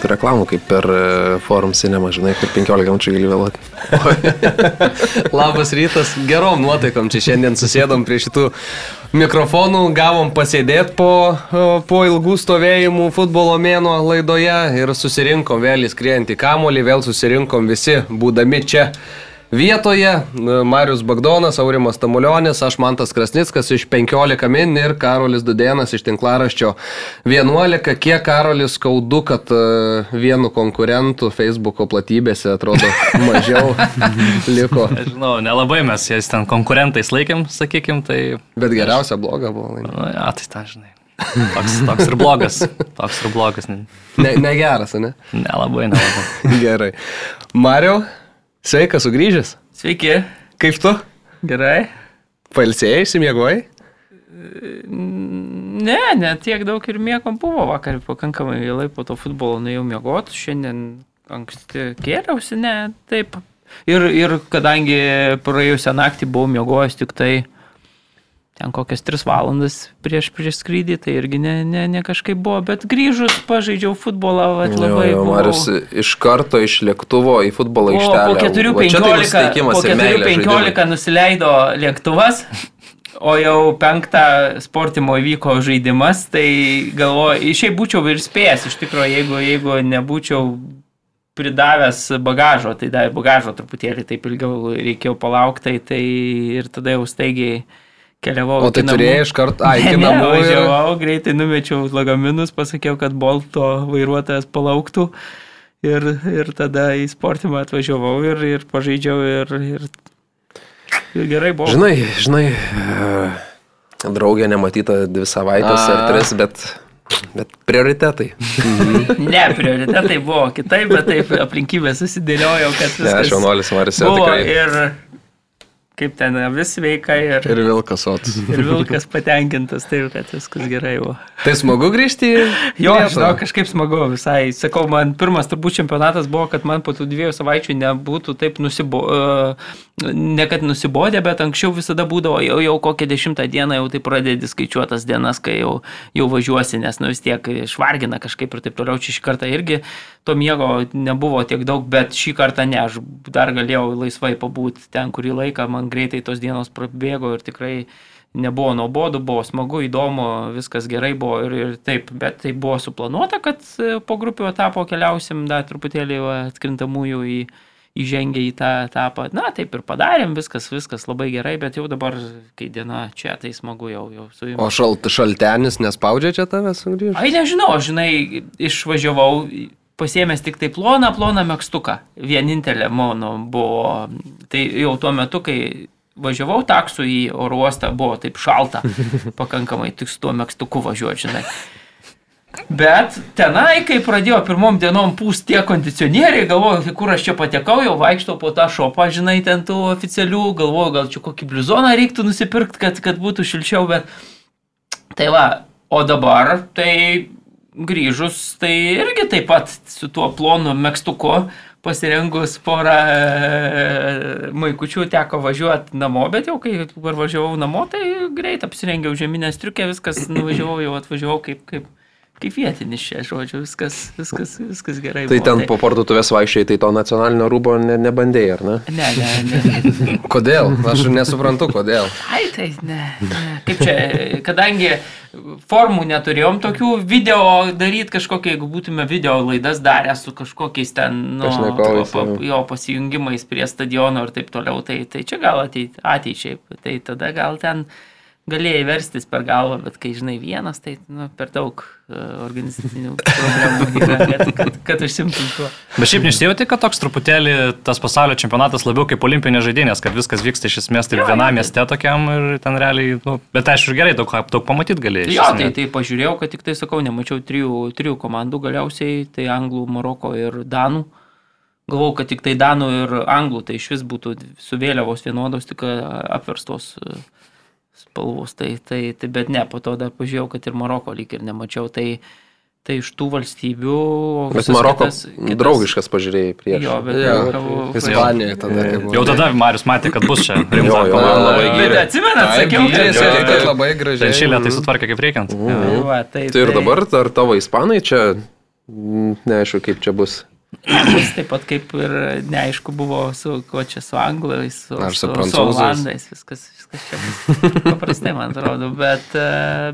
tų reklamų, kaip per e, forum cinema, žinai, per 15 minučių gali vėluoti. Labas rytas, gerom nuotaikom čia šiandien susėdom prie šitų mikrofonų, gavom pasėdėti po, e, po ilgų stovėjimų futbolo mėno laidoje ir susirinkom vėl įskriejant į kamolį, vėl susirinkom visi būdami čia vietoje. Marius Bagdonas, Aurimas Tamulionis, aš Mantas Krasnickas iš 15 min ir Karolis Dudėnas iš tinklaraščio 11. Kiek Karolis skaudu, kad e, vienu konkurentu Facebook'o platybėse atrodo mažiau liko. Žinau, nelabai mes jas ten konkurentais laikėm, sakykim, tai... Bet geriausia bloga buvo. Nu, ja, tai tą žinai. Toks, toks ir blogas. Toks ir blogas. Ne, ne geras, ne? Nelabai, nelabai. Gerai. Mariau, Sveikas, sugrįžęs. Sveiki. Kaip tu? Gerai. Palsėjai, įsimiegojai? Ne, ne tiek daug ir mėgom buvo vakar, pakankamai vėlai po to futbolo nuėjau miegoti, šiandien anksti kėliausi, ne, taip. Ir, ir kadangi praėjusią naktį buvau miegojęs tik tai ten kokias 3 valandas prieš, prieš skrydį, tai irgi ne, ne, ne kažkaip buvo, bet grįžus pažaidžiau futbolą, vat, labai... Jo, jo, Marius iš karto iš lėktuvo į futbolo aikštelę. Po 4.15 tai nusileido lėktuvas. O jau penktą sportimo įvyko žaidimas, tai galvoju, šiaip būčiau ir spėjęs, iš tikrųjų, jeigu, jeigu nebūčiau pridavęs bagažo, tai davė bagažo truputėlį, taip ilgiau reikėjo palaukti, tai, tai ir tada jau staigiai keliavau. O tai turėjai iš karto, ai, iki namų. Važiavau, ir... greitai numečiau lagaminus, pasakiau, kad Bolto vairuotojas palauktų. Ir, ir tada į sportimą atvažiavau ir, ir pažaidžiau ir, ir, ir gerai buvo. Žinai, žinai, e, draugė nematyta dvi savaitės A. ar tris, bet Bet prioritetai. ne, prioritetai buvo kitaip, bet taip aplinkybės susidėliojo, kad viskas. Ne, aš jaunuolis Maris jau tikrai. Ir kaip ten vis sveika ir... Ir vilkas sotus. Ir vilkas patenkintas, taip, kad viskas gerai buvo. Tai smagu grįžti. Jo, žinau, kažkaip smagu visai. Sakau, man pirmas turbūt čempionatas buvo, kad man po tų dviejų savaičių nebūtų taip nusibo... Ne kad nusibodė, bet anksčiau visada būdavo jau, jau kokią dešimtą dieną jau tai pradedi skaičiuotas dienas, kai jau, jau važiuosi, nes nu vis tiek išvargina kažkaip ir taip toliau. Čia šį kartą irgi to miego nebuvo tiek daug, bet šį kartą ne, aš dar galėjau laisvai pabūti ten kurį laiką, man greitai tos dienos prabėgo ir tikrai nebuvo nuobodu, buvo smagu, įdomu, viskas gerai buvo ir, ir taip, bet tai buvo suplanuota, kad e, po grupių etapo keliausim dar truputėlį atkrintamųjų į, įžengę į tą etapą. Na, taip ir padarėm, viskas, viskas labai gerai, bet jau dabar, kai diena čia, tai smagu jau, jau su jumis. O šalt, šaltenis nespaudžia čia tavęs sugrįžti? Ai, nežinau, žinai, išvažiavau pasėmęs tik tai ploną, ploną mėgstuką. Vienintelė mano buvo. Tai jau tuo metu, kai važiavau taksu į oro uostą, buvo taip šalta, pakankamai tik su tuo mėgstuku važiuoti, žinai. Bet tenai, kai pradėjo pirmom dienom pūst tie kondicionieriai, galvoju, tai kur aš čia patekau, jau vaikštau po tą šopą, žinai, ten tų oficialių, galvoju, gal čia kokį blizoną reiktų nusipirkti, kad, kad būtų šilčiau, bet tai va, o dabar tai grįžus, tai irgi taip pat su tuo plonu mėgstuku pasirengus porą e, maikučių teko važiuoti namo, bet jau kai važiavau namo, tai greit apsirengiau žeminę striukę, viskas nuvažiavau, jau atvažiavau kaip, kaip, kaip vietinis čia, žodžiu, viskas, viskas, viskas gerai. Tai buvo. ten tai... po parduotuvės vaikščiai, tai to nacionalinio rūbo ne, nebandėjai, ar ne? Ne, ne, ne. kodėl? Aš nesuprantu, kodėl. Ai, tai ne, ne. Kaip čia, kadangi formų neturėjom tokių video daryti kažkokie, jeigu būtume video laidas darę su kažkokiais ten, nu, pa, jo pasijungimais prie stadiono ir taip toliau, tai, tai čia gal ateit, ateičiai, tai tada gal ten galėjai verstis per galvą, bet kai žinai vienas, tai nu, per daug uh, organizacinių problemų yra, kad, kad, kad užsimtum tuo. Bet šiaip nesijauti, kad toks truputėlį tas pasaulio čempionatas labiau kaip olimpinė žaidynės, kad viskas vyksta iš esmės taip vienam mieste tokiam ir ten realiai, nu, bet aišku gerai, daug, daug pamatyti galėjai. Jo, tai, tai pažiūrėjau, kad tik tai sakau, nemačiau trijų, trijų komandų galiausiai, tai anglų, maroko ir danų. Galvau, kad tik tai danų ir anglų, tai iš vis būtų su vėliavos vienodos, tik apverstos. Uh, spalvos, tai, tai, tai bet ne, po to dar pažiūrėjau, kad ir Maroko lyg ir nemačiau, tai, tai iš tų valstybių... Bet Maroko kitas, kitas, draugiškas pažiūrėjai prieš. Jo, bet jo, jau, Ispanija tada. Jau, jau tada Marius matė, kad bus čia. Rimta komanda labai gerai. Bet atsimenat, sakiau, kad tai labai gražiai. Ten šilė tai sutvarkė kaip reikiant. -hmm. Va, tai, tai ir tai- dabar, ar tavo ispanai čia Neaišku, kaip čia bus. Bus taip pat kaip ir neaišku buvo su, ko čia su anglais, su, su su, su prancūzais. olandais, viskas, viskas čia paprastai, man atrodo, bet,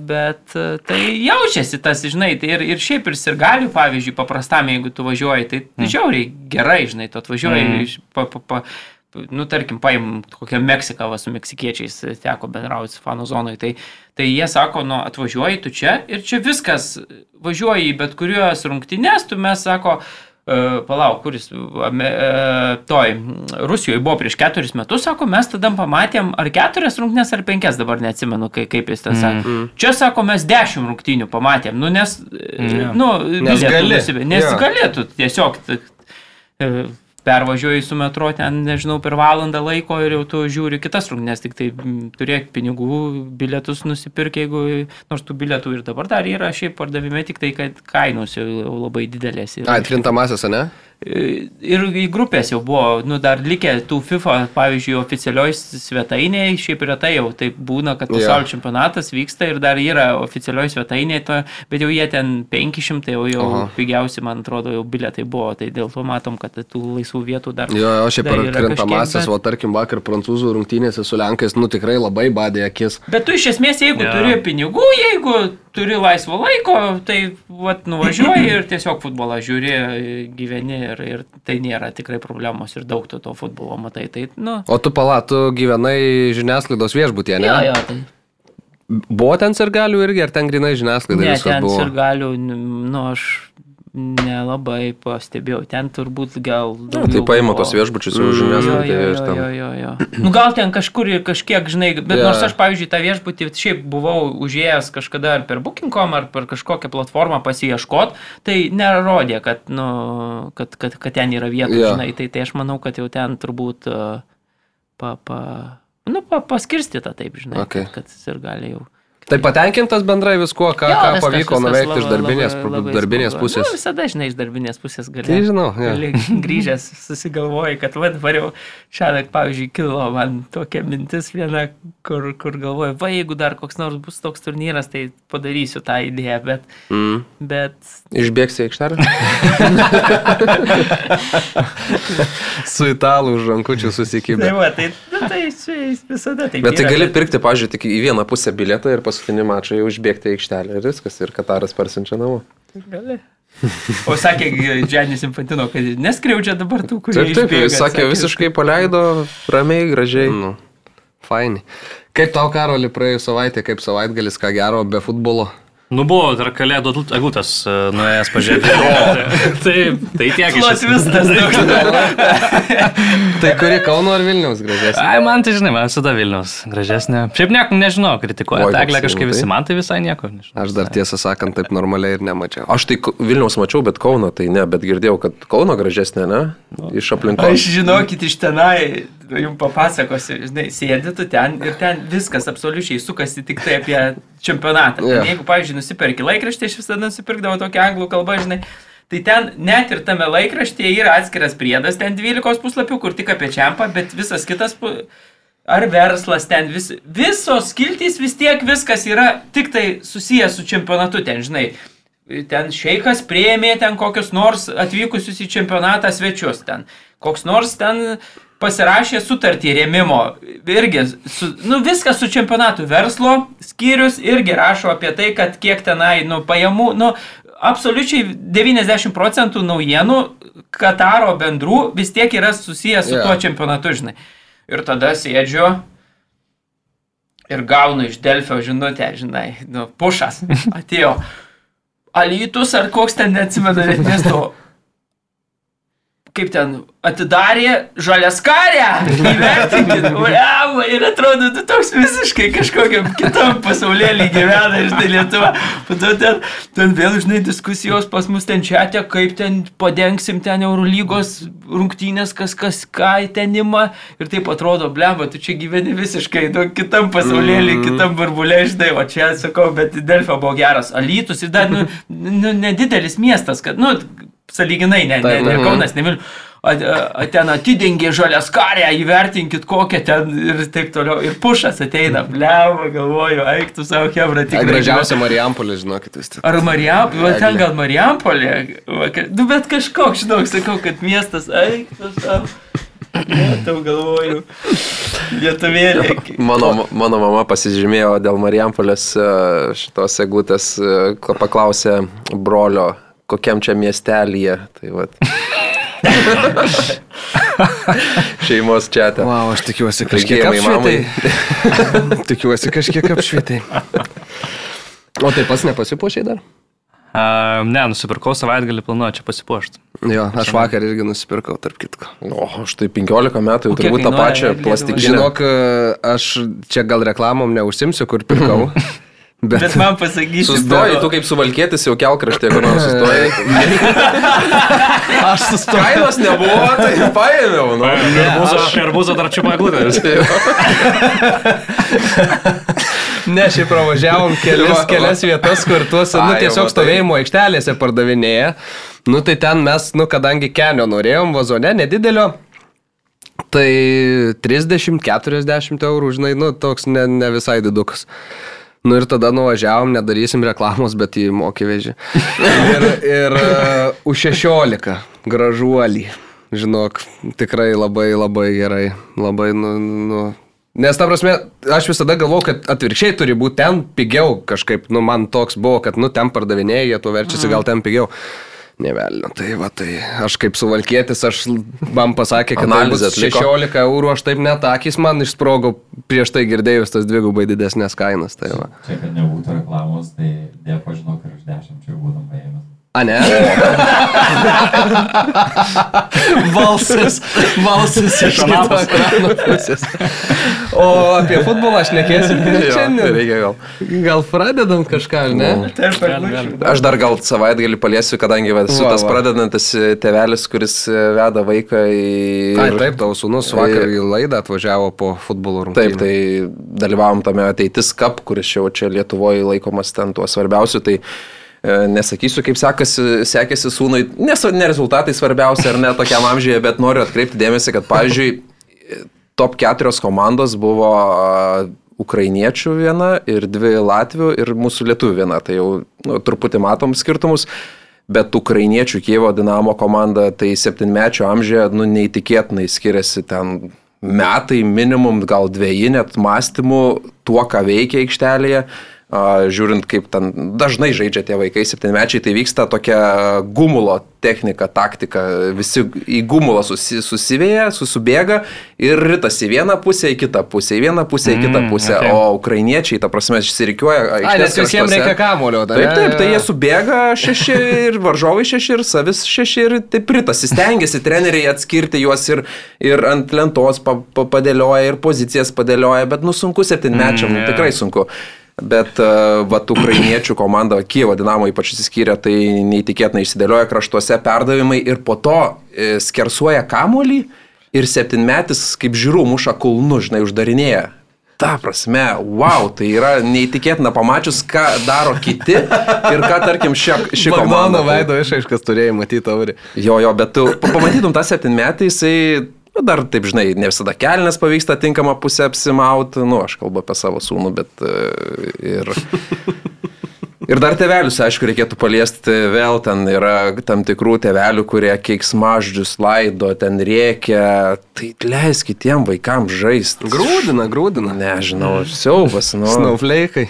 bet tai jaučiasi tas, žinai, tai ir, ir šiaip ir sirgalių, pavyzdžiui, paprastam, jeigu tu važiuoji, tai mm. žiauriai gerai, žinai, tu atvažiuoji, Mm. pa, pa, pa, nu, tarkim, paim kokią Meksiką, va, su meksikiečiais teko bendrauti su fanų zonai, tai, tai jie sako, nu, atvažiuoji tu čia ir čia viskas, važiuoji į bet kuriuos rungtynės, tu mes sako, Uh, palauk, kuris, uh, toj, Rusijoje buvo prieš keturis metus, sako, mes tada pamatėm ar keturias rungtynės, ar penkias, dabar neatsimenu, kai, kaip jis ten sakė. Mm. Čia, sako, mes dešimt rungtynių pamatėm, nu, nes, mm. nu, Nes bilietų gali. Nes Jo. galėtų tiesiog e, pervažiuoji su metro ten, nežinau, per valandą laiko ir jau tu žiūri kitas rungtynės, tik tai mm, turėk pinigų, bilietus nusipirk, jeigu, nors tų bilietų ir dabar dar yra, šiaip pardavime, tik tai, kad kainos jau labai didelės. yra. A, atkrintamasias, ne? Ir į grupės jau buvo, nu, dar likę tų FIFA, pavyzdžiui, oficialioj svetainėje, šiaip retai jau taip būna, kad pasaulio čempionatas vyksta ir dar yra oficialioj svetainėje, bet jau jie ten 500, jau, jau Aha. pigiausi, man atrodo, jau bilietai buvo, tai dėl to matom, kad tų laisvų vietų dar. Jo, o šiaip per yra atkrintamasias, kažkiek, o tarkim vakar prancūzų rungtynėse su Lenkais, nu tikrai labai badė akis. Bet tu iš esmės, jeigu yeah. turi pinigų, jeigu turi laisvo laiko, tai vat, nuvažiuoji ir tiesiog futbolą žiūri, gyveni ir, ir tai nėra tikrai problemos ir daug tu to futbolo matai. Tai, nu, O tu palatų gyvenai žiniasklaidos viešbutėje, ne? jo, jo, tai. Buvo ten sirgalių irgi, ar ten grinai žiniasklaida Ne, ten buvo? ir galiu, nu, aš nelabai pastebėjau. Ten turbūt gal... Na, daugiau tai paima tos viešbučius jau Jo, jo, žiniasklaidai ir jo, ten. jo, jo, jo. Nu, gal ten kažkur ir kažkiek, žinai, bet Jo. yeah. nors aš, pavyzdžiui, tą viešbutį šiaip buvau užėjęs kažkada ar per Booking.com, ar per kažkokią platformą pasieškot, tai nerodė, kad, nu, kad, kad, kad ten yra vietų, Jo. yeah. žinai, tai, tai aš manau, kad jau ten turbūt uh, pa, pa, nu, pa, paskirstyta taip, žinai, Okay. kad, kad ir gali jau. Tai patenkintas bendrai viskuo, ką, Jo, ką pavyko nuveikti iš darbinės, labai- labai darbinės smagu. pusės. Nu, visada, žinai, iš darbinės pusės gali. Tai žinau, jo. gali grįžęs susigalvoji, kad vad variau šiandien, pavyzdžiui, kilo man tokia mintis viena, kur, kur galvoju, va, jeigu dar koks nors bus toks turnyras, tai padarysiu tą idėją, bet, Mm. bet Išbėgsi aikštelę? Su italų už rankučių tai va, tai, nu, tai čia visada taip. Bet tai yra, gali pirkti, pažiūrėjau, tik į vieną pusę bilietą ir paskutinį mačą jau užbėgti į aikštelę ir viskas, ir Kataras parsinčia namo. Gali. O sakė Džianis Infantino, kad neskriaudžia dabar tų, kurie Taip, taip, išbėga, jis sakė, visiškai paleido ramiai, gražiai. Nu, fainai. Kaip tau, Karoli, praėjus savaitę, kaip savaitgalis, ką gero be futbolo? Nu buvo dar kalėdų eglutės e, nuėjęs pažiūrėti. Taip, tai tiek iš esmės. Tai kuri Kauno ar Vilniaus gražesnė? Ai, man tai žinai, man visada Vilnius gražesnė. Šiaip nieko nežinau, kritikuoja. Eglė kažkaip visi, tai? man tai visai nieko. Nežinau. Aš dar tiesą sakant taip normaliai ir nemačiau. Aš tai Vilniaus mačiau, bet Kauno tai ne, bet girdėjau, kad Kauno gražesnė, ne? Iš aplinkos. Aš žinokit iš tenai, jums papasakosiu, žinai, sėdi tu ten ir ten viskas absoliučiai sukasi tik tai apie čempionatą. Yeah. Jeigu, pavyzdžiui, nusipirki laikraštį, aš visada nusipirkdavau tokią anglų kalbą, žinai. Tai ten net ir tame laikraštyje yra atskiras priedas, ten 12 puslapių, kur tik apie čempą, bet visas kitas, ar verslas ten, vis, visos skiltys vis tiek viskas yra tik tai susijęs su čempionatu ten, žinai. Ten šeikas prieimė ten kokius nors atvykusius į čempionatą svečius ten. Koks nors ten pasirašė sutartį rėmimo. Irgi, su, nu viskas su čempionatu. Verslo skyrius irgi rašo apie tai, kad kiek tenai, nu, pajamų, nu, absoliučiai 90 procentų naujienų Kataro bendrų vis tiek yra susijęs su yeah. tuo čempionatu, žinai. Ir tada sėdžiu ir gaunu iš Delfio žinutę, žinai, nu, pušas atėjo. Alytus ar koks ten neatsimenu net miesto. Kaip ten atidarė žaliaskarę, įvertinkit, uliavo, ir atrodo, tu toks visiškai kažkokiam kitam pasaulėlį gyvena, žinai, Lietuva. Pato ten, ten vėl, žinai, diskusijos pas mus ten čia, kaip ten padengsim ten Eurolygos rungtynės, kas kas ką ten ima. Ir taip atrodo, blemba, tu čia gyveni visiškai nu, kitam pasaulėlį, mm. kitam burbulė, žinai, o čia sakau, bet Delfio buvo geras. Alytus ir dar, nu, nu, nedidelis miestas, kad, nu, saliginai, ne, ne, ne mhm. Kaunas, ne Vilnius. ten atidengė žalias karę, įvertinkit kokią ten ir taip toliau. Ir pušas ateina, bleva, galvoju, eiktų savo kebrą tik. Gražiausia Marijampolė, žinokit, vis tik. Ar Marijampolė, ten gal Marijampolė, nu bet kažkoks, žinok, sakau, kad miestas eiktų savo. Tau galvoju, lietuvėlė. Mano, mano mama pasižymėjo dėl Marijampolės e, šitos egutės, e, paklausė brolio, kokiam čia miestelėje. Tai vat. Šeimos čia. Wow, aš tikiuosi kažkiek apšvietai. tikiuosi kažkiek apšvietai. O tai pats nepasipuošiai dar? Uh, ne, nusipirkau savaitgalį planuoju čia pasipuošti. Jo, aš vakar irgi nusipirkau, tarp kitko. O, aš tai 15 metų jau turbūt tą pačią plastikinę. Žinok, aš čia gal reklamom neužsimsiu, kur pirkau. Bet, bet man pasakysi. Sustoji, tu kaip suvalkėtis jau kelkraštė, kur nors sustojai. aš sustojau. Kainos nebuvo, tai paėmiau. Nu. Arbūzo dar čia paglūdės. ne, šiaip pravažiavom kelias, kelias vietas, kur tuos, nu, tiesiog stovėjimo aikštelėse pardavinėja. Nu, tai ten mes, nu, kadangi kenio norėjom, vazone nedidelio, tai 30-40 eurų, žinai, nu, toks ne, ne visai didukas. Nu ir tada nuvažiavom, nedarysim reklamos, bet jį mokė vežį. ir ir uh, už 16 gražuolį. Žinok, tikrai labai labai gerai. Labai, nu, nu. Nes ta prasme, aš visada galvojau, kad atvirkščiai turi būti ten pigiau kažkaip. Nu, man toks buvo, kad, nu, ten pardavinėjai, jie to verčiasi, gal ten pigiau. Nevelnio, tai va, tai aš kaip suvalkėtis, aš man pasakė, kad analizė 16 eurų, aš taip net akis man išsprogo prieš tai girdėjus tas dvigubai didesnės kainas. Tai va. Čia, kad nebūtų reklamos, tai dėpo žinau, kad už 10 čia būtum paėmęs. A ne? balsas, balsas iš kito ekrano pusės. O apie futbolą aš nekėsiu. Šiandien reikia gal. Gal pradedam kažką, ne? Nu. Aš dar gal savaitgalį paliesiu, kadangi va, esu tas pradedantis tevelis, kuris veda vaiką į... Ai, taip, tavo sūnus vakar į laidą atvažiavo po futbolo rungtynių. Taip, tai dalyvavom tame ateitis kap, kuris jau čia Lietuvoje laikomas ten tuo svarbiausiu. Tai E, nesakysiu, kaip sekasi, sekėsi sūnui, nes ne rezultatai svarbiausia ar ne tokiam amžiuje, bet noriu atkreipti dėmesį, kad, pavyzdžiui, top keturios komandos buvo ukrainiečių viena ir dvi latvių ir mūsų lietuvių viena. Tai jau nu, truputį matom skirtumus. Bet ukrainiečių Kievo Dinamo komanda tai septynmečio amžiuje nu, neįtikėtinai skiriasi ten metai, minimum gal dviejį net mąstymų tuo, ką veikia aikštelėje žiūrint, kaip ten dažnai žaidžia tie vaikai, septynmečiai, tai vyksta tokia gumulo technika, taktika, visi į gumulą susi, susivėja, susibėga ir ritas į vieną pusę, į kitą pusę, į vieną pusę, į kitą mm, pusę, mm, okay. o ukrainiečiai, ta prasme, išsirikiuoja. Ai, nes visiems reikia kamulio, tai. Taip, taip, tai jie subėga šeši ir varžovai šeši ir savis šeši ir taip ritas, stengiasi treneriai atskirti juos ir, ir ant lentos pa, pa, padėlioja ir pozicijas padėlioja, bet nu sunku septynmečiam, mm, yeah. tikrai sunku. Bet uh, vat ukrainiečių komanda Kievo Dinamo ypač įsiskyrė, tai neįtikėtinai išsidėlioja kraštuose perdavimai ir po to e, skersuoja kamuolį ir septynmetis kaip žiūrų muša kulnu, žinai, uždarinėja. Ta prasme, wow, tai yra neįtikėtina pamačius, ką daro kiti ir ką, tarkim, ši, ši komanda. Mano veido išaiškas turėjai matyti taurį. Jo, jo, bet tu pamatytum tą septynmetį, jisai Nu, dar taip, žinai, ne visada kelnes pavyksta tinkamą pusę apsimauti, nu, aš kalbu apie savo sūnų, bet e, ir... Ir dar tevelius, aišku, reikėtų paliesti, vėl ten yra tam tikrų tevelių, kurie keiksmaždžius laido, ten rėkia, tai leisk kitiem vaikams žaisti. Grūdina, grūdina. Nežinau, siaubas, nu. Snaufleikai.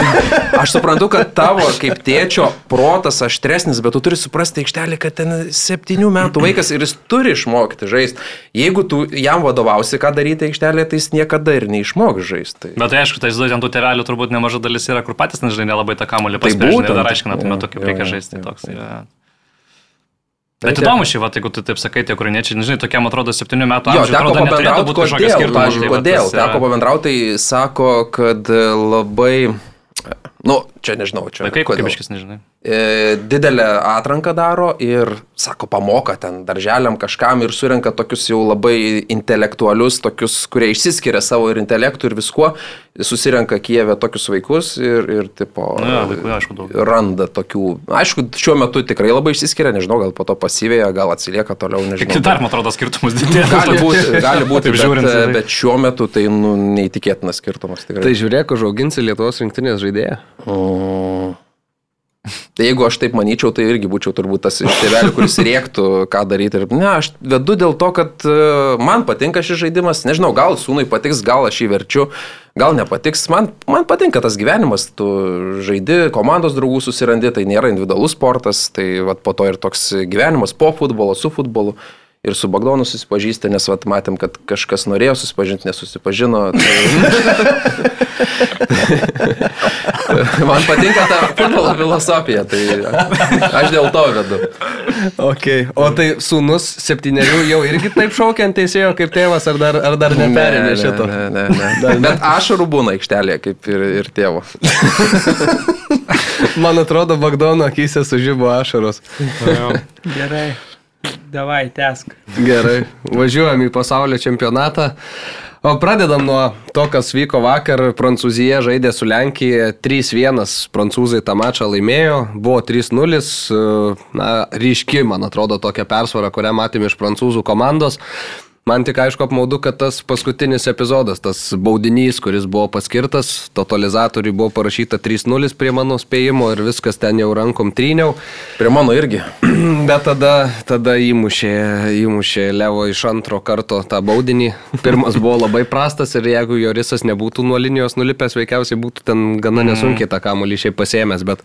Aš suprantu, kad tavo kaip tėčio protas aštresnis, bet tu turi suprasti aikštelį, kad ten septynių metų vaikas ir jis turi išmokti žaisti. Jeigu tu jam vadovausi, ką daryti aikštelėje, tai jis niekada ir neišmok žaisti. Bet tai aišku, tai ant tų tevelių turbūt nemaža dalis yra, kur patys nežinai nelabai tą kamuolį pasaulį tai būtent, dar aiškina tuo metu, kaip reikia žaisti. Toks, ja. Bet įdomu šį, va, jeigu tu taip sakai, tie ukrainiečiai, nežinai, tokiam atrodo 7 metų amžiaus. Jo, teko pabendrauti, kodėl, pavyzdžiui, kodėl, teko pabendrauti, tai sako, kad labai, nu, čia nežinau, čia. Vaikai kokybiškis, nežinai. e, didelę atranką daro ir, sako, pamoka ten darželiam kažkam ir surenka tokius jau labai intelektualius, tokius, kurie išsiskiria savo ir intelektų ir viskuo, susirenka Kijeve tokius vaikus ir, ir tipo, Nu jo, vaikų, aišku, daug. randa tokių. Aišku, šiuo metu tikrai labai išsiskiria, nežinau, gal po to pasyvėja, gal atsilieka toliau, nežinau. Tik dar, man atrodo, skirtumas didelis. Gali būti, gali būti bet, žiūrint, tai- bet šiuo metu tai nu, neįtikėtinas skirtumas tikrai. Tai žiūrėk, užauginsi Lietuvos rinktinės žaidėją. Mm. Jeigu aš taip manyčiau, tai irgi būčiau turbūt tas iš tėvelių, kuris rėktų, ką daryti. Ir, ne, aš vedu dėl to, kad e, man patinka šis žaidimas. Nežinau, gal sūnui patiks, gal aš jį verčiu, gal nepatiks. Man, man patinka tas gyvenimas. Tu žaidi, komandos draugų susirandi, tai nėra individualus sportas. Tai vat, po to ir toks gyvenimas po futbolo, su futbolu. Ir su Bagdonu susipažįsti, nes vat, matėm, kad kažkas norėjo susipažinti, nesusipažino. Tai... Man patinka ta futbolo filosofija, tai aš dėl to vedu. Okay. O tai sūnus septyniarių jau irgi taip šaukia ant teisėjo kaip tėvas, ar dar, ar dar neperėmė šito? Ne, ne, ne, ne. Bet ašarų būna aikštelėje, kaip ir, ir tėvo. Man atrodo, Bagdono akise sužybo ašaros. Gerai. Davai, tesk. Gerai, važiuojam į pasaulio čempionatą. O pradedam nuo to, kas vyko vakar. Prancūzija žaidė su Lenkija 3-1. Prancūzai tą mačą laimėjo. Buvo 3-0. Na, ryški, man atrodo, tokia persvara, kurią matėme iš prancūzų komandos. Man tik aišku apmaudu, kad tas paskutinis epizodas, tas baudinys, kuris buvo paskirtas, totalizatoriui buvo parašyta 3-0 prie mano spėjimo ir viskas ten jau rankom tryniau. Prie mano irgi. Bet tada, tada įmušė, įmušė Levo iš antro karto tą baudinį. Pirmas buvo labai prastas ir jeigu Jorisas nebūtų nuo linijos nulipęs, veikiausiai būtų ten gana nesunkiai tą kamuolį šiaip pasėmęs. Bet,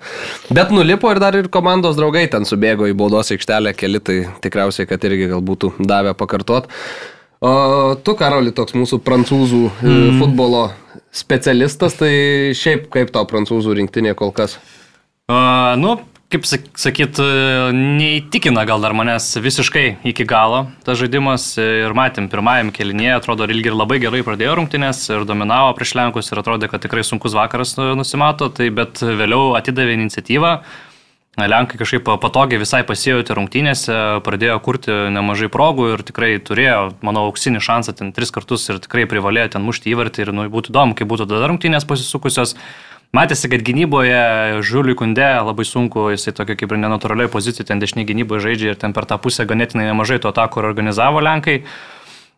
bet nulipo ir dar ir komandos draugai ten subėgo į baudos aikštelę keli, tai tikriausiai, kad irgi gal būtų davę pakartot. O tu, Karoli, toks mūsų prancūzų mm. futbolo specialistas, tai šiaip kaip tau prancūzų rinktinė kol kas? Uh, nu, kaip sak- sakyt, e, neįtikina gal dar manęs visiškai iki galo tas žaidimas ir matėm pirmajam kelinėje, atrodo, ilgi ir labai gerai pradėjo rungtynės ir dominavo prieš Lenkus ir atrodė, kad tikrai sunkus vakaras nu- nusimato, tai bet vėliau atidavė iniciatyvą. Lenkai kažkaip patogiai visai pasijauti rungtynėse, pradėjo kurti nemažai progų ir tikrai turėjo, manau, auksinį šansą ten tris kartus ir tikrai privalėjo ten mušti įvartį ir nu, būtų įdomu, kaip būtų tada rungtynės pasisukusios. Matėsi, kad gynyboje Žuliui Kunde labai sunku, jisai tokia kaip ir nenatūraliai pozicija, ten dešinė gynyboje žaidžia ir ten per tą pusę ganėtinai nemažai to atakų organizavo Lenkai.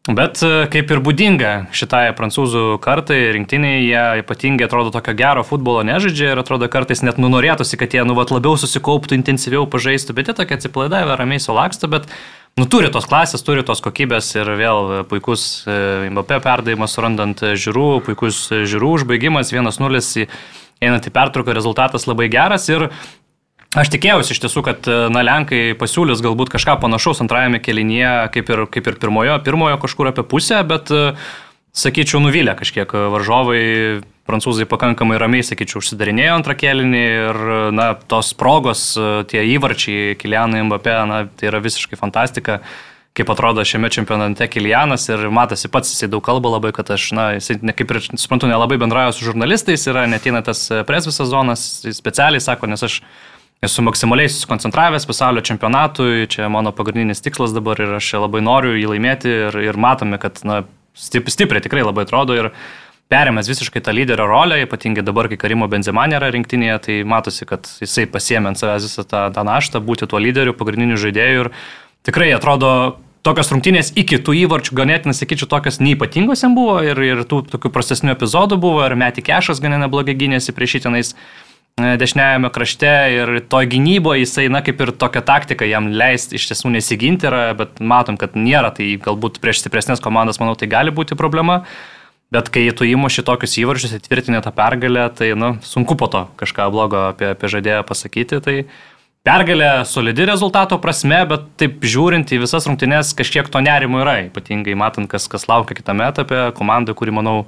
Bet e, kaip ir būdinga šitai prancūzų kartai, rinktiniai, jie ypatingai atrodo tokio gero futbolo nežaidžia ir atrodo kartais net nunorėtųsi, kad jie nu, vat, labiau susikauptų, intensyviau pažaistų, bet jie tokie atsipalaidavę, ramiai sulaksto, bet nu, turi tos klasės, turi tos kokybės ir vėl puikus e, Mbappé perdavimas surandant žiūrų, puikus žiūrų užbaigimas, 1-0 einant į pertrauką, rezultatas labai geras ir Aš tikėjausi iš tiesų, kad na, Lenkai pasiūlys galbūt kažką panašaus antrajame kelinyje, kaip ir, kaip ir pirmojo, pirmojo kažkur apie pusę, bet, sakyčiau, nuvylė kažkiek varžovai, prancūzai pakankamai ramiai, sakyčiau, užsidarinėjo antrą kelinį ir, na, tos progos, tie įvarčiai Kilianai Mbappé, na, tai yra visiškai fantastika kaip atrodo šiame čempionate Kilianas ir matosi pats, jisai daug kalba labai, kad aš, na, jisai, ne, kaip ir suprantu, nelabai bendrauju su žurnalistais, yra netina tas pres visas zonas, specialiai sako, nes aš esu maksimaliai susikoncentravęs pasaulio čempionatui, čia mano pagrindinis tikslas dabar ir aš labai noriu jį laimėti ir, ir matome, kad na, stip, stipriai tikrai labai atrodo ir perėmęs visiškai tą lyderio rolę, ypatingai dabar, kai Karimo Benzema nėra rinktinėje, tai matosi, kad jisai pasiemė ant savęs visą tą, tą naštą, būti tuo lyderiu, pagrindiniu žaidėju ir tikrai atrodo tokios rungtynės iki tų įvarčių ganėtinai, sakyčiau, tokios neįpatingos jam buvo ir, ir tų tokių prastesnių epizodų buvo ir Meti Kešas ganė neblogai gynėsi prieš šitinais dešiniajame krašte ir to gynyboje jisai, na, kaip ir tokia taktika jam leisti iš tiesų nesiginti yra, bet matom, kad nėra, tai galbūt prieš stipresnės komandas, manau, tai gali būti problema. Bet kai tu įmuši tokius įvarčius, įtvirtinė tą pergalę, tai, nu, sunku po to kažką blogo apie, apie žaidėją pasakyti. Tai pergalė solidi rezultato prasme, bet taip žiūrint į visas rungtynes, kažkiek to nerimo yra, ypatingai matant, kas, kas laukia kitame etape, komanda, kuri, manau,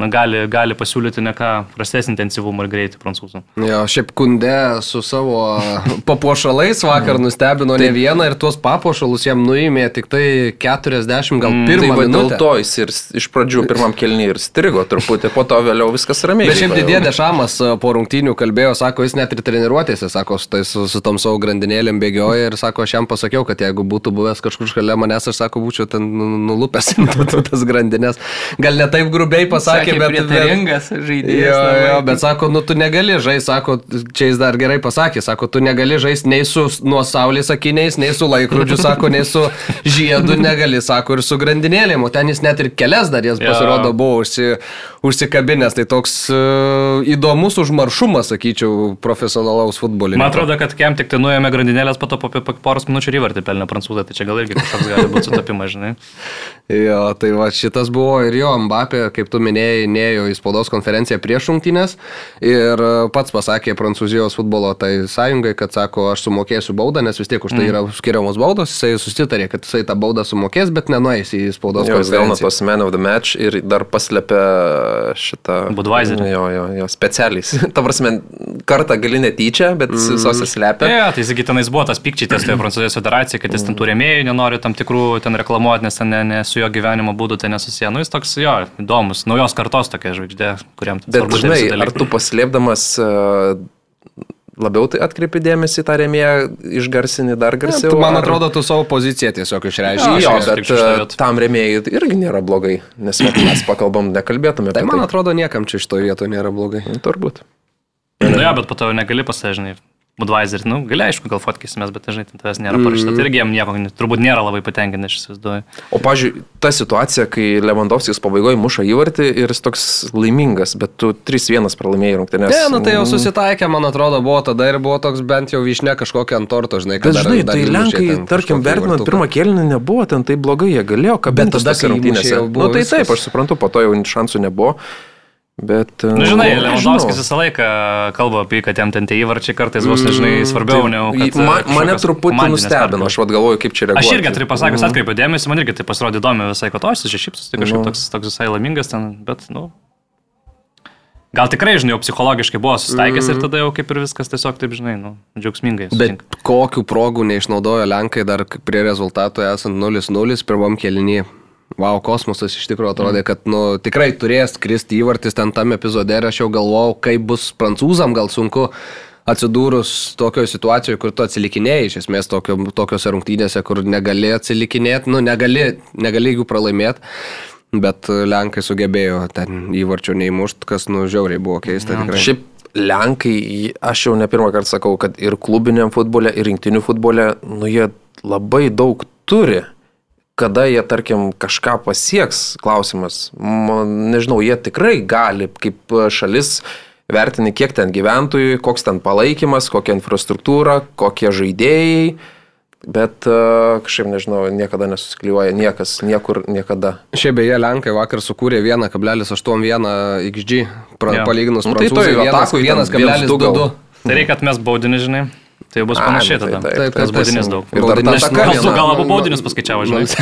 na, gali, gali pasiūlyti ne ką prastesnį intensyvumą ir greitį prancūzų. Jo, šiaip kundė su savo papuošalais vakar nustebino ne vieną ir tuos papuošalus jam nuėmė tik tai 40 gal Tai pirmą va dėl minutę. to jis ir iš pradžių pirmam kelnį ir strigo truputį, po to vėliau viskas ramiai. Bet šiaip didė Dešamas e, po rungtynių kalbėjo, sako, jis net ir treniruotėse, sako, su, tai, su, su tom savo grandinėlėm bėgioja ir sako, aš jam pasakiau, kad jeigu būtų buvęs kažkur šalia manęs, aš sako, būčiau ten nu- nulupęs tas grandinės. Gal ne taip grubiai pasakė, bet... bet prietaringas žaidėjas. Jo, labai. jo, bet sako, nu tu negali žaisti, sako, čia jis dar gerai pasakė, sako, tu negali žaisti nei su nuo saulės akiniais, nei su laikrodžiu, sako, nei su žiedu negali, sako, ir su grandinėlėm, o ten jis net ir kelias dar jas pasirodo buvo užsi, užsikabinęs, tai toks uh, įdomus užmaršumas, sakyčiau, profesionalaus futbolininko. Man atrodo, kad kem tik tai nuėjome grandinėlės, po to po po poros minučių įvartį pelnė prancūzai, tai čia gal irgi kažkoks gali būti sutapimas, žinai. Jo, tai va šitas buvo ir jo, Mbappé, kaip tu minėjai, nėjo į spaudos konferenciją prieš rungtynės ir e, pats pasakė Prancūzijos futbolo tai sąjungai, kad sako, aš sumokėsiu baudą, nes vis tiek už tai yra skiriamos baudos, jisai susitarė, kad jisai tą baudą sumokės, bet nenueis į spaudos Jo, jis gauna konferenciją. tos man of the match ir dar paslėpia šitą... Budweiserį. Jo, jo, jo, specialiai. Ta prasme, kartą gali netyčia, bet mm. visose slepia. Ne, tai jis tenais buvo tas pikčytės toje Prancūzijos federacijoje, kad jis ten tų rėmėjų nenori tam tikrų ten reklamuoti, nes ten ne, ne su jo gyvenimo būdu tai nesusiję. Nu, jis toks, jo, įdomus, naujos kartos tokia žvaigždė, kuriam tai Bet žinai, ar tu paslėpdamas uh, labiau tai atkreipi dėmesį į tą rėmėją, išgarsini dar garsiau? Tu, man ar- atrodo, tu savo poziciją tiesiog išreiškai. Jo, aš bet uh, tam rėmėjai irgi nėra blogai, nes mes pakalbam, nekalbėtume Tai man tai. atrodo, niekam čia šitoje vietoje nėra blogai. Nu, Turbūt. Nu, jo, bet po to negali pasėžinai. Budweiser, nu, gali aišku, gal fotkysimės, bet dažnai ten tavęs nėra parašyta. Tai irgi jam nieko, turbūt nėra labai patenkinti, aš įsivaizduoju. O, pažiūrėjau, ta situacija, kai Lewandowskis pabaigoje muša įvartį ir jis toks laimingas, bet tu 3-1 pralaimėjai rungtynės. Ne, nu tai jau susitaikė, man atrodo, buvo tada ir buvo toks bent jau višne kažkokia ant torto, žinai, Bet dar- žinai, dar tai įmušė Lenkai, tarkim, vertinant pirmą kėlinį, nebuvo ten tai blogai, jie galėjo kabinti tada, kai jau buvo Nu tai taip, aš suprantu, po to jau šansų nebuvo. Bet... Na, nu, žinai, nežinau. Lewandowskis visą laiką kalba apie, kad jam ten tie įvarčiai kartais vos nežinai svarbiau, negu. Man, e, mane kažkokios truputį nustebino, aš vad galvoju, kaip čia reaguoti. Aš irgi turiu pasakęs, atkreipiau dėmesį, man irgi tai pasirodė įdomu visai, kad aš čia šypsus, tai kažkaip Nu. toks, toks visai laimingas ten, bet, nu. Gal tikrai, žinai, psichologiškai buvo susitaikęs ir tada jau kaip ir viskas tiesiog taip, žinai, nu, džiaugsmingai. Bet sutinka. kokių progų neišnaudojo Lenkai dar prie rezultato esant 0-0 pirmam kelinį. Vau, kosmosas iš tikrųjų atrodė, kad nu, tikrai turės kristi įvartis ten tam epizode ir aš jau galvojau, kaip bus prancūzam gal sunku atsidūrus tokioje situacijoje, kur tu atsilikinėjai, iš esmės tokio, tokiose rungtynėse, kur negali atsilikinėti, nu negali, negali jų pralaimėti. Bet Lenkai sugebėjo ten įvarčio neįmušt, kas nu žiauriai buvo keista. tikrai. Šiaip Lenkai, aš jau ne pirmą kartą sakau, kad ir klubiniam futbole, ir rinktinių futbole, nu jie labai daug turi. Kada jie, tarkim, kažką pasieks, klausimas. Man, nežinau, jie tikrai gali, kaip šalis, vertini, kiek ten gyventojų, koks ten palaikymas, kokia infrastruktūra, kokie žaidėjai. Bet uh, kažkaip, nežinau, niekada nesusikliuoja, niekas, niekur, niekada. Šiaip beje, Lenkai vakar sukūrė 1,81 XG, pra, Jo. palyginus Nu, tai prancūzai toj atakoj ten 1,22. 1,2 Tai reikia atmes baudinį, žinai. Tai bus panašiai nu, tai tada. taip, Taip, Tas taip, baudinys taip. daug. Ir dar Baudinys- ta Gal tu gal abu baudinius paskaičiavo, žinai.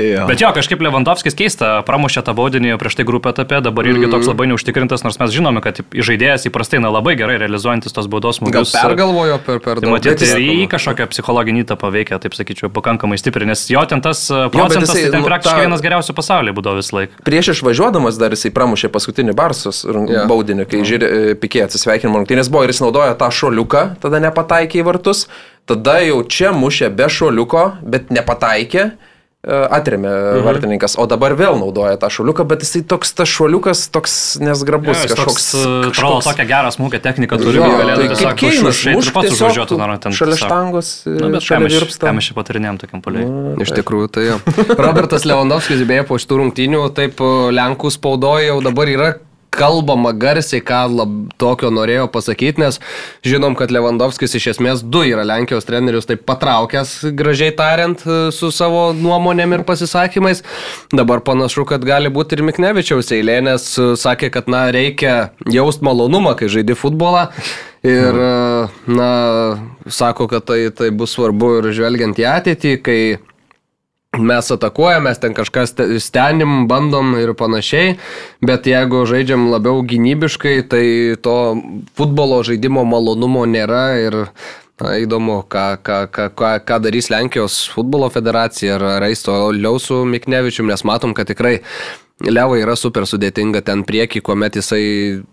Jo. Bet jo, kažkaip Lewandowskis keista, pramušė tą baudinį prieš tai grupę etape, dabar irgi toks labai neužtikrintas, nors mes žinome, kad žaidėjas įprastai na, labai gerai realizuojantis tos baudos Gal smūgius. pergalvojo per, per Tai matyti, Bet ir jis- į kažkokią psichologinį įtampą veikia, taip sakyčiau, pakankamai stipriai, nes jo ten tas procentas, jisai, tai ten nu, praktiškai tą- vienas geriausių pasaulyje būdavo visą laiką. prieš išvažiuodamas dar jisai pramušė paskutinį Jo. yeah. baudinį, kai žiūrė, pikė atsisveikinimo rungtynės buvo ir jis naudojo tą šuoliuką, tada nepataikė į vartus, tada jau čia mušė be šuoliuko, bet nepataikė, e, atremė mhm. vartininkas, o dabar vėl naudoja tą šuoliuką, bet jisai toks tas šuoliukas, toks nesgrabus, Jis kažkoks... uh, atrodo, tokią gerą smūgį techniką turi, Jo, galėtų tai Keinas, ir pats užvažiuotų, nors ten šalia štangos, e, Nu, bet šalia virpsta. ką mes čia patarinėjom tokiam poliui? Iš tikrųjų, tai jo. Robertas Lewandowskis beje po šitų rungtynių, taip e, Lenkų spaudoje jau dabar yra kalbama garsiai, ką lab, tokio norėjo pasakyti, nes žinom, kad Lewandowskis iš esmės du yra Lenkijos trenerius taip patraukęs, gražiai tariant, e, su savo nuomonėm ir pasisakymais. Dabar panašu, kad gali būti ir Miknevičiaus eilė, nes e, sakė, kad na, reikia jaust malonumą, kai žaidži futbolą. Ir, e, na, sako, kad tai, tai bus svarbu ir žvelgiant į ateitį, kai mes atakuojam, mes ten kažką ste- stenim, bandom ir panašiai, bet jeigu žaidžiam labiau gynybiškai, tai to futbolo žaidimo malonumo nėra ir na, įdomu, ką, ką, ką, ką, darys Lenkijos futbolo federacija ar, ar eis toliau su Miknevičium, nes matom, kad tikrai Levai yra super sudėtinga ten prieki, kuomet jisai,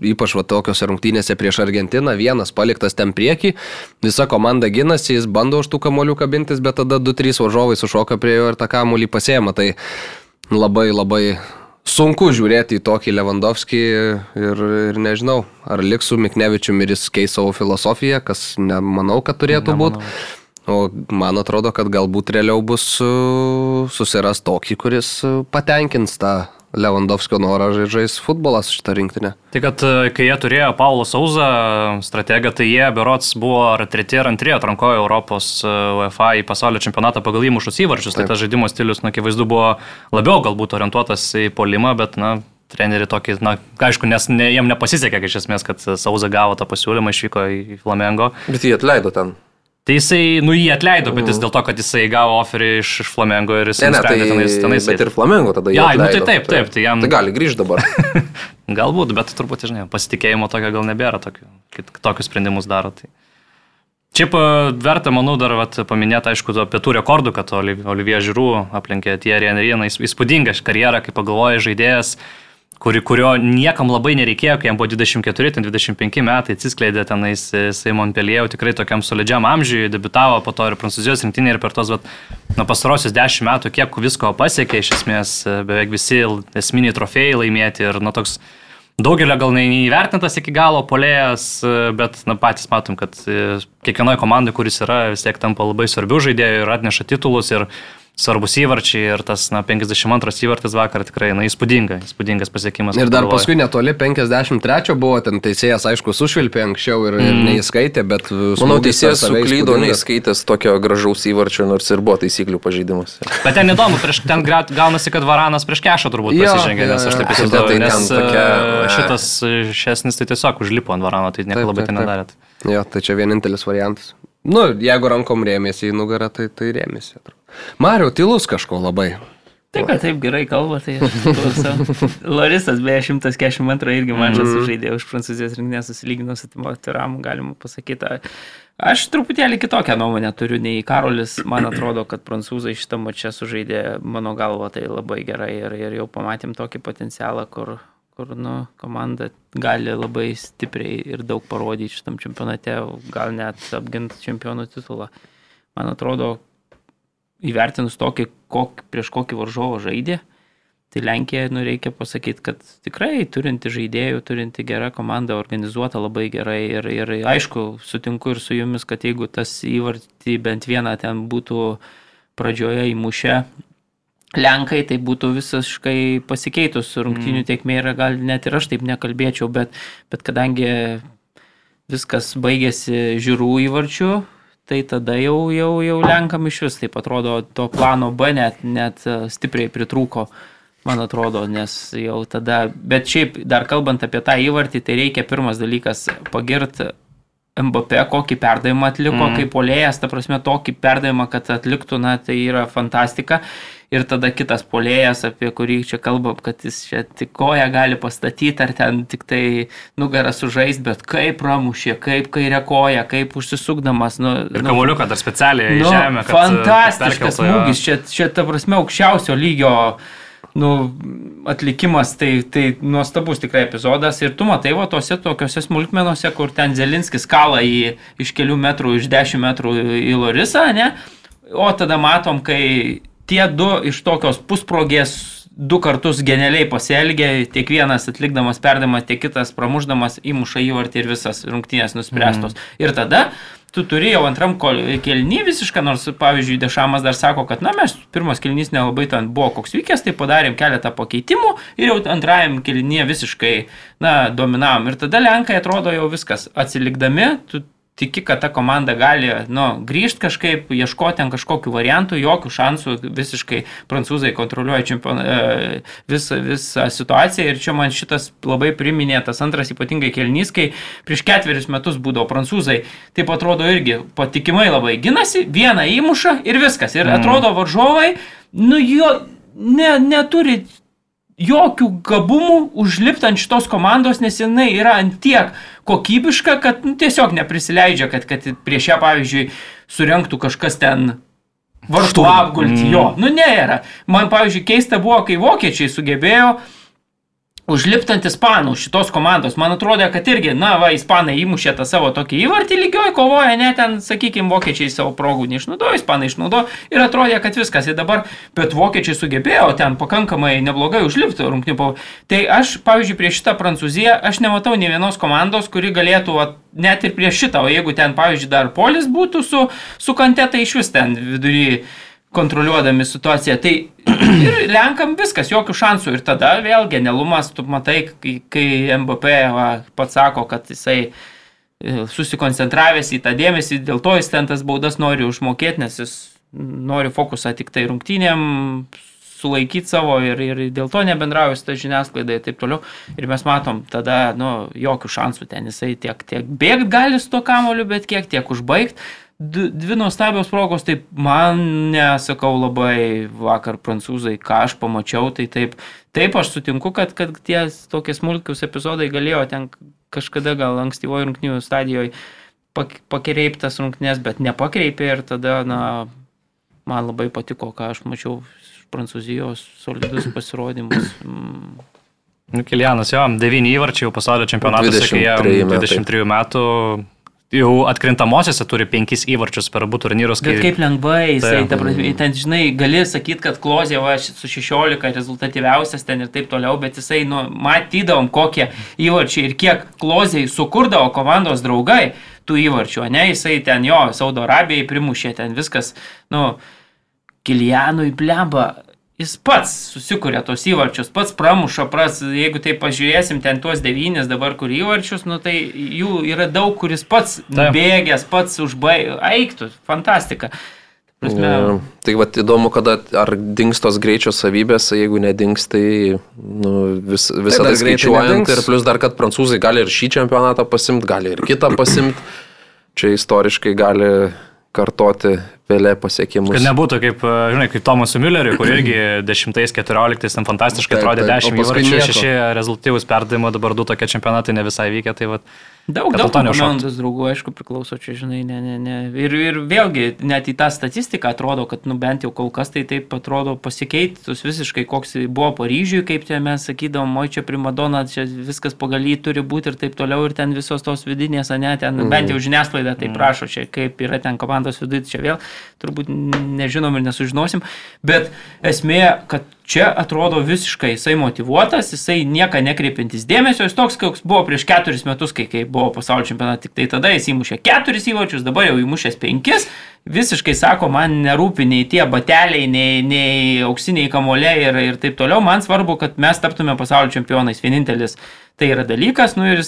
ypač va tokiuose rungtynėse prieš Argentiną, vienas paliktas ten prieki, visa komanda ginasi, jis bando už tų kamolių kabintis, bet tada 2-3 varžovai sušoka prie jo ir tą kamolį pasiema. Tai labai labai sunku žiūrėti į tokį Lewandowski ir, ir nežinau, ar liks su Miknevičium ir jis keis savo filosofiją, kas nemanau, kad turėtų būti. O man atrodo, kad galbūt realiau bus uh, susiras tokį, kuris uh, patenkins tą Lewandowskio norą žai- žais futbolą su šitą rinktinę. Tai kad e, kai jie turėjo Paulo Sauzą strategą, tai jie berots buvo ar treti ar antri atrankojo Europos e, UEFA į pasaulio čempionatą pagal įmušus įvarčius. Tai Taip. tas žaidimo stilius, na, akivaizdu, buvo labiau galbūt orientuotas į polimą, bet, na, treneri tokį, na, aišku, nes ne, jiem nepasisekė iš esmės, kad Sauza gavo tą pasiūlymą, išvyko į Flamengo. Bet jį atleido ten. Tai jisai, nu, jį atleido, bet jis dėl to, kad jisai gavo oferį iš, iš Flamengo ir jis ne, tai, nusprendė tenais, tenais bet ir Flamengo tada jį Ja, nu, tai taip, taip, tai jam- Tai gali grįžti dabar. Galbūt, bet turbūt, žinai, pasitikėjimo tokio gal nebėra, tokių, kit- tokius sprendimus daro. Tai. Šiaip e, verta, manau, dar vat, paminėti, aišku, to pietų rekordų, kad Oliv- Olivier Žiūrų aplenkė Thierry Henry, įspūdinga karjera, kai pagalvoja žaidėjas, kuri, kurio niekam labai nereikėjo, kai jam buvo 24, ten 25 metai, atsiskleidė tenais e, Simon Pelėjau, tikrai tokiam solidžiam amžiui, debitavo po to ir Prancūzijos rinktinė ir per tos, vat, nuo pastarosius 10 metų, kiek visko pasiekė, iš esmės e, beveik visi esminiai trofėjai laimėti ir, na, toks Daugelio gal ne- neįvertintas iki galo polėjas, e, bet na, patys matom, kad kiekvienoje komandoje, kuris yra, vis tiek tampa labai svarbių žaidėjų ir atneša titulus ir svarbus įvarčiai ir tas na, 52 įvartis vakar tikrai na, įspūdinga, įspūdingas pasiekimas. Ir dar pagalvoji. paskui netoli 53 buvo, ten teisėjas aišku sušvilpė anksčiau ir, ir neįskaitė, bet... Manau, teisėjas suklydo, neįskaitęs tokio gražaus įvarčio, nors ir buvo taisyklių pažeidimas. Bet ten įdomu, prieš, ten gaunasi, kad Varanas prieš kešą turbūt pasižengė, nes aš taip Tai įsivaizduoju, ten nes tokia- e, šitas e, šesnis tai tiesiog užlipo ant Varano, tai nieko labai ten nedarėt. Jo, tai čia vienintelis variantas. Nu, jeigu rankom rėmėsi į nugarą, tai, tai rėmėsi. atrodo. Mario, tylus kažko labai. Tai, kad taip gerai kalba, tai. Lorisas, beje, 142 irgi mačą Mhm. sužaidė už prancūzijos rinkinę susilygino su Timothy Ramu, galima pasakyti. Aš truputėlį kitokią nuomonę turiu nei Karolis. Man atrodo, kad prancūzai šitą mačą sužaidė, mano galva, tai labai gerai ir, ir jau pamatėm tokį potencialą, kur, kur nu, komanda gali labai stipriai ir daug parodyti šitam čempionate, gal net apginti čempionų titulą. Man atrodo, įvertinus tokį, kok, prieš kokį varžovą žaidė, tai Lenkija, nu, reikia pasakyti, kad tikrai turinti žaidėjų, turinti gerą komandą, organizuota labai gerai ir, ir aišku, sutinku ir su jumis, kad jeigu tas įvartį bent vieną ten būtų pradžioje įmušę, Lenkai tai būtų visiškai pasikeitus rungtinių tiekmė ir gal net ir aš taip nekalbėčiau, bet, bet kadangi viskas baigėsi žiūrų įvarčių, tai tada jau, jau, jau Lenkam iš vis, taip atrodo, to plano B net, net e, stipriai pritrūko, man atrodo, nes jau tada, bet šiaip dar kalbant apie tą įvartį, tai reikia pirmas dalykas pagirti Mbappé, kokį perdavimą atliko, mm. kaip polėjas, ta prasme, tokį perdavimą, kad atliktų, na, tai yra fantastika. Ir tada kitas polėjas, apie kurį čia kalbam, kad jis čia tik koją gali pastatyti, ar ten tik tai nugarą sužaist, bet kaip pramušė, kaip kairė koja, kaip užsisukdamas. Nu, Ir nu, kamuoliuką dar specialiai nu, žemę. kad, fantastiškas smūgis, čia, čia ta prasme aukščiausio lygio nu, atlikimas, tai, tai nuostabus tikrai epizodas ir tu matai va tose tokiuose smulkmenuose, kur ten Zelinskis kala į, iš kelių metrų, iš dešimt metrų į Lorisą, ne? O tada matom, kai tie du iš tokios pusprogės du kartus genialiai pasielgė, tiek vienas atlikdamas perdamą, tiek kitas pramuždamas įmuša įvartį ir visas rungtynės nuspręstos. Mm. Ir tada tu turi jau antram kelnį visišką, nors pavyzdžiui Dešamas dar sako, kad na mes pirmas kelnys nelabai ten buvo koks vykęs, tai padarėm keletą pakeitimų ir jau antrajam kelnyje visiškai, na, dominavom. Ir tada Lenkai atrodo jau viskas atsilikdami, tu tiki, kad ta komanda gali nu, grįžti kažkaip, ieškoti ten kažkokių variantų, jokių šansų, visiškai prancūzai kontroliuoja čempion, e, visą, visą situaciją. Ir čia man šitas labai priminė tas antras ypatingai kelnys, kai prieš ketverius metus būdavo prancūzai, taip atrodo irgi patikimai labai ginasi, vieną įmuša ir viskas. Ir atrodo varžovai nu jo ne, neturi jokių gabumų užlipti ant šitos komandos, nes jinai yra ant tiek kokybiška, kad nu, tiesiog neprisileidžia, kad, kad prieš ją, pavyzdžiui, surenktų kažkas ten vartų apgulti. Mm. Jo, nu nėra. Man, pavyzdžiui, keista buvo, kai vokiečiai sugebėjo uh, užliptant ispanų šitos komandos, man atrodo, kad irgi, na, va, ispanai įmušė tą savo tokį įvartį lygioj, kovoja, net ten, sakykime, vokiečiai savo progų neišnaudojo, ispanai išnaudojo ir atrodė, kad viskas. Ir dabar, bet vokiečiai sugebėjo ten pakankamai neblogai užlipti rungtinių. Tai aš, pavyzdžiui, prieš šitą Prancūziją, aš nematau nei vienos komandos, kuri galėtų, va, net ir prieš šitą, o jeigu ten, pavyzdžiui, dar polis būtų su, su kantetai iš vis ten vidury kontroliuodami situaciją. Tai ir Lenkam viskas, jokių šansų. Ir tada vėl genialumas, tu matai, kai, kai MBP va, pats sako, kad jisai e, susikoncentravęs į tą dėmesį, dėl to jis ten tas baudas nori užmokėti, nes jis nori fokusą tik tai rungtynėm sulaikyti savo ir, ir dėl to nebendrauja su ta žiniasklaida ir taip toliau. Ir mes matom tada, nu, jokių šansų ten jisai tiek, tiek bėgti gali su to kamoliu, bet kiek tiek užbaigti dvi nuostabios progos, taip man nesakau labai vakar prancūzai, ką aš pamačiau, tai taip, taip aš sutinku, kad, kad tie tokie smulkius epizodai galėjo ten kažkada gal ankstyvojo rungtinių stadijoje pakreiptas rungtinės, bet nepakreipė ir tada, na, man labai patiko, ką aš mačiau Prancūzijos solidus pasirodymus. Nu, Kilianas, jo, devyni įvarčiai jau pasaulio čempionatuose, kai jie 23 metų jau atkrintamosiose turi penkis įvarčius per abu turnyrus. Kai... Bet kaip lengvai jisai, ta prasme, ten, žinai, gali sakyti, kad Klozė va, su 16 rezultatyviausias ten ir taip toliau, bet jisai, nu, matydavom, kokie įvarčiai ir kiek Klozė sukurdavo komandos draugai tų įvarčių, ne, jisai ten jo, Saudo Arabijai primušė ten viskas, nu, Kilianui blemba, jis pats susikuria tos įvarčius, pats pramuša, pras, jeigu tai pažiūrėsim ten tuos devynis dabar, kur įvarčius, nu tai jų yra daug, kuris pats bėgęs, pats užbaigė, eiktų, fantastika. Prasme... Ja, tai va įdomu, kada ar dings tos greičio savybės, jeigu nedings, tai nu, vis, visą tai, tai skaičiuojant ir plus dar, kad prancūzai gali ir šį čempionatą pasimti, gali ir kitą pasimti. Čia istoriškai gali kartoti Pelė pasiekimus. Kad nebūtų kaip, e, žinai, kaip Tomasų Mülleriui, kur irgi 10-14 ten fantastiškai atrodė 10 įvarčių, 6 rezultatyvus perdavimo, dabar du tokie čempionatai ne visai vykę, tai vat, Daug, daug komandos draugų, aišku, priklauso čia, žinai, ne, ne, ne. Ir, ir vėlgi, net į tą statistiką atrodo, kad, nu, bent jau kol kas tai taip atrodo pasikeitus visiškai, koks buvo Paryžiui, kaip tie mes sakydavom, oi čia primadona, čia viskas pagal jį turi būti ir taip toliau, ir ten visos tos vidinės, ne, ten, mm. bent jau žiniasklaida tai prašo, čia kaip yra ten komandos viduje, čia vėl turbūt nežinom ir nesužinosim, bet esmė, kad Čia atrodo visiškai jisai motivuotas, jisai nieka nekreipintis dėmesio, jis toks, koks buvo prieš keturis metus, kai, kai buvo pasaulio čempionatas, tik tai tada jis įmušė keturis įvarčius, dabar jau įmušęs penkis, visiškai sako, man nerūpi nei tie bateliai, nei, nei auksiniai kamoliai ir, ir taip toliau, man svarbu, kad mes taptume pasaulio čempionais, vienintelis tai yra dalykas, nu ir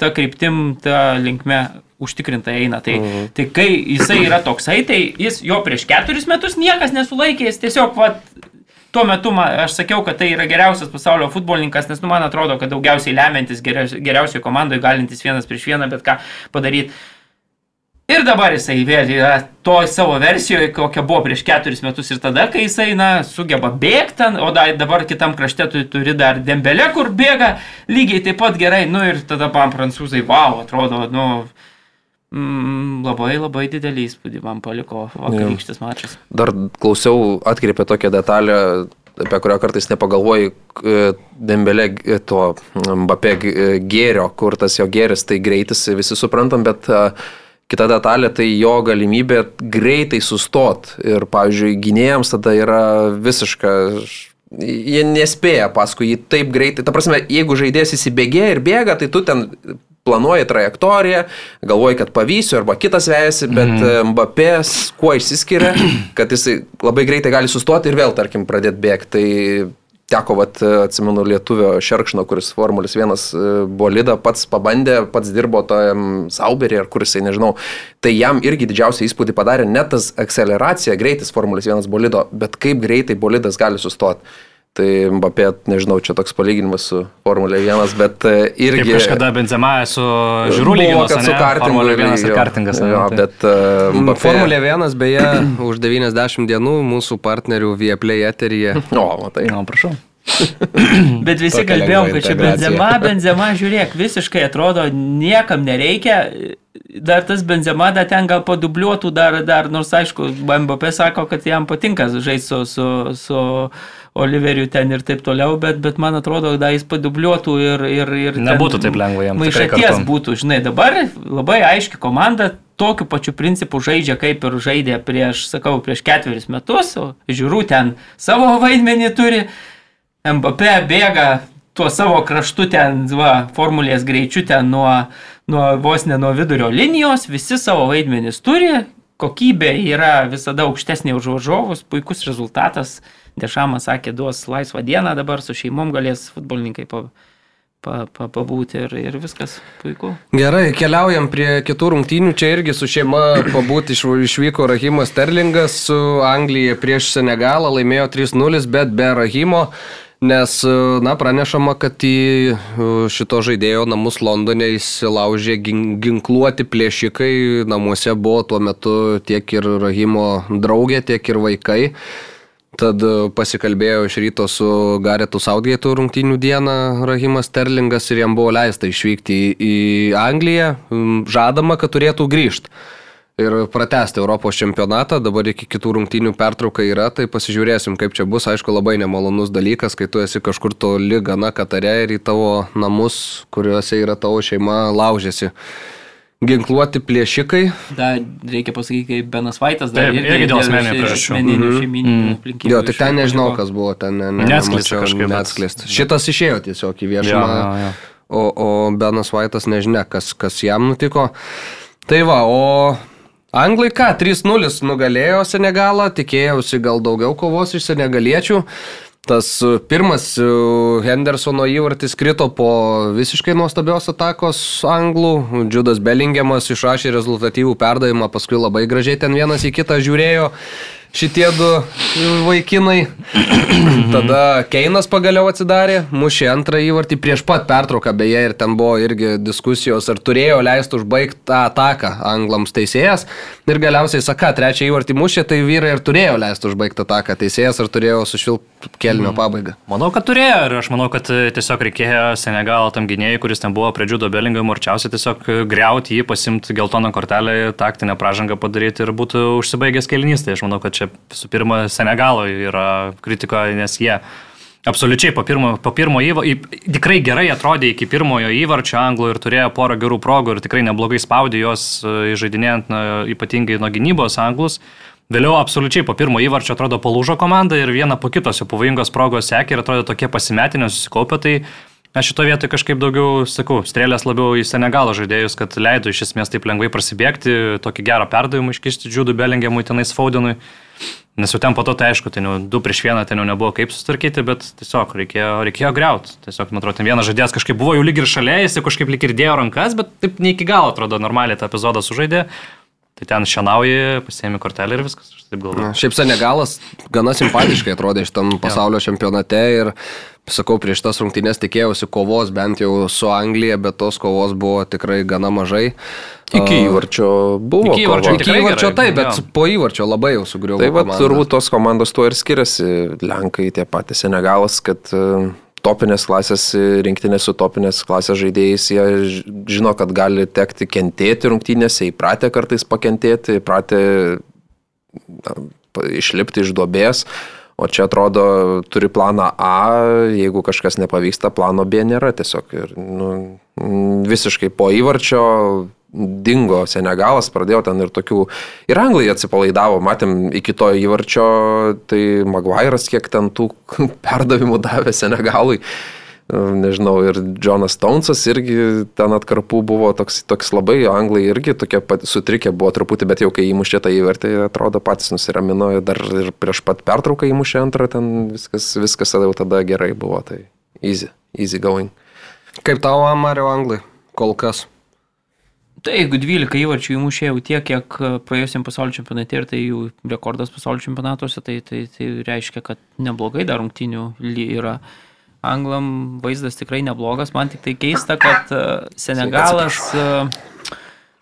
ta kryptim, ta linkme užtikrintai eina. Tai, mhm. tai kai jisai yra toksai, tai jis jo prieš keturis metus niekas nesulaikė, jis tiesiog vat, Tuo metu man, aš sakiau, kad tai yra geriausias pasaulio futbolininkas, nes nu, man atrodo, kad daugiausiai lemiantis geriausioje komandoje, galintis vienas prieš vieną bet ką padaryti. Ir dabar jisai vėl yra to savo versijoje, kokia buvo prieš keturis metus ir tada, kai jisai, na, sugeba bėgti, o da, dabar kitam krašte tu turi dar dembelę, kur bėga lygiai taip pat gerai, nu ir tada man prancūzai, wow, atrodo, nu, Mm, labai labai didelį įspūdį man paliko vakarykštis mačas. Dar klausiau, atkreipė tokią detalę, apie kurią kartais nepagalvoji, Dembelė e, to Mbappé e, gėrio, kur tas jo gėris, tai greitis visi suprantam, bet kita detalė tai jo galimybė greitai sustot. Ir, pavyzdžiui, gynėjams tada yra visiška jie nespėja paskui jį taip greitai. Ta prasme, jeigu žaidėjas įsibėgė ir bėga, tai tu ten planuoji trajektoriją, galvoji, kad pavysiu arba kitas vejasi, bet mm. Mbappės kuo išsiskiria, kad jis labai greitai gali sustoti ir vėl, tarkim, pradėti bėgti. Tai teko, vat, atsimenu, lietuvio Šerkšno, kuris Formulis 1 e, bolida pats pabandė, pats dirbo tam Sauberį ar kuris, nežinau, tai jam irgi didžiausią įspūdį padarė ne tas akceleracija, greitis Formulis 1 bolido, bet kaip greitai bolidas gali sustoti. Tai Mbappé, nežinau, čia toks palyginimas su Formulė 1, bet e, irgi... Kaip kažkada Benzema su Žiūrų lygiu, kad su kartingu. Formulė 1 ir kartingas. Jo, Jo, bet uh, Mbappé... Formulė 1 beje už 90 dienų mūsų partnerių Vieplay eteryje. O, matai. Na, prašau. Bet visi kalbėjom, kad čia benzema, benzema, žiūrėk, visiškai atrodo, niekam nereikia. Dar tas benzema, dar ten gal padubliuotų, dar, dar nors aišku, MBP sako, kad jam patinka žaisti su, su, su Oliveriu ten ir taip toliau, bet, bet man atrodo, da jis padubliuotų ir... ir, ir Nebūtų taip lengva jam, Maišaties būtų, žinai, dabar labai aiški komanda tokiu pačiu principu žaidžia, kaip ir žaidė prieš, sakau, prieš ketverius metus, žiūrų ten savo vaidmenį turi. Mbappé bėga tuo savo kraštu ten, va, formulės greičiu ten nuo, nuo vos ne nuo vidurio linijos, visi savo vaidmenis turi, kokybė yra visada aukštesnė už varžovus, puikus rezultatas. Dešamas sakė, duos laisvą dieną dabar su šeimom galės futbolininkai pa, pa, pa, pabūti ir, ir viskas puiku. Gerai, keliaujam prie kitų rungtynių. Čia irgi su šeima pabūti iš, išvyko Rahimas Sterlingas su Anglija prieš Senegalą, laimėjo 3-0, bet be Rahimo. Nes, na, pranešama, kad į e, šito žaidėjo namus Londone įsilaužė gin- ginkluoti plėšikai. Namuose buvo tuo metu tiek ir Rahimo draugė, tiek ir vaikai. Tad e, pasikalbėjo iš ryto su Garetu Saudgėtų rungtynių dieną Rahimas Sterlingas ir jam buvo leista išvykti į, Angliją. Žadama, kad turėtų grįžti ir pratesti Europos čempionatą. Dabar iki kitų rungtynių pertrauka yra, tai pasižiūrėsim, kaip čia bus. Aišku, labai nemalonus dalykas, kai tu esi kažkur toli gana Katare ir į tavo namus, kuriuose yra tavo šeima, laužėsi. Ginkluoti plėšikai. Dar reikia pasakyti, kaip Benas Vaitas dar Taip, irgi dėl asmeninių priežasčių. Šeiminių aplinkybių. Jo, tai ten nežinau, kas buvo, ten ne, ne, Neatskleista kažkaip, bet- neatskleista. Šitas išėjo tiesiog į viešumą. Jo, jo, jo. O, o Benas Vaitas nežinia, kas, kas jam nutiko. Tai va, o Anglai ką, 3-0 nugalėjo Senegalą, tikėjausi gal daugiau kovos iš senegaliečių. Tas e, pirmas e, Hendersono įvartis krito po visiškai nuostabios atakos anglų. Džudas Bellingiamas išrašė rezultatyvų perdavimą, paskui labai gražiai ten vienas į kitą žiūrėjo šitie du vaikinai. Tada Keinas pagaliau atsidarė, mušė antrą įvartį prieš pat pertrauką, beje, ir ten buvo irgi diskusijos, ar turėjo leisti užbaigti tą ataką anglams teisėjas. Ir galiausiai Saka trečią įvartį mušė, tai vyrai ir turėjo leisti užbaigti ataką teisėjas, ar turėjo sušvilpti kelnio pabaigą. Manau, kad turėjo ir aš manau, kad e, tiesiog reikėjo Senegalo tam gynėjui, kuris ten buvo prie Džudo Belingamo, arčiausiai tiesiog e, greuti jį, pasimti geltoną kortelę, taktinę pražangą padaryti ir būtų užsibaigęs kelinys. Tai aš manau, kad čia visų pirma Senegalo yra kritika, nes jie absoliučiai po pirmo, po pirmo įvarčio, tikrai gerai atrodė iki pirmojo įvarčio anglų ir turėjo porą gerų progų ir tikrai neblogai spaudė juos e, žaidinėjant na, ypatingai nuo gynybos anglus. Vėliau absoliučiai po pirmo įvarčio atrodo palūžo komanda ir viena po kitos jau pavojingos progos sekė ir atrodo tokie pasimetinę susikaupę. Tai aš šito vietoj kažkaip daugiau, sakau, strėlės labiau į Senegalo žaidėjus, kad leido iš esmės taip lengvai prasibėgti, tokį gerą perdavimą iškišti Džudų Belingiamui tenais Faudenui. Nes jau ten po to, tai aišku, ten jau du prieš vieną ten jau nebuvo kaip susitvarkyti, bet tiesiog reikėjo, reikėjo greuti. Tiesiog, man atrodo, ten vienas žaidėjas kažkaip buvo jau lyg ir šalia, jis jau kažkaip lyg ir dėjo rankas, bet taip ne iki galo atrodo normaliai tą epizodą sužaidė. Tai ten šienauji, pasiemi kortelę ir viskas, aš taip galvoju. Šiaip Senegalas gana simpatiškai atrodė šitam pasaulio čempionate ir, sakau, prieš tas rungtynės tikėjausi kovos bent jau su Anglija, bet tos kovos buvo tikrai gana mažai. Iki įvarčio buvo. Iki įvarčio. Iki įvarčio gerai, taip, bet jo. po įvarčio labai jau sugriuvo. Tai va, komanda. turbūt tos komandos tuo ir skiriasi. Lenkai tie patys Senegalas, kad e, topinės klasės e, rinktinės su topinės klasės žaidėjais, jie žino, kad gali tekti kentėti rungtynėse, įpratę kartais pakentėti, įpratę na, išlipti iš duobės. O čia atrodo, turi planą A, jeigu kažkas nepavyksta, plano B nėra tiesiog. Ir, nu, visiškai po įvarčio dingo Senegalas, pradėjo ten ir tokių, ir anglai atsipalaidavo, matėm iki to įvarčio, tai Maguire'as kiek ten tų perdavimų davė Senegalui. Nežinau, ir Jonas Stonesas irgi ten atkarpų buvo toks, toks labai, anglai irgi tokie pat sutrikę buvo truputį, bet jau kai įmušė tą įvertį, atrodo patys nusiramino, dar ir prieš pat pertrauką įmušė antrą, ten viskas, viskas jau tada gerai buvo, tai easy, easy going. Kaip tau, Mario Anglai, kol kas? Tai jeigu 12 įvarčių įmušė jau tiek, kiek e, praėjusiam pasaulio čempionate ir tai jų rekordas pasaulio čempionatuose, tai, tai, tai reiškia, kad neblogai dar rungtinių yra. Anglam vaizdas tikrai neblogas, man tik tai keista, kad e, Senegalas e,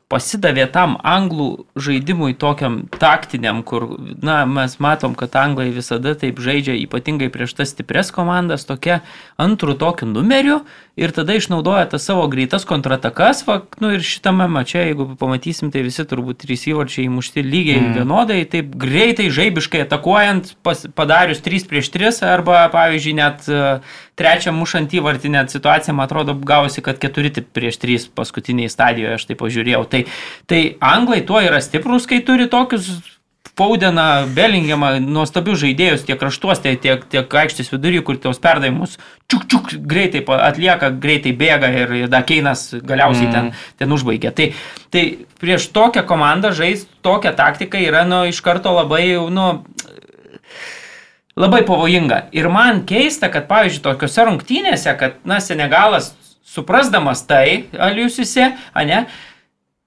pasidavė tam anglų žaidimui tokiam taktiniam, kur, na, mes matom, kad anglai visada taip žaidžia, ypatingai prieš tas stipres komandas, tokia antrų tokiu numeriu ir tada išnaudoja tas savo greitas kontratakas, va, nu ir šitame mače, jeigu pamatysim, tai visi turbūt trys įvarčiai įmušti lygiai mm. vienodai, taip greitai, žaibiškai atakuojant, pas, padarius 3 prieš 3 arba, pavyzdžiui, net uh, trečią mušant įvartį net situacija, man atrodo, gausi, kad 4 prieš 3 paskutiniai stadijoje, aš tai pažiūrėjau. Tai, tai anglai tuo yra stiprus, kai turi tokius Paudeną, Bellingiamą, nuostabius žaidėjus tiek kraštuos, tiek, tiek, aikštės vidury, kur tos perdavimus čiuk čiuk greitai atlieka, greitai bėga ir, ir Dakeinas galiausiai mm. ten, ten užbaigia. Tai, tai prieš tokią komandą žaisti tokią taktiką yra nu, iš karto labai, nu, labai pavojinga. Ir man keista, kad, pavyzdžiui, tokiuose rungtynėse, kad, na, Senegalas, suprasdamas tai, aliusiuose, ne,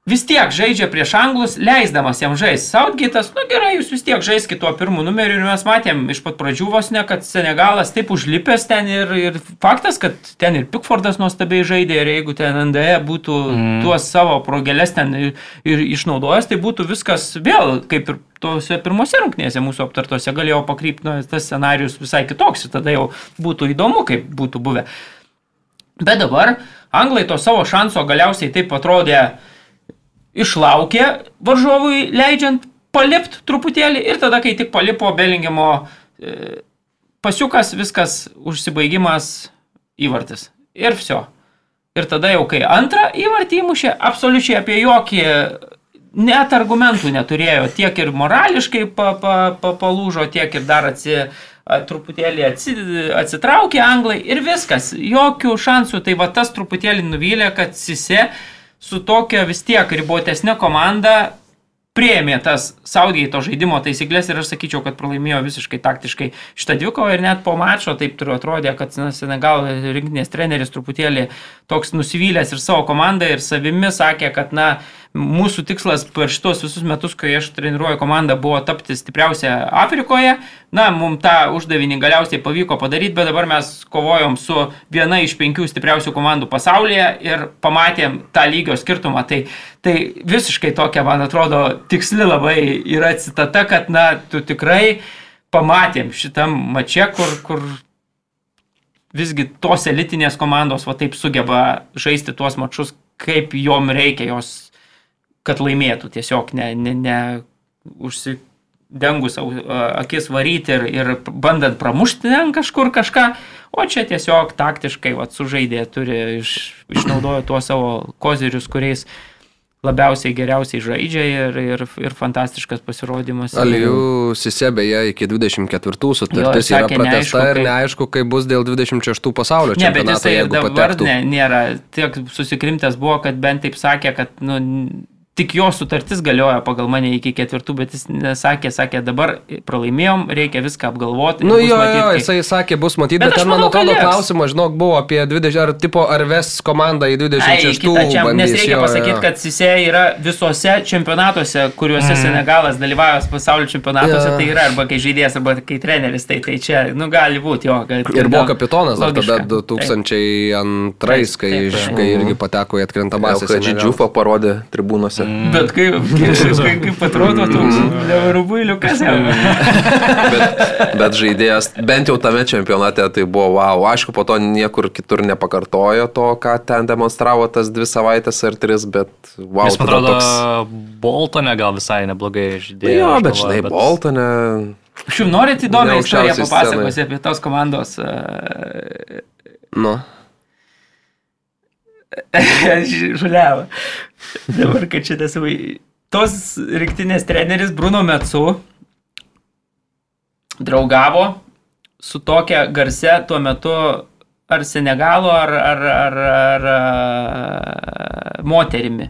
vis tiek žaidžia prieš anglus, leisdamas jam žaisti. Southgate'as, nu gerai, jūs vis tiek žaiskite tuo pirmu numeriu ir mes matėm iš pat pradžių vos ne, kad Senegalas taip užlipęs ten ir, ir faktas, kad ten ir Pickfordas nuostabiai žaidė ir jeigu ten NDE būtų mm. tuos savo progelės ten ir, ir išnaudojęs, tai būtų viskas vėl kaip ir tose pirmose rungtynėse mūsų aptartose galėjo pakrypti, nu, tas scenarius visai kitoks ir tada jau būtų įdomu, kaip būtų buvę. Bet dabar anglai to savo šanso galiausiai taip atrodė, išlaukė varžovui leidžiant palipt truputėlį ir tada, kai tik palipo Belingemo e, pasiukas, viskas užsibaigimas įvartis. Ir viso. Ir tada jau kai antrą įvartį įmušė, absoliučiai apie jokį net argumentų neturėjo. Tiek ir morališkai pa, pa, pa, palūžo, tiek ir dar atsi, truputėlį atsi, atsitraukė anglai ir viskas. Jokių šansų. Tai va tas truputėlį nuvylė, kad Sise su tokia vis tiek ribotesnė komanda prieėmė tas Saudijato žaidimo taisyklės ir aš sakyčiau, kad pralaimėjo visiškai taktiškai šitą dvikovą ir net po mačo taip turiu atrodė, kad na, Senegal rinkinės treneris truputėlį toks nusivylęs ir savo komandą ir savimi sakė, kad na, mūsų tikslas per šitos visus metus, kai aš treniruoju komandą, buvo tapti stipriausia Afrikoje. Na, mums tą uždavinį galiausiai pavyko padaryti, bet dabar mes kovojom su viena iš penkių stipriausių komandų pasaulyje ir pamatėm tą lygio skirtumą. Tai, tai visiškai tokia, man atrodo, tiksli labai yra citata, kad, na, tu tikrai pamatėm šitam mače, kur, kur visgi tos elitinės komandos va taip sugeba žaisti tuos mačius, kaip jom reikia, jos kad laimėtų, tiesiog ne, ne, ne užsidengus akis varyti ir, ir bandant pramušti ten kažkur kažką, o čia tiesiog taktiškai vat, sužaidė, turi iš, išnaudojo tuos savo kozirius, kuriais labiausiai geriausiai žaidžia ir, ir, ir fantastiškas pasirodymas. Alijų Sisebėje iki 24 sutartis jo, yra pratesta ir neaišku, kaip bus dėl 26 pasaulio čempionato. Ne, bet jisai dabar ne, nėra tiek susikrimtęs buvo, kad bent taip sakė, kad nu, tik jo sutartis galioja pagal mane iki ketvirtų, bet jis nesakė, sakė, dabar pralaimėjom, reikia viską apgalvoti. Nu jo, matyt, jo, kai... jisai sakė, bus matyti, bet, bet ten, man atrodo, klausimas, žinok, buvo apie 20, ar tipo, ar ves komanda į 26. Ai, nes reikia jo, pasakyti, jo. kad Sise yra visose čempionatuose, kuriuose mm. Senegalas dalyvavęs pasaulio čempionatuose, ja. tai yra arba kai žaidėjas, arba kai treneris, tai, tai čia, nu, gali būti jo. Kad, ir buvo kapitonas dar tada 2002, kai, taip, kai irgi pateko į atkrintamąsią. Kad Džiufą parodė tribūnose pusę. Mm. Bet kaip, kaip, kaip atrodo toks mm. rubuiliukas. bet, bet žaidėjas, bent jau tame čempionate, tai buvo wow. Aišku, po to niekur kitur nepakartojo to, ką ten demonstravo tas dvi savaitės ar tris, bet wow. Jis, man atrodo, toks... Boltone gal visai neblogai žaidėjo. Jo, bet žinai, bet... Boltone. Šiuo norit įdomią istoriją papasakoti apie tos komandos. Uh... Nu. Žuliavo. Dabar, kad šitas tos rinktinės treneris Bruno Metsu draugavo su tokia garse tuo metu ar Senegalo, ar, ar, ar, ar, ar moterimi.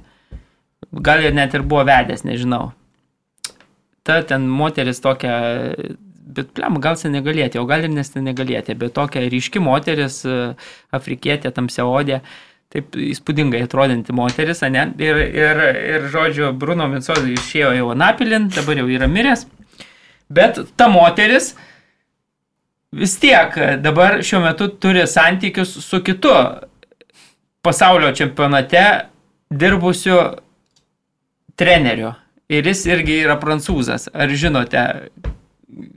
Gal ir net ir buvo vedęs, nežinau. Ta ten moteris tokia, bet plem, gal senegalietė, o gal ir nes senegalietė, bet tokia ryški moteris, afrikietė, tamsiaodė. odė taip įspūdingai atrodanti moteris, ne? Ir, ir, ir žodžiu, Bruno Mincozai išėjo jau Anapilin, dabar jau yra miręs. Bet ta moteris vis tiek dabar šiuo metu turi santykius su kitu pasaulio čempionate dirbusiu treneriu. Ir jis irgi yra prancūzas. Ar žinote,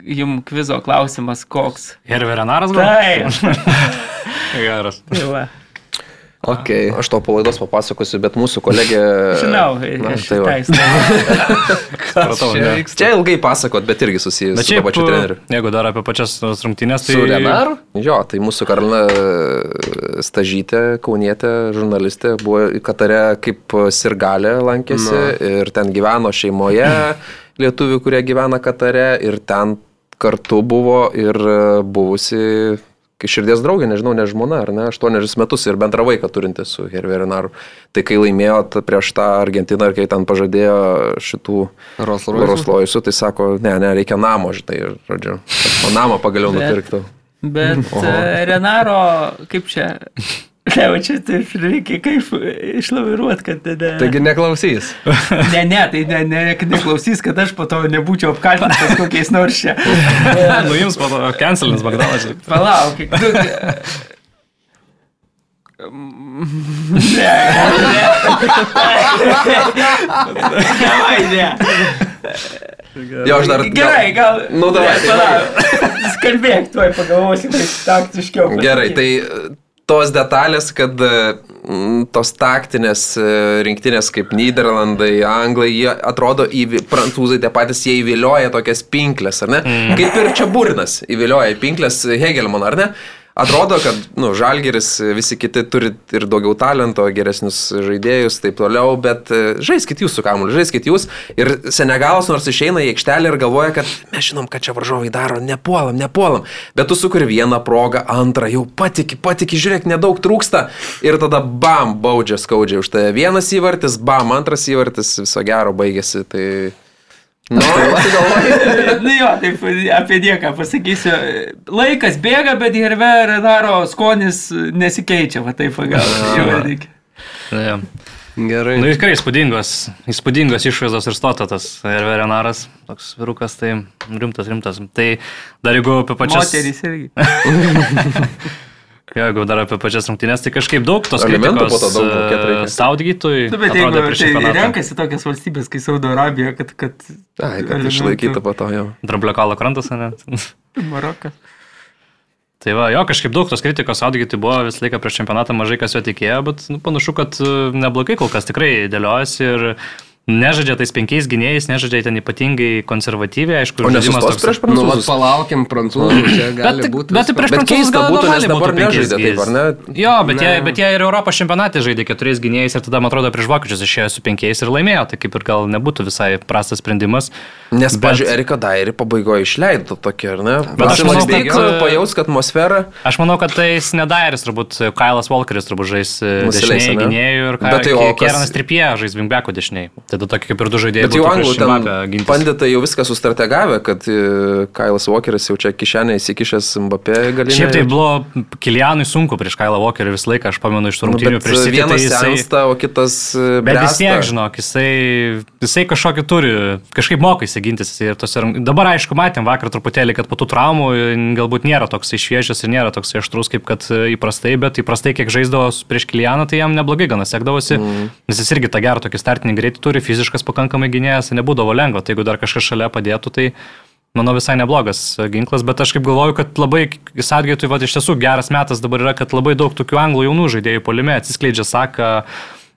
jums kvizo klausimas koks? Herverenaras gal? Taip. Geras. Tai. Okay. Aš to palaidos papasakosiu, bet mūsų kolegė... Žinau, Na, tai va. tai. Supratau, ne. Čia ilgai pasakot, bet irgi susijęs Bet su šiaip, pačiu treneriu. jeigu dar apie pačias tos rungtynės, tai... Su Renaru? Jo, tai mūsų Karolina Stažytė, kaunietė, žurnalistė, buvo Katare kaip sirgalė lankėsi Nu. ir ten gyveno šeimoje lietuvių, kurie gyvena Katare ir ten kartu buvo ir buvusi kai širdies draugė, nežinau, ne žmona, ar ne, aštuonerius metus ir bendrą vaiką turinti su Herverinaru. Tai kai laimėjo t- prieš tą Argentiną ir kai ten pažadėjo šitų? Roslojusų, tai sako, ne, ne, reikia namo, žinai, ir, žodžiu, o namą pagaliau Bet- nupirktų. Bet e, Renaro, kaip čia? Ne, o čia taip reikia kaip išlaviruoti, kad... Ne, Taigi neklausys. ne, ne, tai ne, ne, neklausys, kad aš po to nebūčiau apkaltintas kokiais nors čia. nu jums po to cancelins Bagdalas. Palauk, tu... Ne, ne. Davai, ne. Jo, aš dar... Gerai, gal. Nu, davai, tai Palauk. Skalbėk, tuoj pagalvosim, kaip taktiškiau. Gerai, tai tos detalės, kad mm, tos taktinės e, rinktinės kaip Niderlandai, Anglai, jie atrodo, įvi, prancūzai tie patys, jie įvilioja tokias pinklės, ar ne? Mm. Kaip ir čia burnas įvilioja į pinklės Hegelman, ar ne? Atrodo, kad nu, Žalgeris, visi kiti turi ir daugiau talento, geresnius žaidėjus, taip toliau, bet e, žaiskit jūs su kamuoliu, žaiskit jūs. Ir Senegalas nors išeina į aikštelę ir galvoja, kad mes žinom, kad čia varžovai daro, nepuolam, nepuolam. Bet tu sukuri vieną progą, antrą, jau patiki, patiki, žiūrėk, nedaug trūksta. Ir tada bam, baudžia skaudžiai už tai. Vienas įvartis, bam, antras įvartis, viso gero baigėsi. Tai... Nu, tai. Nu jo, taip apie nieką pasakysiu. Laikas bėga, bet Herve Renaro skonis nesikeičia, va taip pagal. Ja. Gerai. Nu, tikrai įspūdingos, įspūdingos išvaizdos ir stotatas. Ir Verenaras, toks virukas, tai rimtas, rimtas. Tai dar jeigu apie pačias... Moterys irgi. Jeigu dar apie pačias rungtynės, tai kažkaip daug tos kritikos to reikia. Saudgytui. Nu, bet jeigu tai renkasi tokias valstybės, kaip Saudo Arabija, kad... kad Ai, kad išlaikytų po to jau. Dramblio krantas, ne? Marokas. Tai va, jo, kažkaip daug tos kritikos Saudgytui buvo visą laiką prieš čempionatą, mažai kas jo tikėjo, bet nu, panašu, kad e, neblogai kol kas tikrai dėliojasi ir nežaidžia tais penkiais gynėjais, nežaidžia ten ypatingai konservatyviai, aišku, O žaidimas toks- prieš Nu, vat prancūzus? palaukim, prancūzų, čia gali Bet, būti. bet tai prieš Bet prancūzus gal būtų, nes dabar būtų nežaidė taip, ar ne? Jo, bet, Ne. jie, bet jie ir Europos čempionatė žaidė keturiais gynėjais ir tada, man atrodo, prieš vokiečius išėjo su penkiais ir laimėjo, tai kaip ir gal nebūtų visai prastas sprendimas. Nes, Bet- pažiūrėjau, Erika Dairį pabaigoje išleido tokį, ar ne? Bet aš manau, Pasimąstyk, kad- pajaus, kad atmosfera. Aš manau, kad tai Snedairis, turbūt Kailas Walkeris turbūt žais e, ane? gynėjų ir Bet tai Keranas Tripie žais Vingbeko dešiniai. Tada tokie kaip ir du žaidėjai. Bet jau anglų ten panditai jau viską sustrategavę, kad e, Kailas Walkeris jau čia kišenė įsikišęs Mbappé galimai. Šiaip tai buvo Kilianui sunku prieš Kailą Walkerį visą laiką, aš pamenu iš tų Nu, prieš City, tai vienas jisai... sensta, o kitas... e, Bet vis tiek, žinok, jisai, jisai kažkokį turi, kažkaip moka įsigintis. Ir tose rung- Dabar, aišku, matėm vakar truputėlį, kad po tų traumų galbūt nėra toks išviežęs ir nėra toks aštrus, kaip kad e, įprastai, bet įprastai, kiek žaisdavo prieš Kilianą, tai jam neblogai gana sekdavosi. Mm. Nes jis irgi tą gerą tokį startinį greitį turi, fiziškas pakankamai gynėjas, tai nebūdavo lengva. Tai jeigu dar kažkas šalia padėtų, tai manau visai neblogas e, ginklas, bet aš kaip galvoju, kad labai Sadgėtui, va, iš tiesų geras metas dabar yra, kad labai daug tokių anglų jaunų žaidėjų polime atsiskleidžia, sako,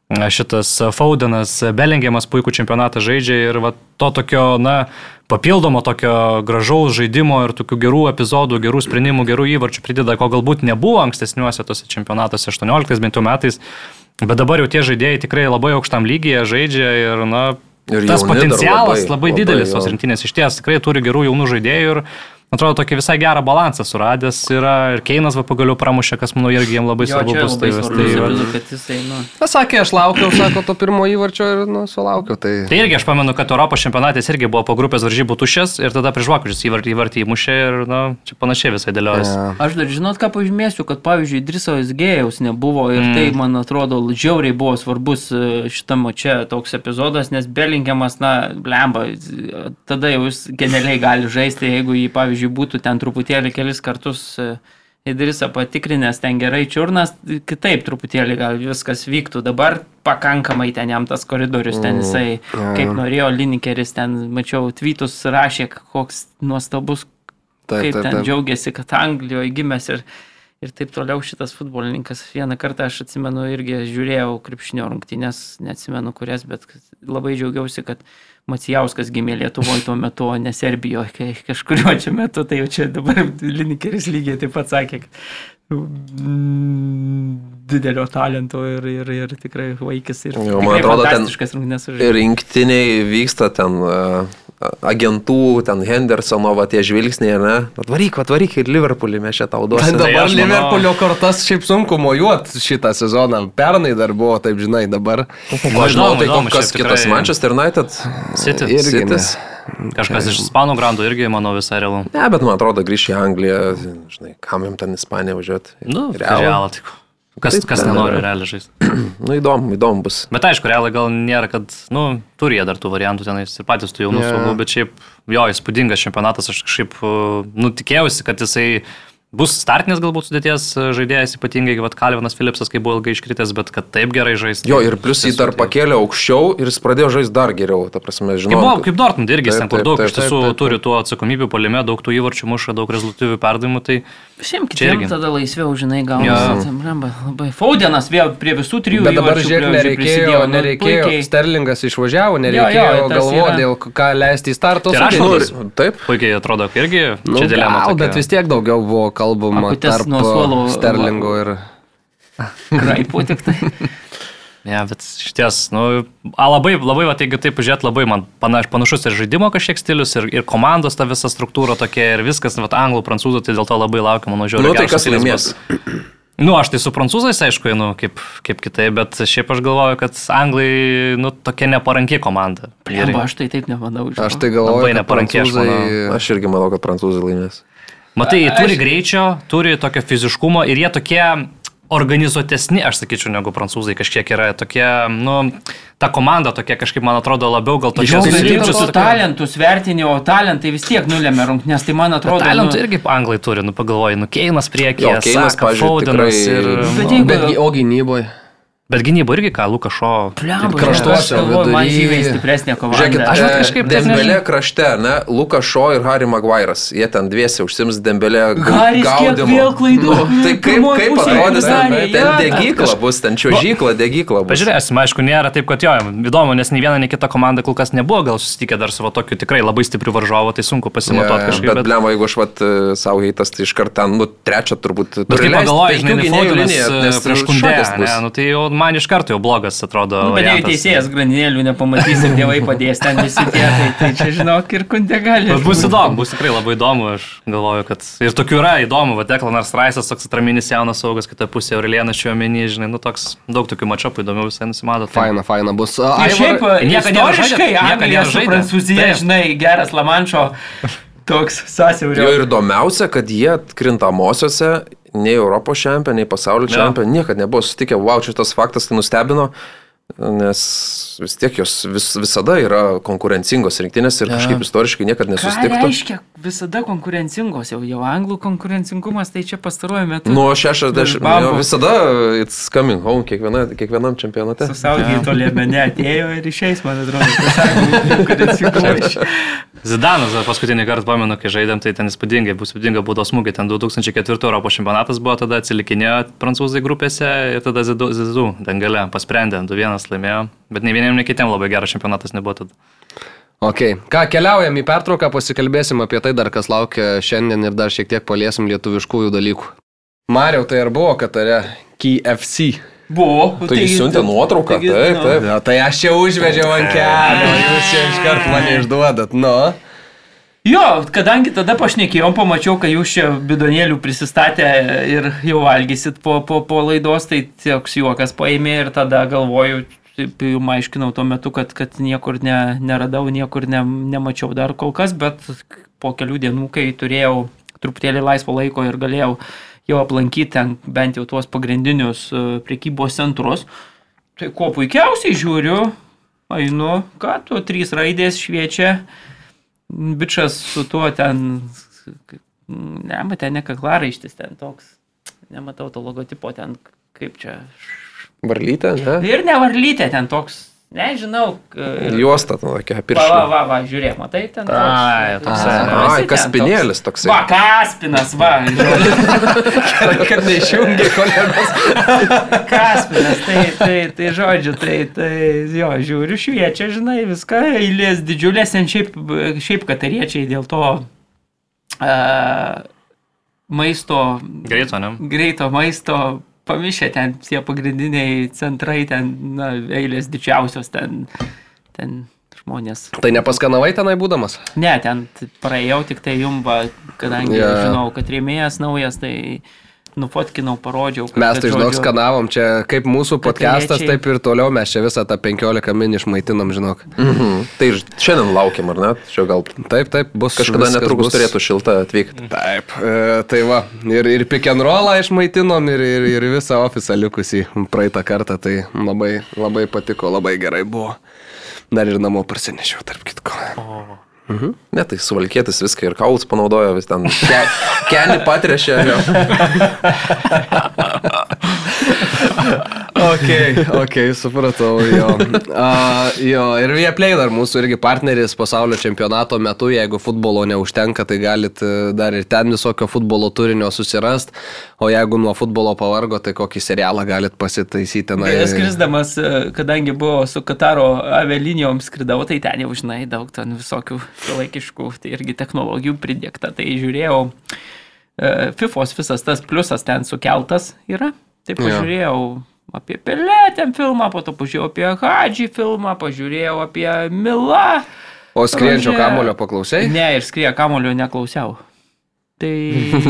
šitas Faudenas, Belingiamas puikų čempionatą žaidžia ir va, to tokio, na, papildomo tokio gražaus žaidimo ir tokių gerų epizodų, gerų sprendimų, gerų įvarčių prideda, ko galbūt nebuvo ankstesniuose tose čempionatuose 18 bent jau metais, bet dabar jau tie žaidėjai tikrai labai aukštam lygyje žaidžia ir, na, Ir tas potencialas labai, labai, labai labai, didelis tos rinktinės. Iš ties tikrai turi gerų jaunų žaidėjų ir atrodo, tokį visai gerą balansą suradęs yra ir Keinas va pagaliau pramušė, kas manau irgi jiems labai Jo, svarbu bus. Tai, tai, kad jisai, nu, Pasakė, aš laukiau, sako, to pirmo įvarčio ir, nu, sulaukiau. Tai... Tai irgi aš pamenu, kad Europos čempionatės irgi buvo po grupės varžybų tušės ir tada prieš vakarus įvartį įvartį įmušė ir, na, čia panašiai visai dėliojasi. Ja. Aš dar žinot, ką pažymėsiu, kad pavyzdžiui, Driso Isgėjaus nebuvo ir mm. tai, man atrodo, žiauriai buvo svarbus e, šitam čia toks epizodas, nes Bellingiamas, na, blemba, e, tada jau jis genialiai gali žaisti, jeigu jį, pavyzdžiui, būtų ten truputėlį kelis kartus e, Idrisą patikrinęs ten gerai čiurnas, kitaip truputėlį gal viskas vyktų. Dabar pakankamai ten jam tas koridorius, ten jisai, kaip norėjo Linikeris, ten mačiau, tweetus rašė, koks nuostabus Taip, kaip taip, ten taip. džiaugiasi, kad Anglijoje gimęs ir, ir taip toliau šitas futbolininkas. Vieną kartą aš atsimenu irgi žiūrėjau krepšinio rungtynės, neatsimenu kurias, bet labai džiaugiausi, kad Macijauskas gimė Lietuvoje tuo metu, o ne Serbijoje, kažkurio čia metu, tai jau čia dabar Linikeris lygiai taip pat sakė, kad mm, didelio talento ir, ir, ir tikrai vaikis ir Jo, man atrodo, ten rinktiniai vyksta ten uh, agentų, ten Hendersono, va tie žvilgsniai, ne? Atvaryk, atvaryk ir Liverpoolį mes čia tau Ten duosime. Tai dabar manau- Liverpoolio kortas šiaip sunku mojuot šitą sezoną. Pernai dar buvo, taip žinai, dabar. Aš žinau, įdomu, tai įdomu, kas šiaip kitas tikrai- Manchester United. City. Irgi ne. City's. Kažkas iš Ispanų grandų irgi, manau, visai realu. Ne, bet man atrodo, grįš į Angliją, žinai, kam jam ten Ispaniją važiuoti. Nu, Realą. realą tik. Kas, Taip, kas nenori realiai žaisti. Nu, įdomu, įdomu bus. Bet aišku, realai gal nėra, kad, nu, turi jie dar tų variantų tenais ir patys tų jaunų yeah. saugų, bet šiaip, jo, įspūdingas čempionatas, aš kažkaip, uh, nu, tikėjausi, kad jisai bus startinės galbūt sudėties uh, žaidėjas, ypatingai, kaip Kalvinas Philipsas, kai buvo ilgai iškritęs, bet kad taip gerai žaisti. Jo, ir plus jį dar pakėlė aukščiau ir jis pradėjo žaisti dar geriau, ta prasme, Kaip, žinau. buvo, kaip Dortmund irgi, ten kur Taip, daug taip, iš tiesų taip, taip, turi tų atsakomybių polime, daug tų įvarčių muša, daug rezultatyvių perdavimų, tai Visiems Čia irgi. kitiems tada laisviau, žinai, Jo. gaunasi. Ja. Labai. Faudenas vėl prie visų trijų. Bet dabar žiūrėk, nereikėjo. Nu, nereikėjo. puikiai. Sterlingas išvažiavo, Jo, nereikėjo jo, tas galvoti, dėl ką leisti į starto Tai rašo, sudėtis. Nu, taip. puikiai atrodo, kad irgi Nu, čia dilema. gal, tokia. bet vis tiek daugiau buvo kalbama nuo suolo Sterlingo ir... Kraipo tik tai. Ne, bet šities, nu, a, labai, labai, va, jeigu taip žiūrėt, labai man panaš, panašus ir žaidimo kažkiek stilius, ir, ir komandos ta visa struktūra tokia, ir viskas, va, anglų, prancūzų, tai dėl to labai laukiu, manau, žiūriu. Nu, tai kas laimės? Nu, aš tai su prancūzais, aišku, nu, kaip, kaip kitai, bet šiaip aš galvoju, kad anglai, nu, tokia neparanki komanda. Pliamba, aš tai taip nemanau. žinau. Aš tai galvoju, Labai kad neparankiai, aš prancūzai... Aš irgi manau, kad prancūzai laimės. Matai, jie turi Aš- greičio, turi tokio fiziškumo ir jie tokie organizuotesni, aš sakyčiau, negu prancūzai kažkiek yra tokie, nu, ta komanda tokia kažkaip, man atrodo, labiau gal tokia Jau tai tos talentus vertini, o talentai vis tiek nulėmė rungtynės, tai man atrodo. Talentų nu, irgi anglai turi, nu pagalvoju, nu Keinas priekyje, Keinas, Faudenas ir... Bet nu, jeigu- Bet, o gynyboje. Bet gynyba irgi ką, Lukašo. Kraštuose, man žymiai stipresnė komanda. Žiūrėkit, Aš vat kažkaip Dembelė krašte, ne? Lukas Šo ir Harry Maguire'as. Jie ten dviesi užsims Dembelė kiek vėl klaidų. Tai kaip, kaip atrodys ten, ten degykla bus, ten čiuožykla, degykla bus. Pažiūrėsim, aišku, nėra taip, kad jo, įdomu, nes nei viena, nei kita komanda kol kas nebuvo gal susitikę dar su va tokiu tikrai labai stipriu varžovu, tai sunku pasimatuoti jo, kažkaip. Bet, blema, jeigu aš vat savo heitas, tai iš karto ten, nu, trečią turbūt. Bet kaip leist pagalvoji, žinai, liniją, e, prieš bus. ne, nu, tai jau man iš karto jau blogas atrodo. Nu, bet jeigu teisėjas granėlių nepamatys ir tėvai padės ten visi tie, tai, tai čia žinok ir kundė gali. Bet bus įdomu, bus tikrai labai įdomu, aš galvoju, kad ir tokių yra įdomu, va Deklanas Raisas, toks atraminis jaunas saugas, kita pusė Aurelienas Šiuomenys, žinai, nu toks daug tokių mačiapų įdomių visai nusimato. Tai- Faina, faina bus. Aivar, šiaip nėra istoriškai Anglija su. Prancūzija, žinai, geras Lamanšo toks Jo sąsiaurio. ir įdomiausia, kad jie atkrintamosiose, nei Europos čempionai, nei pasaulio Jo. čempionai, niekada nebuvo sutikę, wow, šitas faktas tai nustebino, nes vis tiek jos vis, visada yra konkurencingos rinktinės ir kažkaip istoriškai niekada Ką nesustiktų. reiškia visada konkurencingos, jau, jau anglų konkurencingumas, tai čia pastaruoju metu. Nuo 60 Bambu. jo, visada it's coming home kiekviena, kiekvienam čempionate. Susaugiai tolėme neatėjo ir išeis, man atrodo. Zidanas, paskutinį kartą pamenu, kai žaidėm, tai ten įspūdingai, bus įspūdinga būdo smūgiai. Ten 2004 Europos čempionatas buvo, tada atsilikinėjo prancūzai grupėse ir tada Zidu, Zidu Dangalė pasprendė, 2-1 laimėjo. Bet nei vieniem, nei kitiem labai geras čempionatas nebuvo tada. Ok, ką keliaujam į pertrauką, pasikalbėsim apie tai dar, kas laukia šiandien ir dar šiek tiek paliesim lietuviškųjų dalykų. Mariau, tai ar buvo Katare KFC? Buvo. Tai jis siuntė nuotrauką, taigi, taip, nu, taip. Ja, tai aš čia užvežiau ant kelio, jūs čia iš karto mane išduodat, nu. Jo, kadangi tada pašnekėjom, pamačiau, kad jūs čia bidonėlių prisistatė ir jau valgysit po, po, po laidos, tai toks juokas paėmė ir tada galvoju, taip jums aiškinau tuo metu, kad, kad niekur ne, neradau, niekur ne, nemačiau dar kol kas, bet po kelių dienų, kai turėjau truputėlį laisvo laiko ir galėjau jau aplankyti ten bent jau tuos pagrindinius e, prekybos centrus, tai kuo puikiausiai žiūriu, einu, ką tu, trys raidės šviečia, bičias su tuo ten, ne, ten ne kaklaraištis, ten toks, nematau to logotipo ten, kaip čia. Varlytė, ne? Ir ne varlytė, ten toks, nežinau. Ir... Juosta tokia, Va, va, va, va, žiūrėk, matai ten. toks- Ai, toksai. Ai, kaspinėlis toks. toksai. Va, kaspinas, va, žodžiu, kad neišjungi kolegos. kaspinas, tai, tai, tai žodžiu, tai, tai, jo, žiūriu, šviečia, žinai, viską, eilės didžiulės, ten šiaip, šiaip katariečiai dėl to uh, maisto, Greito, ne? greito maisto pamišę ten tie pagrindiniai centrai, ten na, eilės didžiausios, ten, ten žmonės. Tai nepaskanavai tenai būdamas? Ne, ten praėjau tik tai jumba, kadangi yeah. žinau, kad rėmėjas naujas, tai nufotkinau, parodžiau. Kad, Mes tai žinok žodžiu, skanavom, čia kaip mūsų podcastas, taip ir toliau mes čia visą tą 15 min išmaitinam, žinok. Mhm. Tai ir šiandien laukiam, ar ne? Čia gal Taip, taip, bus kažkada netrukus bus. turėtų šilta atvykti. Taip, e, tai va, ir, ir pick and rollą išmaitinom, ir, ir, ir visą ofisą likusį praeitą kartą, tai labai, labai patiko, labai gerai buvo. Dar ir namo parsinešiau, tarp kitko. Ne, tai suvalkėtis viską ir kaulus panaudojo, vis ten ke, kenį patrešė. Ok, ok, supratau, jo. Uh, jo, ir Vieplay dar mūsų irgi partneris pasaulio čempionato metu, jeigu futbolo neužtenka, tai galit e, dar ir ten visokio futbolo turinio susirast, o jeigu nuo futbolo pavargo, tai kokį serialą galit pasitaisyti. Na, Skrisdamas, e, kadangi buvo su Kataro avialinijom skridau, tai ten jau žinai daug ten visokių šiuolaikiškų, tai irgi technologijų pridėkta. Tai žiūrėjau, e, FIFOS visas tas pliusas ten sukeltas yra. Tai Jo. pažiūrėjau apie Pelę ten filmą, po to pažiūrėjau apie Hadžį filmą, pažiūrėjau apie Milą. o skrienčio kamulio paklausai? Ne, ir skrieja kamulio neklausiau. Tai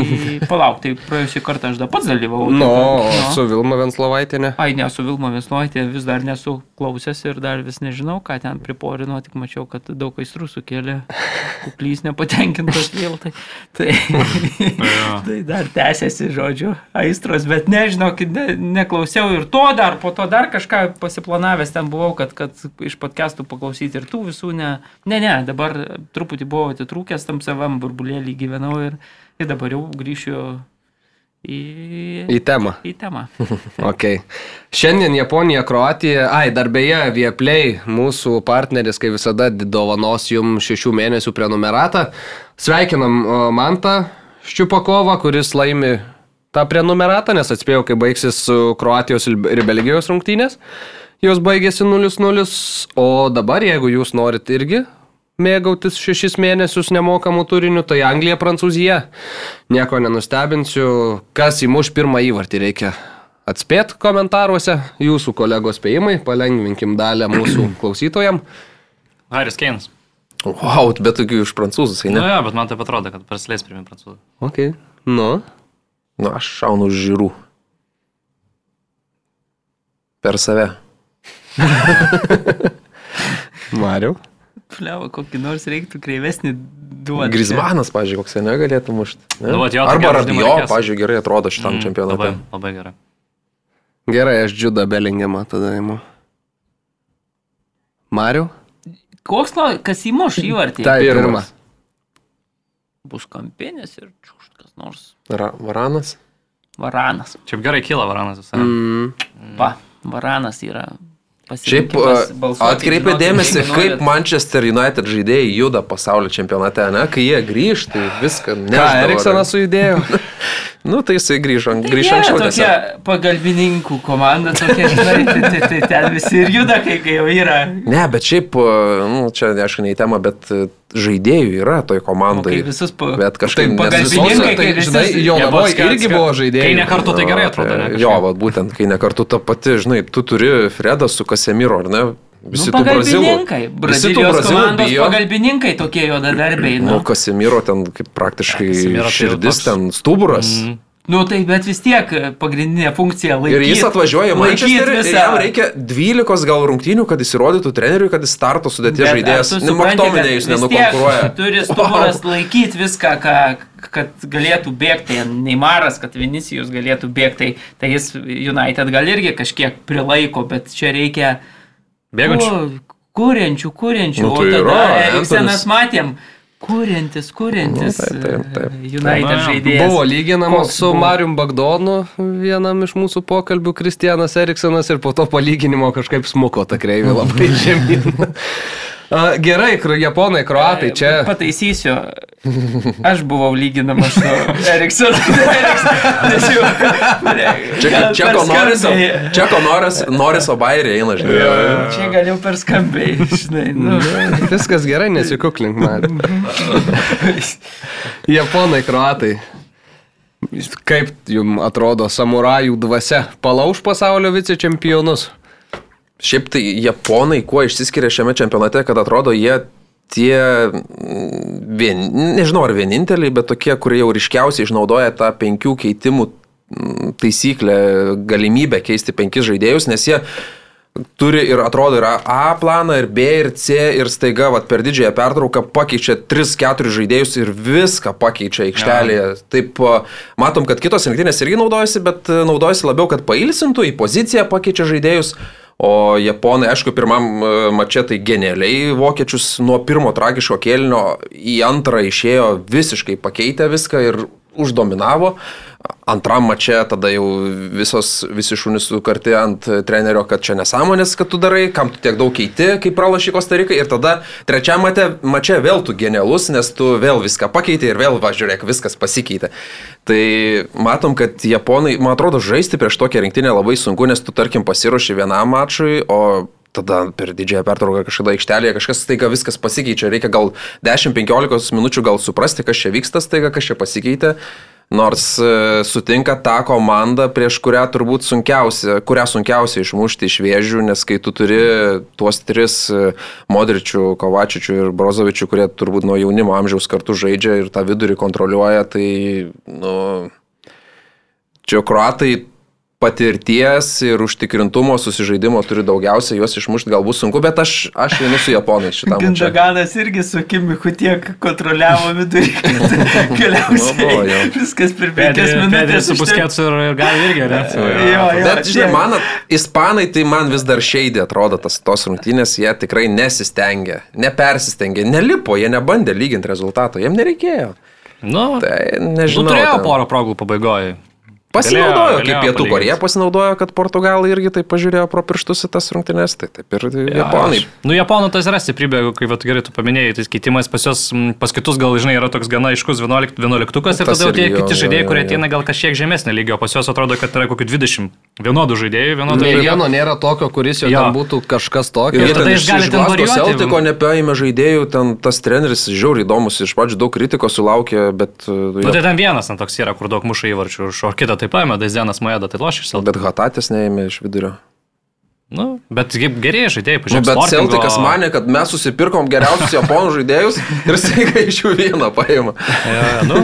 palauk, tai praėjusį kartą aš dar pats dalyvavau. Nu, taip, o no. su Vilma Venslovaitinė. Ai, ne, su Vilma Vesnoitė vis dar nesu klausęs ir dar vis nežinau, ką ten priporino, tik mačiau, kad daug aistrų sukėlė, kuklys nepatenkintas vėl. Tai, tai, tai dar tęsiasi, žodžiu, aistros, bet nežinau, ne, neklausiau ir to dar, po to dar kažką pasiplanavęs ten buvau, kad, kad iš podcastų paklausyti ir tų visų ne. Ne, ne, dabar truputį buvau atitrūkęs tam savam burbulėlį gyvenau ir, ir dabar jau grįšiu į, Į temą. į temą. Ok. Šiandien Japonija, Kroatija, ai, dar beje, Vieplay, mūsų partneris, kaip visada, dovanos jums šešių mėnesių prenumeratą. Sveikinam Mantą Ščiupakovą, kuris laimi tą prenumeratą, nes atspėjau, kai baigsis Kroatijos ir Belgijos rungtynės. Jos baigėsi 0-0, o dabar, jeigu jūs norit irgi mėgautis šešis mėnesius nemokamų turinių, tai Anglija, Prancūzija. Nieko nenustebinsiu, kas įmuš pirmą įvartį reikia atspėti komentaruose. Jūsų kolegos spėjimai, palengvinkim dalę mūsų klausytojam. Haris Keinas. Wow, bet tokių iš prancūzų, tai Na, ne. nu, jo, bet man taip atrodo, kad praslės pirmie prancūzai. Ok. Nu. Nu, aš šaunu žirų. Per save. Mariu. Pliau, kokį nors reiktų kreivesnį duoti. Grizmanas, pažiūrėjau, koks negalėtų mušti. Ne? Nu, jo, Arba Rabijo, pažiūrėjau, gerai atrodo šitam mm, čempionate. Labai, labai gerai. Gerai, aš džiudą Belingiamą tada įmu. Mariu. Koks, no, kas įmuš įvartį? Tai Pirmas. pirma. Bus kampinės ir čiūšt kas nors. Ra Varanas. Varanas. Šiaip gerai kyla Varanas visai. Mm. Va, varanas yra. Šiaip pasirinkimas a, balsuoti, atkreipė žinokit, dėmesį, kaip. Manchester United žaidėjai juda pasaulio čempionate, ne? Kai jie grįžta, tai viską Ką, ne. Eriksonas sujudėjo? Nu, tai jisai grįžo, Tai grįžo anksčiau. tokia tiesiog. pagalbininkų komanda, tokia, žinai, tai, tai, tai ten visi ir juda, kai, kai jau yra. Ne, bet šiaip, nu, čia aišku, ne į temą, bet e, žaidėjų yra toj O komandai. kai visus pa... Bet kažkaip tai pagalbininkai, kai tai, žinai, jo buvo irgi buvo Kai žaidėjai. ne kartu tai gerai atrodo, ne? Jo, va, būtent, kai ne kartu ta pati, žinai, tu turi Fredą su Kasemiro, ar ne? Visi nu, pagalbininkai. Brazilijos komandos bijo. pagalbininkai tokie juodadarbiai. Nu, Nu. Kasimiro ten kaip praktiškai Casemiro tai širdis, toks- ten stuburas. Mm. nu tai bet vis tiek pagrindinė funkcija laikyti. Ir jis atvažiuoja į Manchesterį ir jam reikia 12 gal rungtynių, kad jis įrodytų treneriui, kad jis starto sudėties žaidėjas. kad Maktominė tiek nenukonkuruoja. Turi stuburas laikyti viską, ką, kad galėtų bėgti. Neimaras, kad Vinicijus galėtų bėgti. Tai, tai jis United gal irgi kažkiek prilaiko, bet čia reikia... Bėgančių. Kuriančių, kuriančių. Nu, o tai tada yra, Eriksenas Antonis. matėm. Kuriantis, kuriantis. Nu, taip, taip, taip. e, United Na, žaidėjas. Buvo lyginamas su buvo? Marium Bagdonu, vienam iš mūsų pokalbių, Kristianas Eriksonas ir po to palyginimo kažkaip smuko ta kreivė labai žemyn. A, Gerai, japonai, kroatai čia. Pataisysiu. Aš buvau lyginamas su Eriksonu. Čia Čeko Noriso, Čeko Noris, Noriso bairė eina, žinai. Čia galiu per skambiai, žinai. Nu. Viskas gerai, nesikuklink, man. Japonai, kroatai. Kaip jums atrodo samurajų dvasia? Palauž pasaulio vicečempionus? Šiaip tai japonai kuo išsiskiria šiame čempionate, kad atrodo jie tie, mm, vien, nežinau ar vieninteliai, bet tokie, kurie jau ryškiausiai išnaudoja tą penkių keitimų mm, taisyklę, galimybę keisti penkis žaidėjus, nes jie turi ir atrodo yra A planą, ir B, ir C, ir staiga vat, per didžiąją pertrauką pakeičia 3-4 žaidėjus ir viską pakeičia aikštelėje. Taip, a, matom, kad kitos rinktinės irgi naudojasi, bet a, naudojasi labiau, kad pailsintų, į poziciją pakeičia žaidėjus. O japonai, aišku, pirmam a, mače tai genialiai vokiečius nuo pirmo tragiško kėlinio į antrą išėjo visiškai pakeitę viską ir uždominavo. Antram mače tada jau visos, visi šunys sukarti ant trenerio, kad čia nesąmonės, kad tu darai, kam tu tiek daug keiti, kai pralašy Kostarikai. Ir tada trečiam mate, mače vėl tu genialus, nes tu vėl viską pakeitė ir vėl, va, žiūrėk, viskas pasikeitė. Tai matom, kad japonai, man atrodo, žaisti prieš tokią rinktinę labai sunku, nes tu, tarkim, pasiruoši vienam mačui, o tada per didžiąją pertrauką kažkada aikštelėje kažkas staiga viskas pasikeičia. Reikia gal 10-15 minučių gal suprasti, kas čia vyksta staiga, kas čia pasikeitė. Nors e, sutinka tą komandą, prieš kurią turbūt sunkiausia, kurią sunkiausia išmušti iš vėžių, nes kai tu turi tuos tris e, Modričių, Kovačičių ir Brozovičių, kurie turbūt nuo jaunimo amžiaus kartu žaidžia ir tą vidurį kontroliuoja, tai, nu, čia kruatai patirties ir užtikrintumo susižaidimo turi daugiausia, juos išmušti galbūt sunku, bet aš, aš einu su japonais mačui. Gindaganas irgi su Kimiku tiek kontroliavo vidurį, kad Nu, galiausiai jo. viskas per penkias minutės. su Busketsu ir, ir gal irgi, ne? Jo, jo, Bet, žinai, man, ispanai tai man vis dar šeidė atrodo tas tos rungtynės, jie tikrai nesistengė, nepersistengė, nelipo, jie nebandė lyginti rezultato, jiem nereikėjo. Nu, Tai nu nežinau. turėjo ten- porą progų pabaigoje. Pasinaudojo, kaip Pietų. Korėja pasinaudojo, kad Portugalai irgi tai pažiūrėjo pro pirštus į tas rungtynės, tai taip ir Japonai. Nu, Japonų tas yra stiprybė, kaip vat, gerai tu paminėjai, tai keitimas pas juos, pas kitus gal, žinai, yra toks gana aiškus 11 11 ir Tas tada jau tie kiti žaidėjai, kurie ateina gal kažkiek žemesnė lygio, pas juos atrodo, kad yra kokių 20 vienodų žaidėjų, vienodų Ne lygio. vieno nėra tokio, kuris jau Jo. ten būtų kažkas tokio. Ir Ir tada iš, gali iš ten Glasgow varijuoti. Celtico nepaėmė žaidėjų, ten tas treneris žiauriai įdomus, iš pradžių daug kritikos sulaukė, bet... uh, Nu, tai ten vienas ten toks yra, kur daug muša įvarčių, o kitą taip paėmė, Daizenas Moeda, tai loš iš Celtic. Bet Hatatės neėmė iš vidurio. Nu, bet gerieji žaidėjai, Nu, pažiūrėjau. bet Celticas manė, kad mes susipirkom geriausius japonų žaidėjus ir staiga iš jų vieną paėmė. Ja, nu,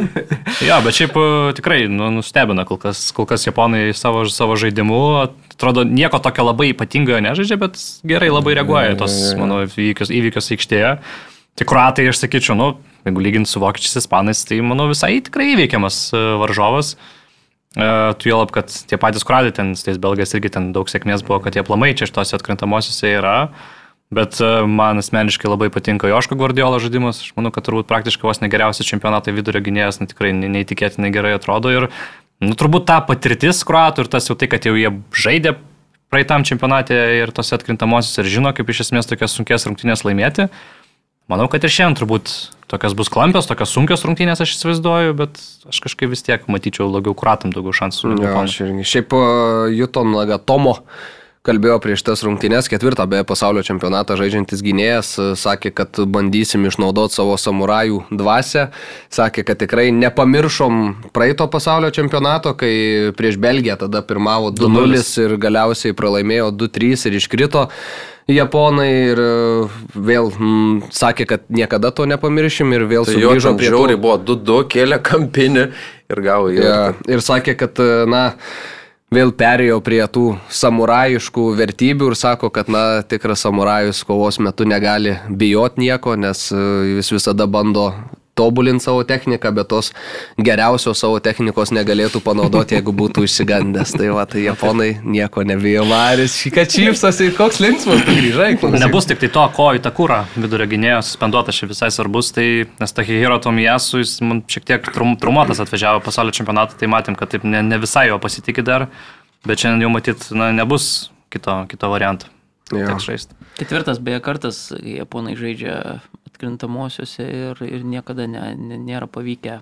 ja, bet šiaip e, tikrai nu, nustebina, kol kas, kol kas japonai savo, savo žaidimu, atrodo, nieko tokio labai ypatingojo nežaidžia, bet gerai labai reaguoja tos, mano, įvykius, įvykius aikštėje. Tik kruatai, aš sakyčiau, nu, jeigu lyginti su vokiečiais, ispanais, tai, manau, visai tikrai įveikiamas e, varžovas. Uh, tu jau lab, kad tie patys kruatai ten, tais belgais irgi ten daug sėkmės buvo, kad jie plamai čia šitose atkrintamosiose yra. Bet e, man asmeniškai labai patinka Joško Guardiolo žaidimas. Aš manau, kad turbūt praktiškai vos negeriausias čempionato vidurio gynėjas, na, tikrai ne- neįtikėtinai gerai atrodo. Ir nu, turbūt ta patirtis kruatų ir tas jau tai, kad jau jie žaidė praeitam čempionate ir tose atkrintamosiose ir žino, kaip iš esmės tokias sunkės rungtynės laimėti. Manau, kad ir šiandien turbūt tokias bus klampios, tokias sunkios rungtynės aš įsivaizduoju, bet aš kažkaip vis tiek matyčiau daugiau kruatam daugiau šansų. japonam. aš irgi. Šiaip Juton Nagatomo kalbėjo prieš tas rungtynes, ketvirtą beje pasaulio čempionatą žaidžiantis gynėjas, sakė, kad bandysim išnaudoti savo samurajų dvasę, sakė, kad tikrai nepamiršom praeito pasaulio čempionato, kai prieš Belgiją tada pirmavo 2-0 ir galiausiai pralaimėjo 2-3 ir iškrito. Japonai ir e, vėl mm, sakė, kad niekada to nepamiršim ir vėl Tai sugrįžo prie to. buvo 2-2, kėlė kampinį ir gavo jį. Ja, ir sakė, kad, e, na, vėl perėjo prie tų samurajiškų vertybių ir sako, kad, na, tikras samurajus kovos metu negali bijot nieko, nes e, jis visada bando tobulinti savo techniką, bet tos geriausios savo technikos negalėtų panaudoti, jeigu būtų išsigandęs. Tai va, tai japonai nieko nebijo. Maris, šika čipsas ir koks linksmas, grįžai. Nebus tik tai to, ko į tą kūrą vidurio gynėjo suspenduotas čia visai svarbus, tai nes Takihiro Tomijasu, jis man šiek tiek trum, trumuotas atvažiavo pasaulio čempionatą, tai matėm, kad taip ne, ne visai jo pasitikė dar, bet šiandien jau matyt, na, nebus kito, kito varianto. Ketvirtas beje kartas, kai japonai žaidžia atkrintamosiose ir, ir niekada ne, ne, nėra pavykę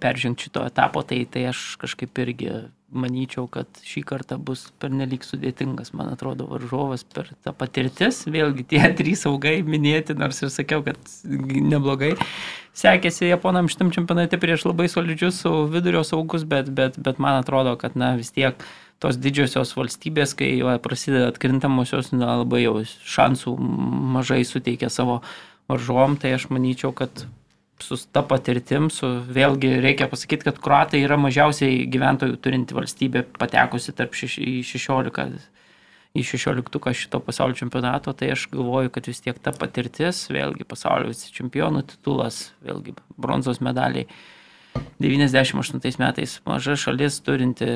peržengti šito etapo, tai, tai aš kažkaip irgi manyčiau, kad šį kartą bus pernelyg sudėtingas, man atrodo, varžovas per tą patirtis. Vėlgi tie trys saugai minėti, nors ir sakiau, kad neblogai sekėsi Japonam šitam čempionate prieš labai solidžius vidurio saugus, bet, bet, bet man atrodo, kad na, vis tiek tos didžiosios valstybės, kai prasideda atkrintamosios, na, labai jau šansų mažai suteikia savo varžovom, tai aš manyčiau, kad su ta patirtim, su vėlgi reikia pasakyti, kad kruatai yra mažiausiai gyventojų turinti valstybė patekusi tarp šeš, į 16 į 16 šito pasaulio čempionato, tai aš galvoju, kad vis tiek ta patirtis, vėlgi pasaulio čempionų titulas, vėlgi bronzos medaliai. 98 metais maža šalis turinti,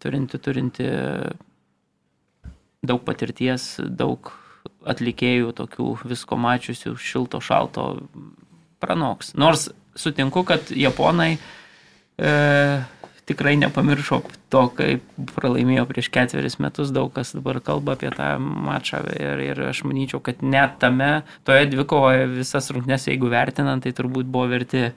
turinti, turinti daug patirties, daug atlikėjų, tokių visko mačiusių, šilto, šalto, pranoks. Nors sutinku, kad japonai e, tikrai nepamiršo to, kaip pralaimėjo prieš ketveris metus, daug kas dabar kalba apie tą mačą ir, ir aš manyčiau, kad net tame, toje dvikovoje visas rungtynes, jeigu vertinant, tai turbūt buvo verti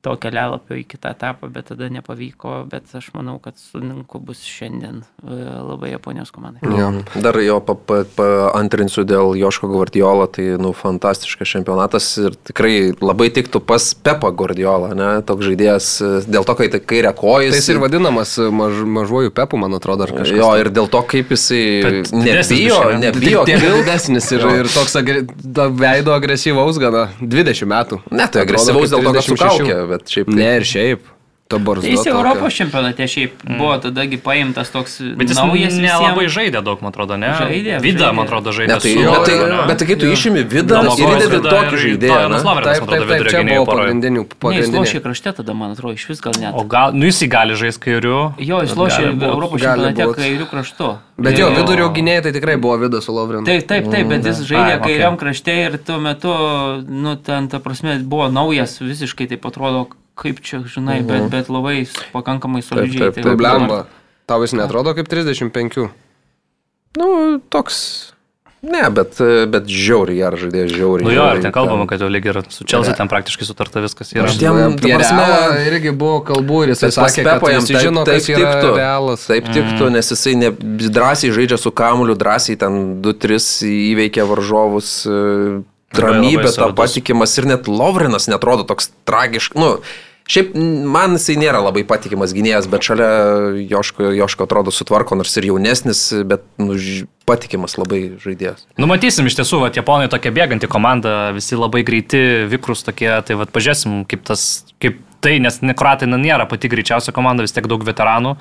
to kelialapio į kitą etapą, bet tada nepavyko, bet aš manau, kad sunku bus šiandien e, labai Japonijos komandai. Jo. Dar jo pa- pa- paantrinsiu dėl Joško Guardiolo, tai, nu, fantastiškas čempionatas ir tikrai labai tiktų pas Pepa Guardiolą, ne, toks žaidėjas, dėl to, kai tai kairė kojas. Tai jis ir vadinamas maž, mažuoju pepu, man atrodo, ar kažkas. Jo, ir dėl to, kaip jisai Bet nebijo, nebijo. Tiek kilt. didesnis ir, ir toks agre, veido agresyvaus gana 20 metų. Ne, tai agresyvaus dėl to, kad su 36. kaukė, bet šiaip tai. Ne, ir šiaip. To barzdo. Jis. Europos čempionate šiaip mm. buvo tadagi paimtas toks Bet jis naujas nelabai žaidė daug, man atrodo, ne? Žaidė, Vida, žaidė. man atrodo, žaidė. Ne, tai, su bet, tai, bet tai kai tu išimi vidą ir įdedi Vida tokį ir žaidėją. Lavrinas, Taip, man atrodo, vidurio poroje. pagrindinių. Ne, jis pagrindinių. lošė krašte tada, man atrodo, iš vis gal net. O gal, nu jis gali žaisti kairiu. Jo, jis lošė. Europos čempionate būt. kairių kraštu. Bet jo, vidurio gynėjai tai tikrai buvo vidas su Lovrinu. Taip, taip, taip, bet jis žaidė Ai, okei. kairiam krašte ir tuo metu, nu, ten, ta prasme, buvo naujas, visiškai taip atrodo, kaip čia, žinai, bet, bet labai pakankamai solidžiai. taip, Tai dabar- blemba. Tau jis netrodo kaip 35. Nu, toks. Ne, bet, bet žiauriai geras žaidėjas, žiauriai. Nu jo, gerai ten kalbama, kad jau lyg ir su Chelsea ten praktiškai sutarta viskas yra. Aš Jam, ta prasme- irgi buvo kalbų ir jisai sakė, kad jis žino, kas yra tiktų. realas. Taip tiktų, nes jisai ne, drąsiai žaidžia su kamuliu, drąsiai ten 2-3 įveikia varžovus, e, ramybė, ta patikimas ir net Lovrinas netrodo toks tragiškas. Nu, šiaip man jisai nėra labai patikimas gynėjas, bet šalia Joško, Joško atrodo sutvarko, nors ir jaunesnis, bet nu, patikimas labai žaidėjas. Nu, matysim, iš tiesų, va, Japonai tokia bėganti komanda, visi labai greiti, vikrus tokie, tai va, pažiūrėsim, kaip tas, kaip tai, nes Nekroatai na, nėra pati greičiausia komanda, vis tiek daug veteranų.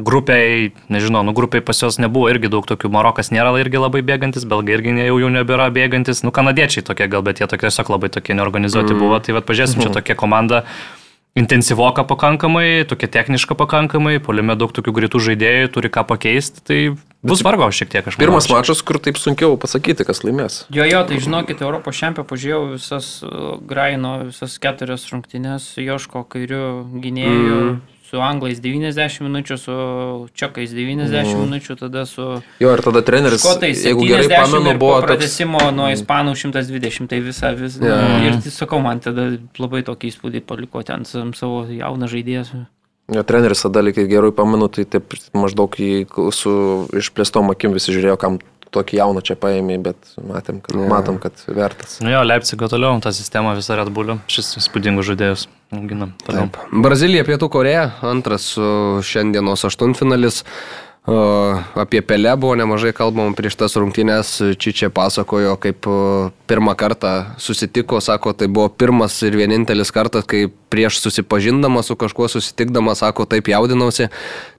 Grupiai, nežinau, nu grupiai pas juos nebuvo irgi daug tokių, Marokas nėra irgi labai bėgantis, belgai irgi jau, jau nebėra bėgantis, nu kanadiečiai tokie gal, bet jie tokie tiesiog labai tokie neorganizuoti mm. buvo, tai va pažiūrėsim, čia tokia komanda intensyvoka pakankamai, tokia techniška pakankamai, polime daug tokių greitų žaidėjų, turi ką pakeisti, tai bus vargo šiek tiek, aš manau. Pirmas mačas, kur taip sunkiau pasakyti, kas laimės. Jo, jo, tai žinokit, Europos čempioną pažiūrėjau visas uh, Graino, visas keturias rungtynės, su Joško kairiu gynėju, mm. Su anglais 90 minučių, su čekais 90 mm. minučių, tada su Jo, ir tada treneris, škotais jeigu 70 gerai pamenu, buvo po toks... nuo ispanų 120, tai visą vis. Jo. Yeah. Ir tai sakau, man tada labai tokį įspūdį paliko ten savo jauną žaidėją. Jo, treneris tada, lyg ir gerai pamenu, tai taip maždaug jį su išplėstom akim visi žiūrėjo, kam tokį jauną čia paėmė, bet matėm, kad, matom, kad vertas. Nu jo, Leipzigo toliau, tą sistemą visą Red Bull'u, šis įspūdingus žaidėjus. Taip. Brazilija, Pietų Koreja, antras su šiandienos aštuntfinalis. Apie Pelę buvo nemažai kalbama prieš tas rungtynės. Čičia pasakojo, kaip pirmą kartą susitiko, sako, tai buvo pirmas ir vienintelis kartas, kai prieš susipažindamas su kažkuo susitikdamas, sako, taip jaudinausi,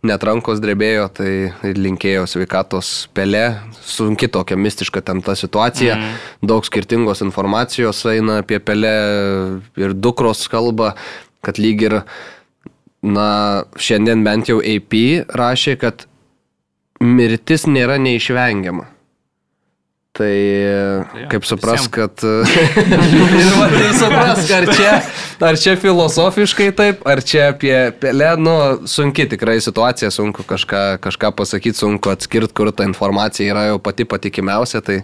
net rankos drebėjo, tai linkėjo sveikatos Pelė. Sunki tokia mistiška ten ta situacija, mm. daug skirtingos informacijos eina apie Pelę ir dukros kalba, kad lyg ir Na, šiandien bent jau AP rašė, kad mirtis nėra neišvengiama. Tai ja, kaip supras, visiem. kad... ir va, tai supras, ar čia, ar čia filosofiškai taip, ar čia apie pelę, nu, sunki tikrai situacija, sunku kažką, kažką pasakyti, sunku atskirti, kur ta informacija yra jau pati patikimiausia, tai...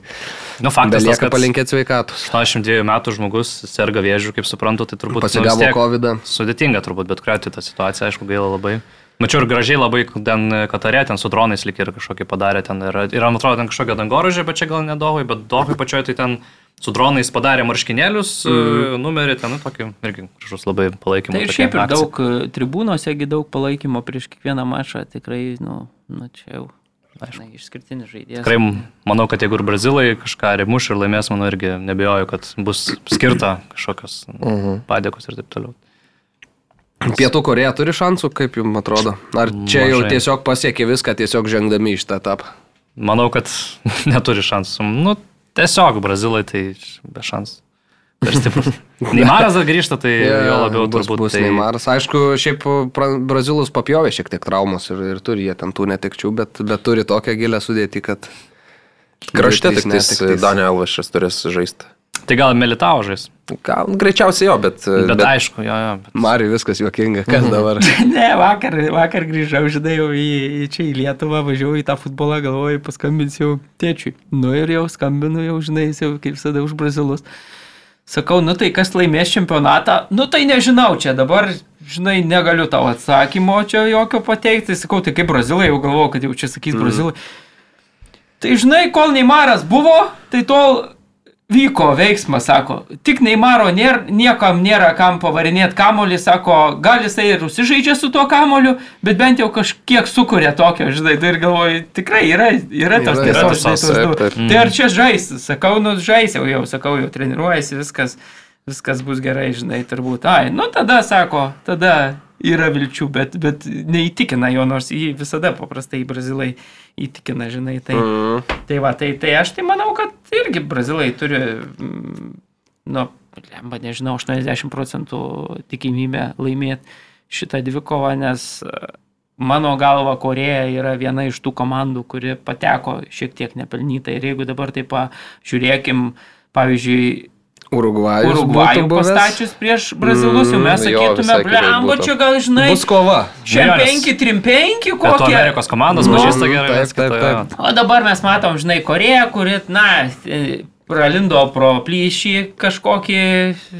Nu, faktas, lieka palinkėti sveikatos. 82 metų žmogus serga vėžių, kaip suprantu, tai turbūt... Pasigavo nu, COVID. -ą. Sudėtinga turbūt, bet kuriuo atveju ta situacija, aišku, gaila labai. Mačiau ir gražiai labai ten Katarė, ten su dronais lik ir kažkokį padarė, ten yra, yra man atrodo, ten kažkokia dangorožė, bet čia gal nedohoj, bet dohoj pačioj tai ten su dronais padarė marškinėlius, mm. numerį ten, nu, tokį irgi gražus labai palaikymą. Tai ir šiaip ir daug e, tribūnose, daug palaikymo prieš kiekvieną mačą, tikrai, nu, nu čia jau. Aišku, išskirtinis žaidėjas. Tikrai manau, kad jeigu ir brazilai kažką rimuš ir laimės, manau irgi nebejoju, kad bus skirta kažkokios mhm. padėkos ir taip toliau. Pietų Koreja turi šansų, kaip jums atrodo? Ar čia Mažai. jau tiesiog pasiekė viską, tiesiog žengdami iš tą etapą? Manau, kad neturi šansų. Nu, tiesiog brazilai tai be šansų. Per stiprus. Neimaras dar grįžta, tai yeah, jo labiau bus, turbūt. Bus tai... Neimaras. Aišku, šiaip brazilus papjovė šiek tiek traumos ir, ir turi jie ten tų netikčių, bet, bet turi tokią gilę sudėtį, kad... Krašte tik Daniel Alvašas turės žaisti. Tai gal Melitao žais? Gal greičiausiai jo, bet... Bet, bet aišku, jo, jo. Bet... Mariui viskas juokinga, kas mhm. dabar? ne, vakar, vakar grįžau, žinai, jau į, į čia į Lietuvą, važiavau į tą futbolą, galvoju, paskambinsiu tėčiui. Nu ir jau skambinu, jau žinai, jau kaip visada už brazilus. Sakau, nu tai kas laimės čempionatą? Nu tai nežinau, čia dabar, žinai, negaliu tau atsakymo čia jokio pateikti. Sakau, tai kaip brazilai, jau galvoju, kad jau čia sakys mm. brazilai. Tai žinai, kol Neimaras buvo, tai tol vyko veiksmas, sako, tik Neimaro nėra, niekam nėra kam pavarinėti kamolį, sako, gal jisai ir užsižaidžia su tuo kamoliu, bet bent jau kažkiek sukuria tokio, žinai, tai ir galvoju, tikrai yra, yra tos tiesos. Tai ar čia žais, sakau, nu žais jau, jau sakau, jau treniruojasi, viskas, viskas bus gerai, žinai, turbūt. Ai, nu tada, sako, tada yra vilčių, bet, bet neįtikina jo, nors jį visada paprastai brazilai įtikina, žinai. Tai, mm. tai va, tai, tai aš tai manau, kad irgi brazilai turi, mm, nu, lemba, nežinau, 80 procentų tikimybę laimėti šitą dvikovą, nes e, mano galva Koreja yra viena iš tų komandų, kuri pateko šiek tiek nepelnytai. Ir jeigu dabar taip pažiūrėkim, pavyzdžiui, Urugvajus. Urugvajų pastačius prieš brazilus, jau mes mm, sakytume, blemba, čia gal žinai. Bus kova. Čia 5-3-5 kokie. Amerikos komandos pažįsta gerai. Taip, taip, taip. O dabar mes matom, žinai, Koreją, kuri, na, e, pralindo pro plyšį kažkokį.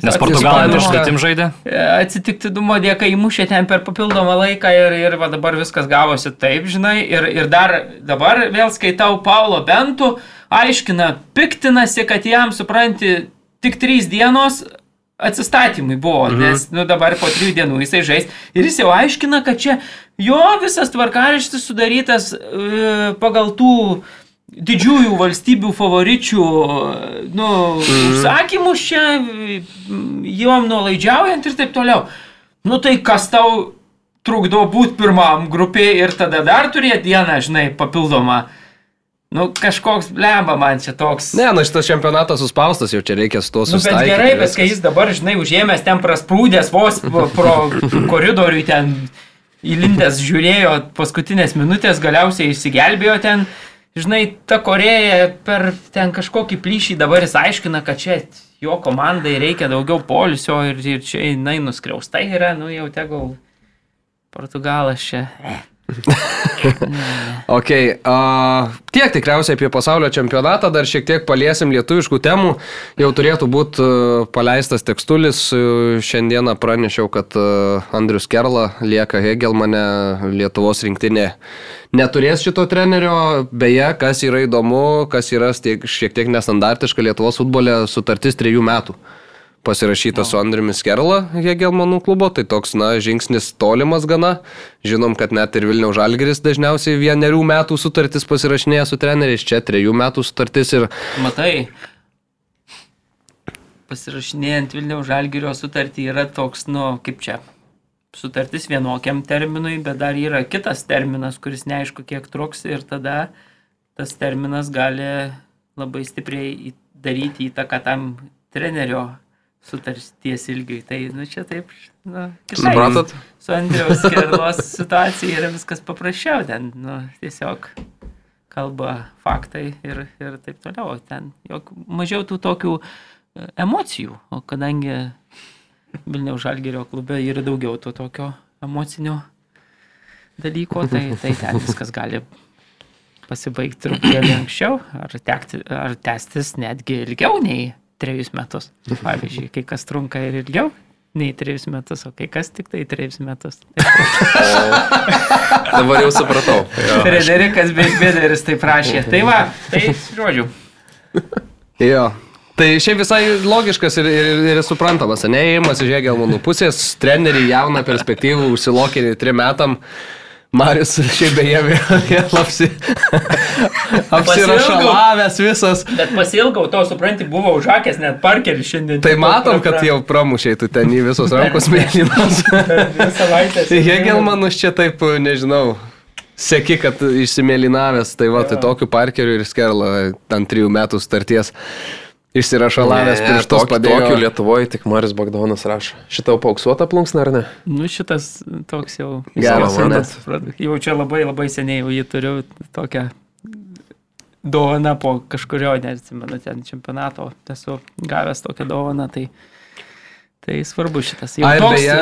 Nes Portugalai prieš svetim žaidė. E, atsitiktinumo dėka įmušė ten per papildomą laiką ir, ir va, dabar viskas gavosi taip, žinai. Ir, ir dar dabar vėl skaitau Paulo Bentų, aiškina, piktinasi, kad jam, supranti, tik trys dienos atsistatymai buvo, mhm. nes nu, dabar po trijų dienų jisai žais ir jis jau aiškina, kad čia jo visas tvarkaraštis sudarytas e, pagal tų didžiųjų valstybių favoričių nu, mhm. užsakymus čia, jom nuolaidžiaujant ir taip toliau. Nu tai kas tau trukdo būti pirmam grupėje ir tada dar turėti dieną, žinai, papildomą. Nu, kažkoks lemba man čia toks. Ne, nu šitas čempionatas suspaustas, jau čia reikia su to susitaikyti. Nu, bet gerai, bet kai jis dabar, žinai, užėmęs ten prasprūdęs vos pro koridorių ten įlindęs žiūrėjo paskutinės minutės, galiausiai išsigelbėjo ten. Žinai, ta Koreja per ten kažkokį plyšį dabar jis aiškina, kad čia jo komandai reikia daugiau polisio ir, ir čia jinai nuskriaustai yra, nu jau tegul Portugalas čia. Eh ok, uh, tiek tikriausiai apie pasaulio čempionatą, dar šiek tiek paliesim lietuviškų temų. Jau turėtų būti uh, paleistas tekstulis. Uh, šiandieną pranešiau, kad uh, Andrius Kerla lieka Hegelmane Lietuvos rinktinė. Neturės šito trenerio, beje, kas yra įdomu, kas yra stiek, šiek tiek nestandartiška Lietuvos futbole sutartis trejų metų pasirašyta su Andriumi Skerla Hegelmanų klubo, tai toks, na, žingsnis tolimas gana. Žinom, kad net ir Vilniaus Žalgeris dažniausiai vienerių metų sutartis pasirašinėja su treneriais, čia trejų metų sutartis ir... Matai, pasirašinėjant Vilniaus Žalgerio sutartį yra toks, nu, kaip čia, sutartis vienokiam terminui, bet dar yra kitas terminas, kuris neaišku kiek truks ir tada tas terminas gali labai stipriai daryti įtaką tam trenerio sutarties ilgiui. Tai, nu, čia taip, nu, kitaip. Supratot? Su Andriaus Kerlos situacija yra viskas paprasčiau, ten, nu, tiesiog kalba faktai ir, ir taip toliau. Ten jok, mažiau tų tokių e, emocijų, o kadangi Vilniaus Žalgerio klube yra daugiau to tokio emocinio dalyko, tai, tai ten viskas gali pasibaigti truputėlį anksčiau, ar, tekti, ar tęstis netgi ilgiau nei trejus metus. Pavyzdžiui, kai kas trunka ir ilgiau nei trejus metus, o kai kas tik tai trejus metus. Dabar jau supratau. Frederikas Bėderis tai prašė. Tai va, tai žodžiu. Jo. Tai šiaip visai logiškas ir, ir, ir suprantamas, neįimas iš Hegelmanų pusės, trenerių jauną perspektyvų užsilokinį trim metam. Marius šiaip beje vėl apsi... apsirašalavęs visas. Bet pasilgau to, supranti, buvo užakęs net parkeris šiandien. Tai matom, kad jau pramušiai tu ten į visos rankos mėlynos. Hegelmanus čia taip, nežinau. Seki, kad išsimėlinavęs, tai va, tai tokiu parkeriu ir skerla ant trijų metų starties. Išsirašalavęs prieš tos padėjo. Tokiu Lietuvoje tik Maris Bagdonas rašo. Šitą pauksuotą plunksną ar ne? Nu šitas toks jau. Geras, matot. Jau čia labai labai seniai jau jį turiu tokią dovaną po kažkurio, neatsimenu, ten čempionato. Esu gavęs tokią dovaną, tai, tai svarbu šitas. Jau, Ai, toks, beje.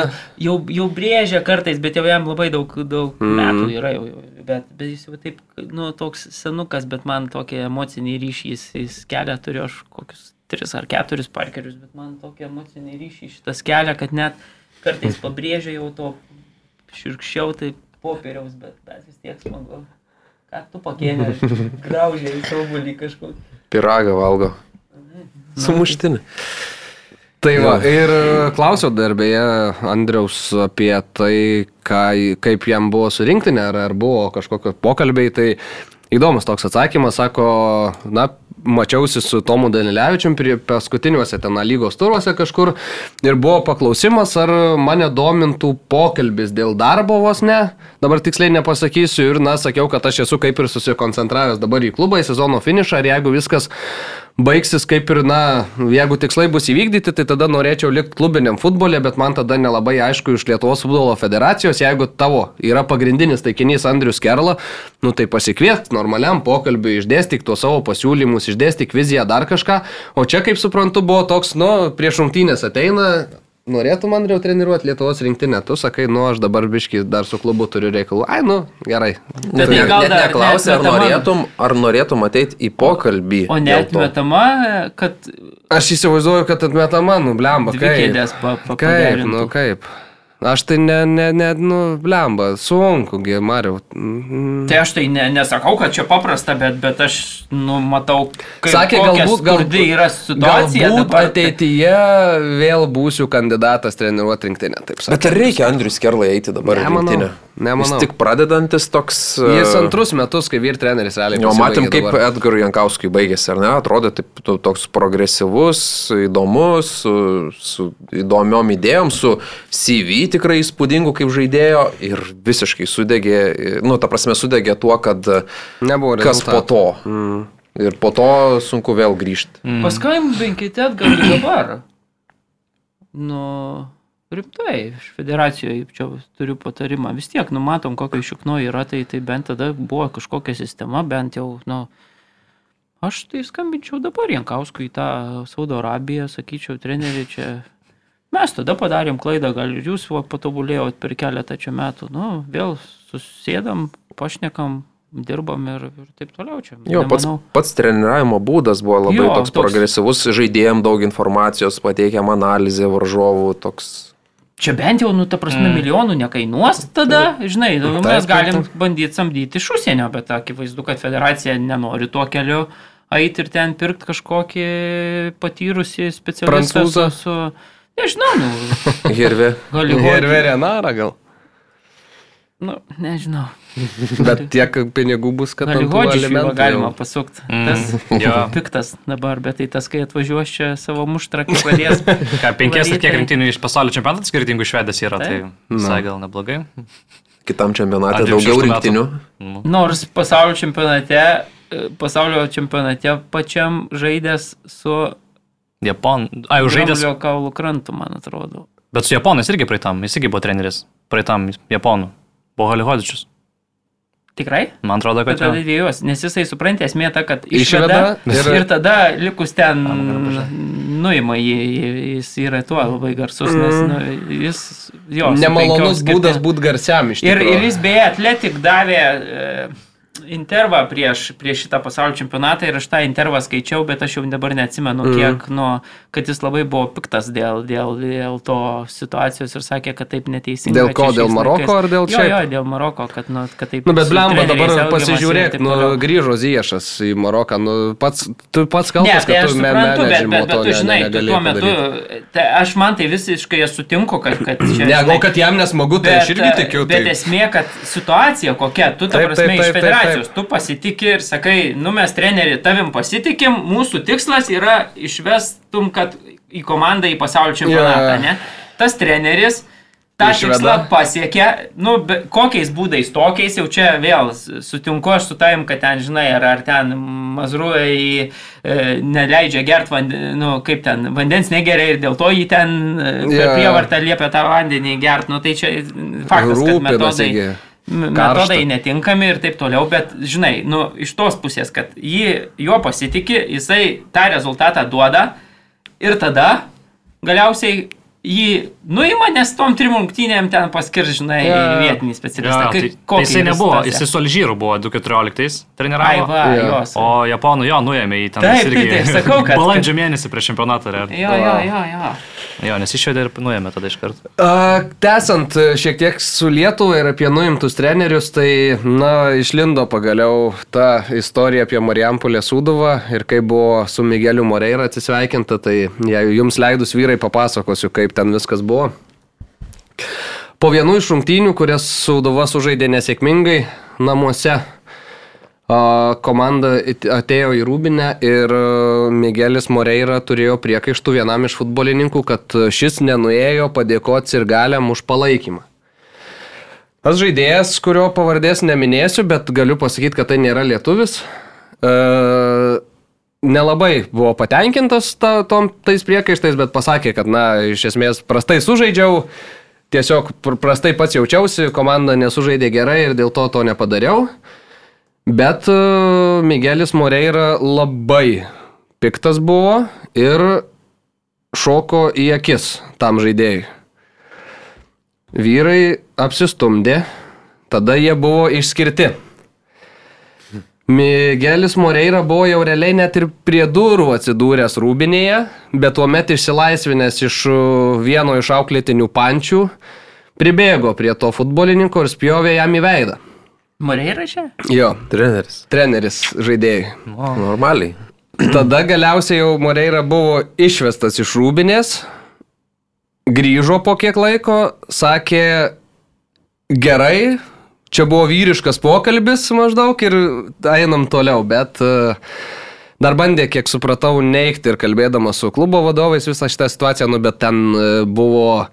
jau, jau brėžia kartais, bet jau jam labai daug, daug Mhm. mm. metų yra. Jau, jau, bet, bet jis jau taip, nu, toks senukas, bet man tokį emocinį ryšį jis, jis kelia, turiu aš kokius tris ar keturis parkerius, bet man tokį emocinį ryšį šitas kelia, kad net kartais pabrėžia jau to širkščiau, tai popieriaus, bet, bet vis tiek smagu. Ką tu pakėlė, graužiai, saubulį kažkokį. Piragą valgo. Sumuštinį. Tai va, ir klausiau dar beje Andriaus apie tai, ką, kaip jam buvo surinkti, ar, ar buvo kažkokio pokalbiai. Tai įdomus toks atsakymas, sako, na, mačiausi su Tomu Danilevičium prie paskutiniuose ten lygos turuose kažkur ir buvo paklausimas, ar mane domintų pokalbis dėl darbo vos ne. Dabar tiksliai nepasakysiu ir, na, sakiau, kad aš esu kaip ir susikoncentravęs dabar į klubą, į sezono finišą ir jeigu viskas baigsis kaip ir, na, jeigu tikslai bus įvykdyti, tai tada norėčiau likti klubiniam futbolė, bet man tada nelabai aišku iš Lietuvos futbolo federacijos, jeigu tavo yra pagrindinis taikinys Andrius Kerla, nu tai pasikviek normaliam pokalbiui, išdėstyk tuos savo pasiūlymus, išdėstyk viziją, dar kažką, o čia, kaip suprantu, buvo toks, nu, prieš rungtynės ateina. Norėtum Andriau treniruoti Lietuvos rinktinę, tu sakai, nu aš dabar biškai dar su klubu turiu reikalų. Ai, nu, gerai. Bet Tai gal net dar neklausė, ar norėtum, ar norėtum ateiti į pokalbį. O dėl to. neatmetama, kad Aš įsivaizduoju, kad atmetama, nu, blemba, kaip. pa, pa, Kaip, nu kaip. Aš tai ne, ne, ne, nu, blemba, sunku, gi, Mariau. Mm. Tai aš tai ne, nesakau, kad čia paprasta, bet, bet aš nu, matau, kaip, Sakė, galbūt, skurdi yra situacija. galbūt dabar, tai- ateityje vėl būsiu kandidatas treniruoti rinktinę, taip sakant. Bet ar reikia Andrius Kerlai eiti dabar į Nemanau, rinktinę? Nemanau. Jis tik pradedantis toks... Jis e, antrus metus, kai vyr treneris realiai. Jo, matėm, kaip dabar. Edgarui Jankauskui baigėsi, ar ne? Atrodė taip, to- toks progresyvus, įdomus, su, su įdomiom idėjom, su CV tikrai įspūdingu kaip žaidėjo ir visiškai sudegė, nu, ta prasme, sudegė tuo, kad Nebuvo kas po rezultatų. to. Mm. Ir po to sunku vėl grįžti. Mm. Paskambinkite atgal dabar. Nu, rimtai, iš federacijoje čia turiu patarimą. Vis tiek, numatom, kokio šikno yra, tai, tai bent tada buvo kažkokia sistema, bent jau, nu, aš tai skambinčiau dabar Jankauskui į tą Saudo Arabiją, sakyčiau, treneri čia. Mes tada padarėm klaidą, gal ir jūs patobulėjot per keletą čia metų. Nu, vėl susėdam, pašnekam, dirbam ir, ir taip toliau čia. Jo, pats, Nemanau. pats treniravimo būdas buvo labai Jo, toks, toks- progresyvus, žaidėjim daug informacijos, pateikiam analizę varžovų, toks... Čia bent jau, nu, ta prasme, mm. milijonų nekainuos tada, žinai, nu, Taip, mes taip, galim taip. bandyti samdyti iš užsienio, bet akivaizdu, kad federacija nenori tuo keliu ait ir ten pirkti kažkokį patyrusį specialistą su, Prancūzą? su... Nežinau, nu, Herve. Hollywood. Ir Verenara gal. Nu, nežinau. Bet tiek pinigų bus, kad alimentų galima pasukti. Mm, Tas jo. piktas dabar, bet tai tas, kai atvažiuos čia savo muštrą, kai pradės. Ką, penkias varyt, kiek tai- rinktinių iš pasaulio čempionatų skirtingų išvedęs yra, tai visai gal neblogai. Kitam čempionate Ar daugiau 26 metų? rinktinių. Nu. Nors pasaulio čempionate, e, pasaulio čempionate pačiam žaidęs su Japon. Ai, jau žaidęs. Dramblio kaulų krantu, man atrodo. Bet su Japonais irgi praeitam, jis irgi buvo treneris. Praeitam Japonų. Buvo Halihodičius. Tikrai? Man atrodo, kad tada jau. dviejos, nes jisai suprantė esmė tą, kad Išveda išveda ir, ir- ir tada likus ten nuima jį, jis yra tuo labai garsus, nes nu, jis jo. Nemalonus būdas būti garsiam iš Ir, tikrųjų. ir jis beje atletik davė e, intervą prieš, prieš šitą pasaulio čempionatą ir aš tą intervą skaičiau, bet aš jau dabar neatsimenu, mm. kiek, nu, kad jis labai buvo piktas dėl, dėl, dėl to situacijos ir sakė, kad taip neteisinga. Dėl ko? čia Dėl Maroko laikais. ar dėl jo, šiaip? jo, dėl Maroko, kad, nu, kad taip. Nu, bet blemba dabar pasižiūrėk, nu, grįžo Ziešas į Maroką, nu, pats, tu pats Ne, kaltas, tai kad tu suprantu, bet, bet, bet tu ne- žinai, tu negalėjai tuo metu, tai aš man tai visiškai sutinku, kad, kad čia... Ne, gal kad jam nesmagu, tai aš irgi tikiu. Bet Tai... esmė, kad situacija kokia, tu ta prasme iš taip, taip, tu pasitikė ir sakai, nu mes treneri, tavim pasitikim, mūsų tikslas yra išvestum, kad į komandą į pasaulio čempionatą, Jo. ne? Tas treneris tą Išveda. tikslą pasiekė, nu, be, kokiais būdais, tokiais jau čia vėl sutinku aš su tavim, kad ten, žinai, ar, ar ten mazruojai e, neleidžia gert vandenį, nu, kaip ten, vandens negeria ir dėl to jį ten e, Jo. prievartą liepia tą vandenį gert, nu, tai čia faktas, kad Rūpinasi metodai, gi. Metodai netinkami ir taip toliau, bet, žinai, nu, iš tos pusės, kad jį, juo pasitikė, jisai tą rezultatą duoda ir tada galiausiai jį nuima, nes tom trim rungtynėm ten paskirs, žinai, Jo. vietinį specialistą. tai, Kaip- tai kokia jisai nebuvo, jisai su Alžyru buvo 2014 Ai, treniravo. va, Jo. jos. O Japonų jo nuėmė į ten Taip, jis taip, taip, sakau, kad- Balandžio mėnesį prieš čempionatą. realiai. Jo, jo, jo, jo. Jo, nes išvedė ir nuėmė tada iš karto. A, Tęsant e, šiek tiek su Lietuva ir apie nuimtus trenerius, tai, na, išlindo pagaliau ta istorija apie Marijampolę Sūduvą ir kaip buvo su Migeliu Moreira atsisveikinta, tai jei jums leidus vyrai papasakosiu, kaip ten viskas buvo. Po vienų iš rungtynių, kurias Sūduva sužaidė nesėkmingai namuose, komanda atėjo į Rūbinę ir Miguelis Moreira turėjo priekaištų vienam iš futbolininkų, kad šis nenuėjo padėkoti ir galiam už palaikymą. Tas žaidėjas, kurio pavardės neminėsiu, bet galiu pasakyti, kad tai nėra lietuvis, e, nelabai buvo patenkintas ta, tom, tais priekaištais, bet pasakė, kad, na, iš esmės prastai sužaidžiau, tiesiog pr- prastai pats jaučiausi, komanda nesužaidė gerai ir dėl to to nepadariau. Bet e, Miguelis Moreira labai piktas buvo ir šoko į akis tam žaidėjui. Vyrai apsistumdė, tada jie buvo išskirti. Miguelis Moreira buvo jau realiai net ir prie durų atsidūręs rūbinėje, bet tuomet išsilaisvinęs iš uh, vieno iš auklėtinių pančių, pribėgo prie to futbolininko ir spjovė jam į veidą. Moreira čia? Jo, Treneris. treneris žaidėjai. Normaliai. Tada galiausiai jau Moreira buvo išvestas iš rūbinės, grįžo po kiek laiko, sakė gerai, čia buvo vyriškas pokalbis maždaug ir einam toliau, bet e, dar bandė, kiek supratau, neikti ir kalbėdamas su klubo vadovais visą šitą situaciją, nu bet ten e, buvo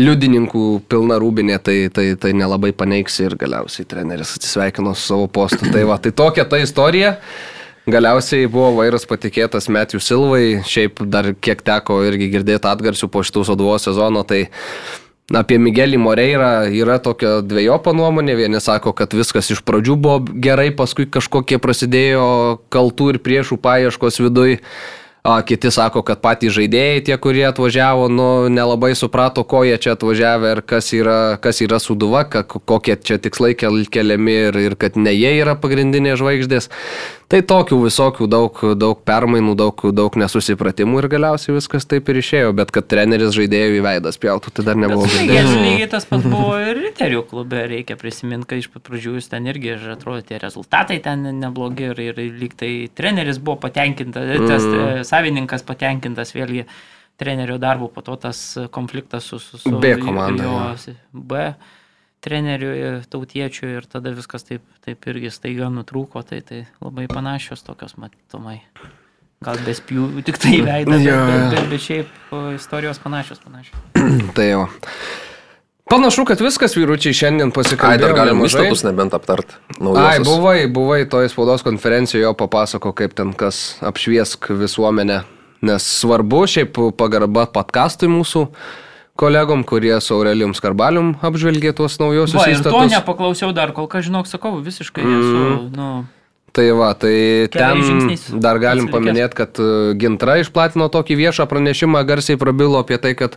liudininkų pilna rūbinė, tai, tai, tai nelabai paneigsi ir galiausiai treneris atsisveikino su savo postu. Tai va, tai tokia ta istorija. Galiausiai buvo vairas patikėtas Metijų Silvai, šiaip dar kiek teko irgi girdėti atgarsių po šitų soduvos sezono, tai apie Migelį Moreirą yra tokia dviejopa nuomonė. Vieni sako, kad viskas iš pradžių buvo gerai, paskui kažkokie prasidėjo kaltų ir priešų paieškos viduj. A, kiti sako, kad patys žaidėjai, tie, kurie atvažiavo, nu, nelabai suprato, ko jie čia atvažiavę ir kas yra, kas yra suduva, ka, kokie čia tikslai kel, keliami ir, ir kad ne jie yra pagrindinės žvaigždės. Tai tokių visokių daug, daug permainų, daug, daug nesusipratimų ir galiausiai viskas taip ir išėjo, bet kad treneris žaidėjų į veidą spjautų, tai dar nebuvo. Lygiai, lygiai tas pats buvo ir Riterių klube, reikia prisiminti, kad iš pat pradžių jūs ten irgi, ir atrodo, tie rezultatai ten neblogi ir, ir lyg tai treneris buvo patenkintas, tas mm. Savininkas patenkintas vėlgi trenerio darbu, po to tas konfliktas su, su, su B komanda. Jo, B trenerių tautiečių ir tada viskas taip, taip irgi staiga nutrūko, tai tai labai panašios tokios matomai. Gal be spjūvių, tik tai veidą, bet, bet, bet, bet šiaip istorijos panašios, panašios. tai jau. Panašu, kad viskas vyručiai šiandien pasikalbėjo. Ai, dar galima ištatus nebent aptart. Naujosios. Ai, buvai, buvai toje spaudos konferencijoje, jo papasako, kaip ten kas apšviesk visuomenę. Nes svarbu, šiaip pagarba podcastui mūsų kolegom, kurie su Aurelijum Skarbalium apžvelgė tuos naujosius Va, įstatus. To nepaklausiau dar, kol ką žinok, sakau, visiškai mm. esu. Nu, Tai va, tai ten dar galim paminėti, kad e, Gintra išplatino tokį viešą pranešimą, garsiai prabilo apie tai, kad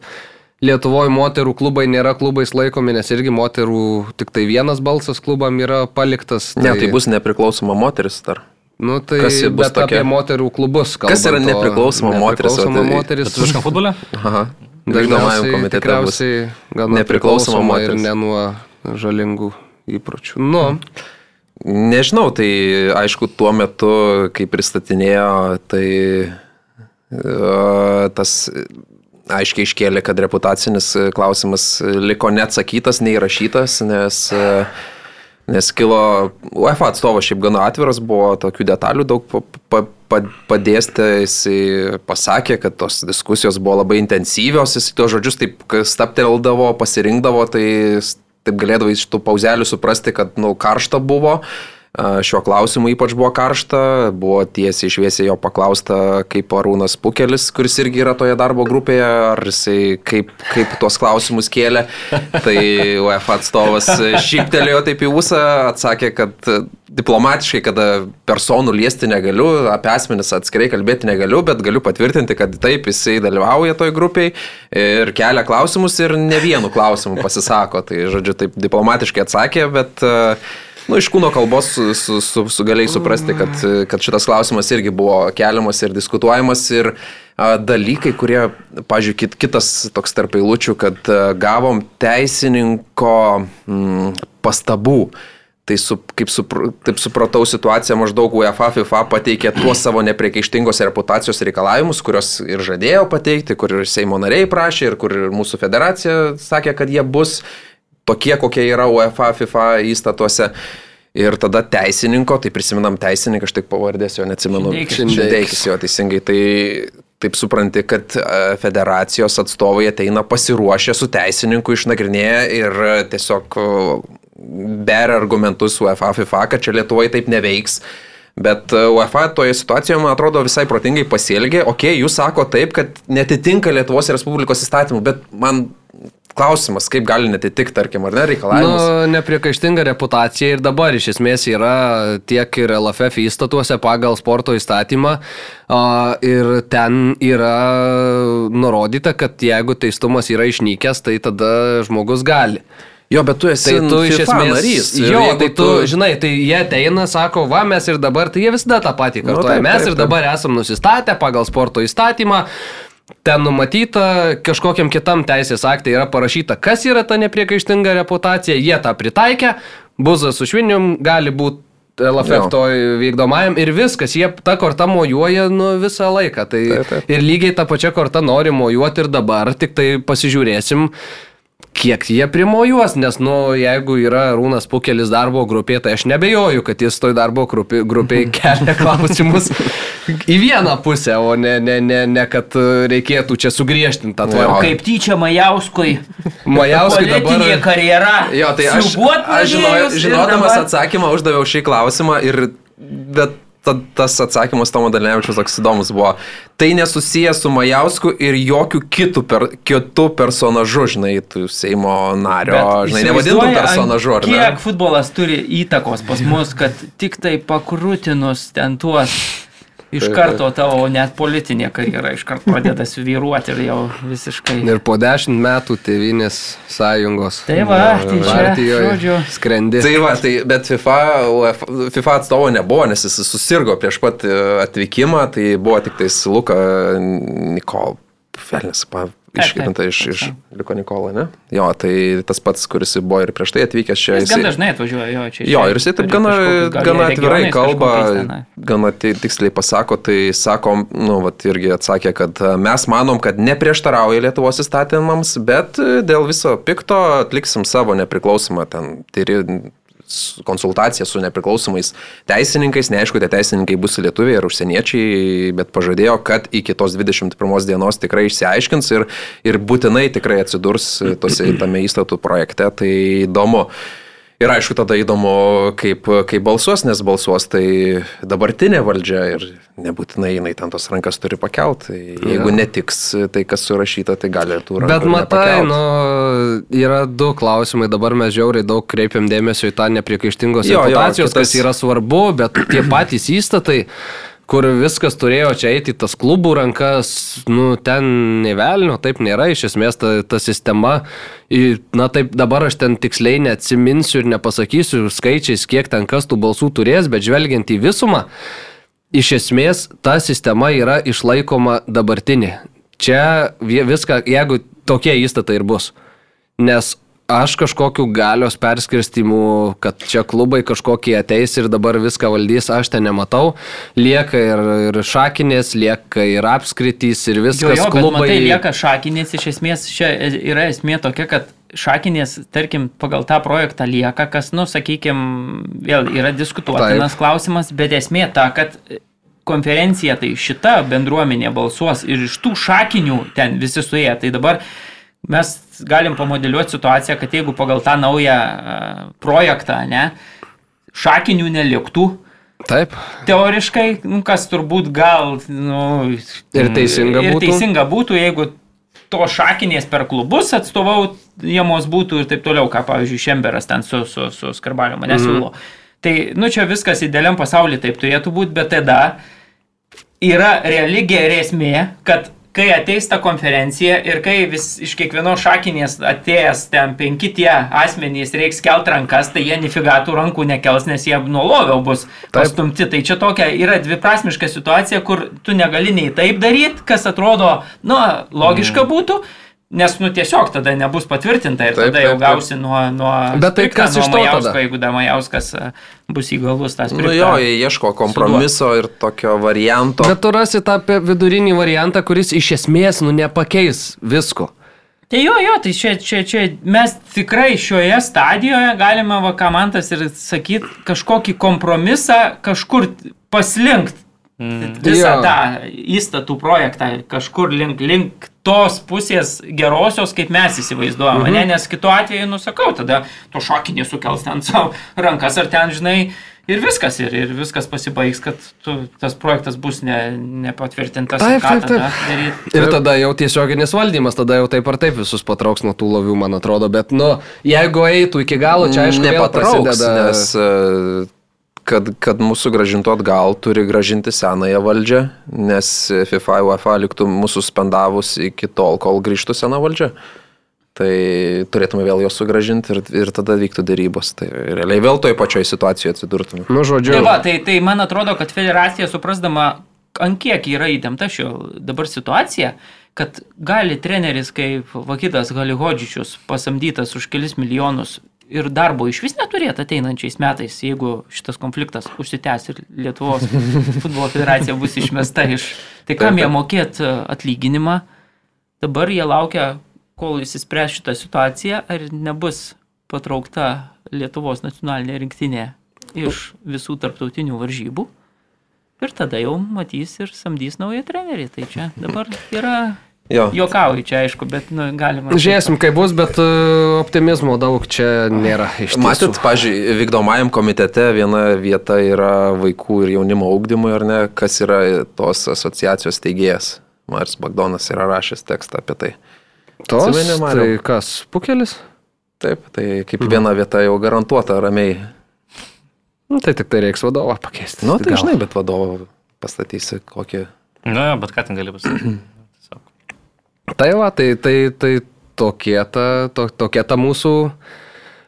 Lietuvoje moterų klubai nėra klubais laikomi, nes irgi moterų tik tai vienas balsas klubam yra paliktas. Tai... Ne, tai bus nepriklausoma moteris dar. Nu, tai Kas bus bet tokia? apie moterų klubus. Kas yra nepriklausoma moteris? Nepriklausoma moteris. Lietuviškam futbole? Aha. Dažniausiai komitete tikriausiai gal nepriklausoma ir ne nuo žalingų įpročių. Nu. Nežinau, tai aišku, tuo metu, kai pristatinėjo, tai uh, tas aiškiai iškėlė, kad reputacinis klausimas liko neatsakytas, neįrašytas, nes uh, Nes kilo, UEFA atstovas šiaip gana atviras buvo, tokių detalių daug pa, pa, pa, padėstė, jisai pasakė, kad tos diskusijos buvo labai intensyvios, jisai tos žodžius taip stapteldavo, pasirinkdavo, tai taip galėdavo iš tų pauzelių suprasti, kad, nu, karšta buvo. Šiuo klausimu ypač buvo karšta, buvo tiesiai išviesiai jo paklausta, kaip Arūnas Pukelis, kuris irgi yra toje darbo grupėje, ar jisai kaip, kaip tuos klausimus kėlė. Tai UEFA atstovas šyptelėjo taip į ūsą, atsakė, kad diplomatiškai, kada personų liesti negaliu, apie asmenis atskirai kalbėti negaliu, bet galiu patvirtinti, kad taip jisai dalyvauja toj grupiai ir kelia klausimus ir ne vienu klausimu pasisako. Tai, žodžiu, taip diplomatiškai atsakė, bet uh, Nu, iš kūno kalbos su, su, su, su galėjai suprasti, kad, kad šitas klausimas irgi buvo keliamas ir diskutuojamas ir a, dalykai, kurie, pažiūrėk, kit, kitas toks tarp eilučių, kad a, gavom teisininko m, mm, pastabų. Tai su, kaip su, taip supratau situaciją, maždaug UEFA FIFA pateikė tuos savo nepriekaištingos reputacijos reikalavimus, kuriuos ir žadėjo pateikti, kur ir Seimo nariai prašė, ir kur ir mūsų federacija sakė, kad jie bus tokie, kokie yra UEFA, FIFA įstatuose. Ir tada teisininko, tai prisiminam teisininką, aš tik pavardės jo neatsimenu. Šindeikis jo teisingai. Tai taip supranti, kad e, federacijos atstovai ateina pasiruošę su teisininku išnagrinėję ir e, tiesiog e, beria argumentus UEFA, FIFA, kad čia Lietuvoje taip neveiks. Bet UEFA toje situacijoje, man atrodo, visai protingai pasielgė. Ok, jūs sako taip, kad netitinka Lietuvos Respublikos įstatymų, bet man klausimas, kaip gali netitikti, tarkim, ar ne reikalavimus. Nu, nepriekaištinga reputacija ir dabar iš esmės yra tiek ir LFF įstatuose pagal sporto įstatymą ir ten yra nurodyta, kad jeigu teistumas yra išnykęs, tai tada žmogus gali. Jo, bet tu esi tai tu iš esmės narys. Jo, tai tu, tu, žinai, tai jie ateina, sako, va, mes ir dabar, tai jie visada tą patį kartuoja. Nu, taip, mes taip, taip. ir dabar esam nusistatę pagal sporto įstatymą ten numatyta, kažkokiam kitam teisės aktai yra parašyta, kas yra ta nepriekaištinga reputacija, jie tą pritaikė, buzas su švinium gali būti LFF to vykdomajam ir viskas, jie tą kortą mojuoja nu, visą laiką. Tai taip, taip. Ir lygiai tą pačią kortą nori mojuoti ir dabar, tik tai pasižiūrėsim, kiek jie primojuos, nes, nu, jeigu yra Rūnas Pukelis darbo grupė, tai aš nebejoju, kad jis toj darbo grupiai grupė kelia klausimus į vieną pusę, o ne, ne, ne, ne kad reikėtų čia sugriežtinti tą tvarką. Kaip tyčia Majauskui. Majauskui dabar. karjera. Jo, tai aš, aš žinojau, žinodamas dabar... atsakymą uždaviau šį klausimą ir bet ta, tas atsakymas Tomo Dalnevičius toks įdomus buvo. Tai nesusijęs su Majausku ir jokių kitų, per, kitų personažų, žinai, tu Seimo nario, Bet, žinai, nevadintų personažu, ar ne? Kiek futbolas turi įtakos pas mus, kad tik tai pakrūtinus ten tuos Iš karto tavo net politinė karjera iš karto pradeda svyruoti ir jau visiškai. Ir po dešimt metų Tevinės sąjungos. Tai va, tai čia, partijoje žodžiu. skrendi. Tai va, tai, bet FIFA, FIFA atstovo nebuvo, nes jis susirgo prieš pat e, atvykimą, tai buvo tik tais Luka Nikol, Felnis, iškrinta iš, iš Liko Nikola, ne? Jo, tai tas pats, kuris buvo ir prieš tai atvykęs čia. Jis gan dažnai atvažiuoja, jo, čia. Jo, ir jisai taip gana, gana atvirai kalba, gana ti- tiksliai pasako, tai sakom, nu, vat irgi atsakė, kad e, mes manom, kad neprieštarauja Lietuvos įstatymams, bet e, dėl viso pikto atliksim savo nepriklausomą ten tyri s- konsultaciją su nepriklausomais teisininkais, neaišku, tie teisininkai bus lietuviai ar užsieniečiai, bet pažadėjo, kad iki tos 21 dienos tikrai išsiaiškins ir, ir būtinai tikrai atsidurs tose, tame įstatų projekte, tai įdomu. Ir aišku, tada įdomu, kaip, kaip balsuos, nes balsuos tai dabartinė valdžia ir nebūtinai jinai ten tos rankas turi pakelt. Tai jeigu netiks tai, kas surašyta, tai gali tų rankų. Bet matai, nu, yra du klausimai. Dabar mes žiauriai daug kreipiam dėmesio į tą nepriekaištingos Jo, jo, reputacijos, kitas- kas yra svarbu, bet tie patys įstatai, kur viskas turėjo čia eiti į tas klubų rankas, nu, ten nevelnio, taip nėra, iš esmės ta, ta sistema, į- na taip, dabar aš ten tiksliai neatsiminsiu ir nepasakysiu skaičiais, kiek ten kas tų balsų turės, bet žvelgiant į visumą, iš esmės ta sistema yra išlaikoma dabartinė. Čia viską, jeigu tokie įstatai ir bus. Nes aš kažkokiu galios perskirstimu, kad čia klubai kažkokie ateis ir dabar viską valdys, aš ten nematau. Lieka ir, ir šakinės, lieka ir apskritys ir Jo, viskas jo, bet klubai. matai, lieka šakinės, iš esmės čia yra esmė tokia, kad šakinės, tarkim, pagal tą projektą lieka, kas, nu, sakykime, vėl yra diskutuotinas Taip. klausimas, bet esmė ta, kad konferencija, tai šita bendruomenė balsuos ir iš tų šakinių ten visi suėję. Tai dabar mes galim pamodeliuoti situaciją, kad jeigu pagal tą naują a, projektą, ne, šakinių neliktų, Taip. teoriškai, nu, kas turbūt gal nu, Ir teisinga ir būtų. teisinga būtų, jeigu to šakinės per klubus atstovaujamos būtų ir taip toliau, ką, pavyzdžiui, Šemberas ten su, su, su Skarbaliu mane Mhm. siūlo. Tai, nu, čia viskas idealiam pasaulyje taip turėtų būti, bet tada yra reali grėsmė, kad kai ateis ta konferencija ir kai vis iš kiekvienos šakinės atėjęs ten penki tie asmenys reiks kelt rankas, tai jie nifigatų rankų nekels, nes jie nuo lovio bus pastumti. Tai čia tokia yra dviprasmiška situacija, kur tu negali nei taip daryti, kas atrodo, nu, logiška būtų. Nes, nu, tiesiog tada nebus patvirtinta ir Taip, tada jau taip, taip. gausi nuo... nuo Bet tai kas iš to Majausko, tada? Jeigu Damajauskas e, bus įgalus tas Nu jo, jie ieško kompromiso ir tokio varianto. Bet tu rasi tą vidurinį variantą, kuris iš esmės, nu, nepakeis visko. Tai jo, jo, tai čia, čia, čia mes tikrai šioje stadijoje galime, va, ką man tas ir sakyti, kažkokį kompromisą kažkur paslinkt. Mm. Visą Jo. tą įstatų projektą kažkur link, link tos pusės gerosios, kaip mes įsivaizduojame, -hmm. ne, nes kitu atveju, nusakau, tada to šokinį sukels ten savo rankas ar ten, žinai, ir viskas, ir, ir viskas pasibaigs, kad tu, tas projektas bus ne, nepatvirtintas. Taip, taip, tada taip. daryt? Ir tada jau tiesioginis valdymas, tada jau taip ar taip visus patrauks nuo tų lovių, man atrodo. Bet, nu, jeigu eitų iki galo, čia aišku, nepatrauks, prasideda. nes e, kad, kad mūsų gražintų atgal, turi gražinti senąją valdžią, nes FIFA, UEFA liktų mūsų suspendavus iki tol, kol grįžtų sena valdžia. Tai turėtume vėl juos sugražinti ir, ir tada vyktų dėrybos. Tai realiai vėl toje pačioje situacijoje atsidurtume. Nu, žodžiu. Tai, va, tai, tai man atrodo, kad federacija suprasdama, ant kiek yra įtempta šio dabar situacija, kad gali treneris kaip Vakitas Galihodžičius pasamdytas už kelis milijonus ir darbo iš vis neturėti ateinančiais metais, jeigu šitas konfliktas užsitęs ir Lietuvos futbolo federacija bus išmesta iš... Tai kam jie mokėt e, atlyginimą? Dabar jie laukia, kol įsispręs šitą situaciją, ar nebus patraukta Lietuvos nacionalinė rinktinė iš visų tarptautinių varžybų. Ir tada jau matys ir samdys naują trenerį. Tai čia dabar yra... Jo. Jokauju čia, aišku, bet nu, galima... Žiūrėsim, kaip bus, bet e, optimizmo daug čia nėra. Matyt, pažiūrėjau, vykdomajam komitete viena vieta yra vaikų ir jaunimo augdymui, ar ne, kas yra tos asociacijos teigėjas. Maris Bagdonas yra rašęs tekstą apie tai. Tos, Atsimeni, tai kas, pukelis? Taip, tai kaip viena vieta jau garantuota ramiai. Nu, tai tik tai reiks vadovą pakeisti. Nu, tai gal. žinai, bet vadovo pastatysi kokį. Na, nu, bet ką ten gali pasakyti. Tai va, tai, tai, tai tokie, ta, to, tokia ta mūsų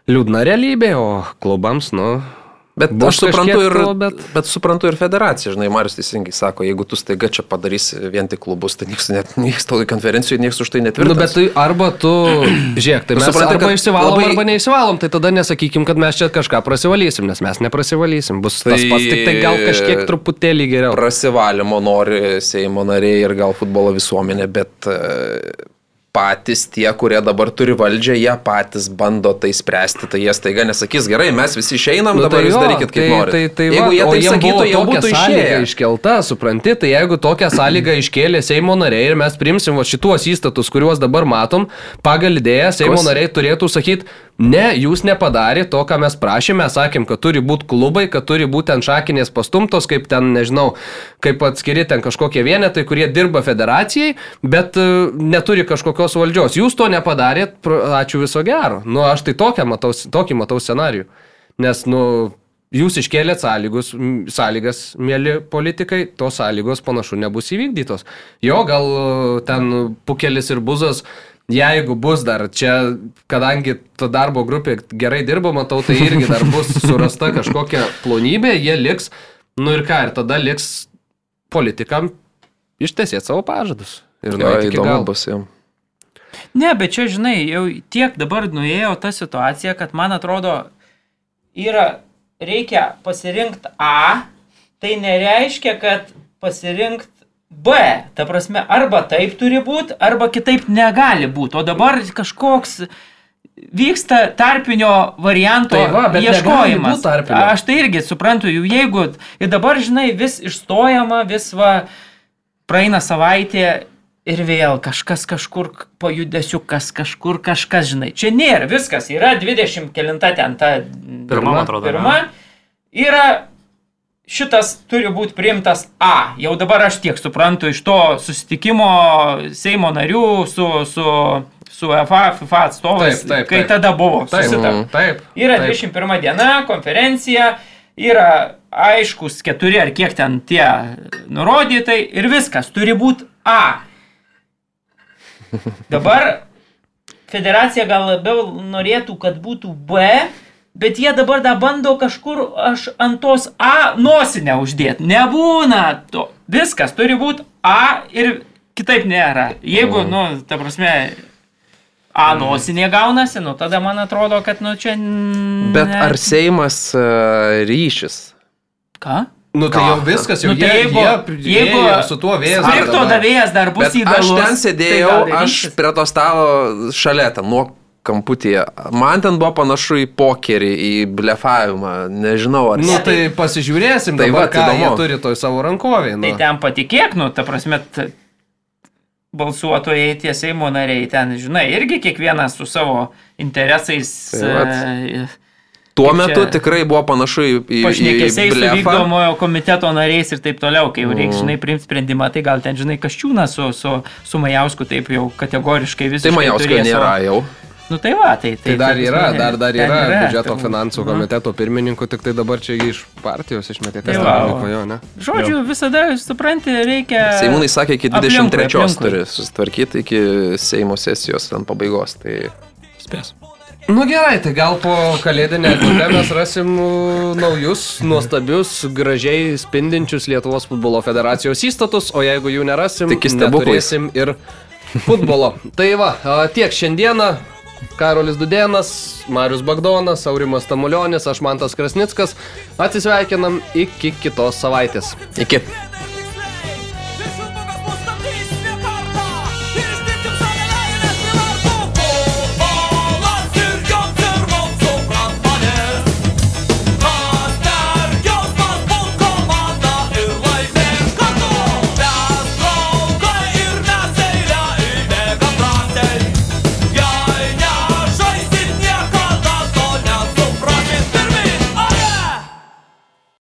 liūdna realybė, o klubams, nu, Bet Bus aš suprantu ir, to, bet- bet suprantu ir federaciją, žinai, Marius teisingai sako, jeigu tu staiga čia padarysi vien tik klubus, tai niekas net nieks toj konferencijoje, nieks už tai netvirtins. Nu, bet tai arba tu, žiūrėk, tai mes supranti, arba išsivalom, labai- arba neįsivalom, tai tada nesakykim, kad mes čia kažką prasivalysim, nes mes neprasivalysim. Bus tai... tas pats, tik tai gal kažkiek truputėlį geriau. Prasivalymo nori Seimo nariai ir gal futbolo visuomenė, bet patys tie, kurie dabar turi valdžią, jie patys bando tai spręsti, tai jie staiga nesakys, gerai, mes visi išeinam, Nu, dabar tai jūs jo, darykit kaip tai, norite. tai, tai jeigu va, jie tai sakytų, jau būtų išėję. iškelta, supranti, tai jeigu tokią sąlygą iškėlė Seimo nariai ir mes primsim va šituos įstatus, kuriuos dabar matom, pagal idėją Seimo Kos- nariai turėtų sakyti, ne, jūs nepadarė to, ką mes prašėme, sakėm, kad turi būti klubai, kad turi būti ten šakinės pastumtos, kaip ten, nežinau, kaip atskiri ten kažkokie vienetai, kurie dirba federacijai, bet e, neturi kažkokios valdžios. Jūs to nepadarėt, ačiū viso gero. Nu, aš tai matau, tokį matau scenarijų. Nes, nu, jūs iškėlėt sąlygus, sąlygas, mėly politikai, tos sąlygos panašu nebus įvykdytos. Jo, gal e, ten pukelis ir buzas, jeigu bus dar čia, kadangi ta darbo grupė gerai dirba, matau, tai irgi dar bus surasta kažkokia plonybė, jie liks, nu ir ką, ir tada liks politikam ištesėti savo pažadus. Ir Jo, įdomu bus jam. Ne, bet čia, žinai, jau tiek dabar nuėjo ta situacija, kad man atrodo, yra, reikia pasirinkti A, tai nereiškia, kad pasirinkti B. Ta prasme, arba taip turi būti, arba kitaip negali būti. O dabar kažkoks vyksta tarpinio varianto Tai va, ieškojimas. tarpinio. Aš tai irgi suprantu, jau jeigu ir dabar, žinai, vis išstojama, vis va, praeina savaitė ir vėl kažkas kažkur pajudesiu, kas kažkur kažkas, žinai. Čia nėra, viskas yra 20 kelinta ten ta Pirma, man atrodo. pirma. Yra šitas turi būti priimtas A. Jau dabar aš tiek suprantu iš to susitikimo Seimo narių su, su, su FA, FIFA atstovais, Taip, taip, kai taip. tada buvo susitarta. taip. Yra taip. 21 diena, konferencija, yra aiškus keturi ar kiek ten tie nurodytai ir viskas turi būti A. Dabar federacija gal labiau norėtų, kad būtų B, bet jie dabar dar bando kažkur aš ant tos A nosinę uždėti. Nebūna to. Viskas turi būti A ir kitaip nėra. Jeigu, nu, ta prasme, A nosinė gaunasi, nu tada man atrodo, kad, nu, čia... n- Bet ne- ar Seimas e, ryšis? Ką? Nu tai Ką? jau viskas, jau Nu, tai jie, jeigu- jie, jeigu su tuo vėjas. Skripto davėjas dar bus Bet aš ten sėdėjau, tai aš prie to stalo šalia ten nuo kamputyje. Man ten buvo panašu į pokerį, į blefavimą. Nežinau, ar... Nu tai pasižiūrėsim, Tai tai va, ką įdomu. jie turi toj savo rankovėje. Tai Nu. ten patikėk, nu, ta prasme, balsuotojai, tie Seimo nariai, ten, žinai, irgi kiekvienas su savo interesais. Tai vat. e, Tuo kaip metu čia- tikrai buvo panašu į, į, Pašnekėsiai su vykdomojo komiteto nariais ir taip toliau, kai jau reiks, žinai, priimti sprendimą, tai gal ten, žinai, Kaščiūnas su, su, su Majausku taip jau kategoriškai visiškai. Tai Majausko turės, nėra jau. Nu tai va, tai tai. Tai dar yra, prasme, dar, dar ten yra biudžeto turbūt. finansų Nu. komiteto pirmininku, tik tai dabar čia iš partijos išmetė. Tai vyko, jo, ne? Žodžiu, visada, supranti, reikia. Seimūnai sakė, iki aplinkui, 23 aplinkui. turi susitvarkyti iki Seimo sesijos ten pabaigos. Tai Spės. Nu gerai, tai gal po kalėdinę eglutę mes rasim uh, naujus, nuostabius, gražiai spindinčius Lietuvos futbolo federacijos įstatus, o jeigu jų nerasim, stebuklais. turėsim ir futbolo. tai va, tiek šiandieną. Karolis Dudėnas, Marius Bagdonas, Aurimas Tamulionis, aš Mantas Krasnickas. Atsisveikinam iki kitos savaitės. iki.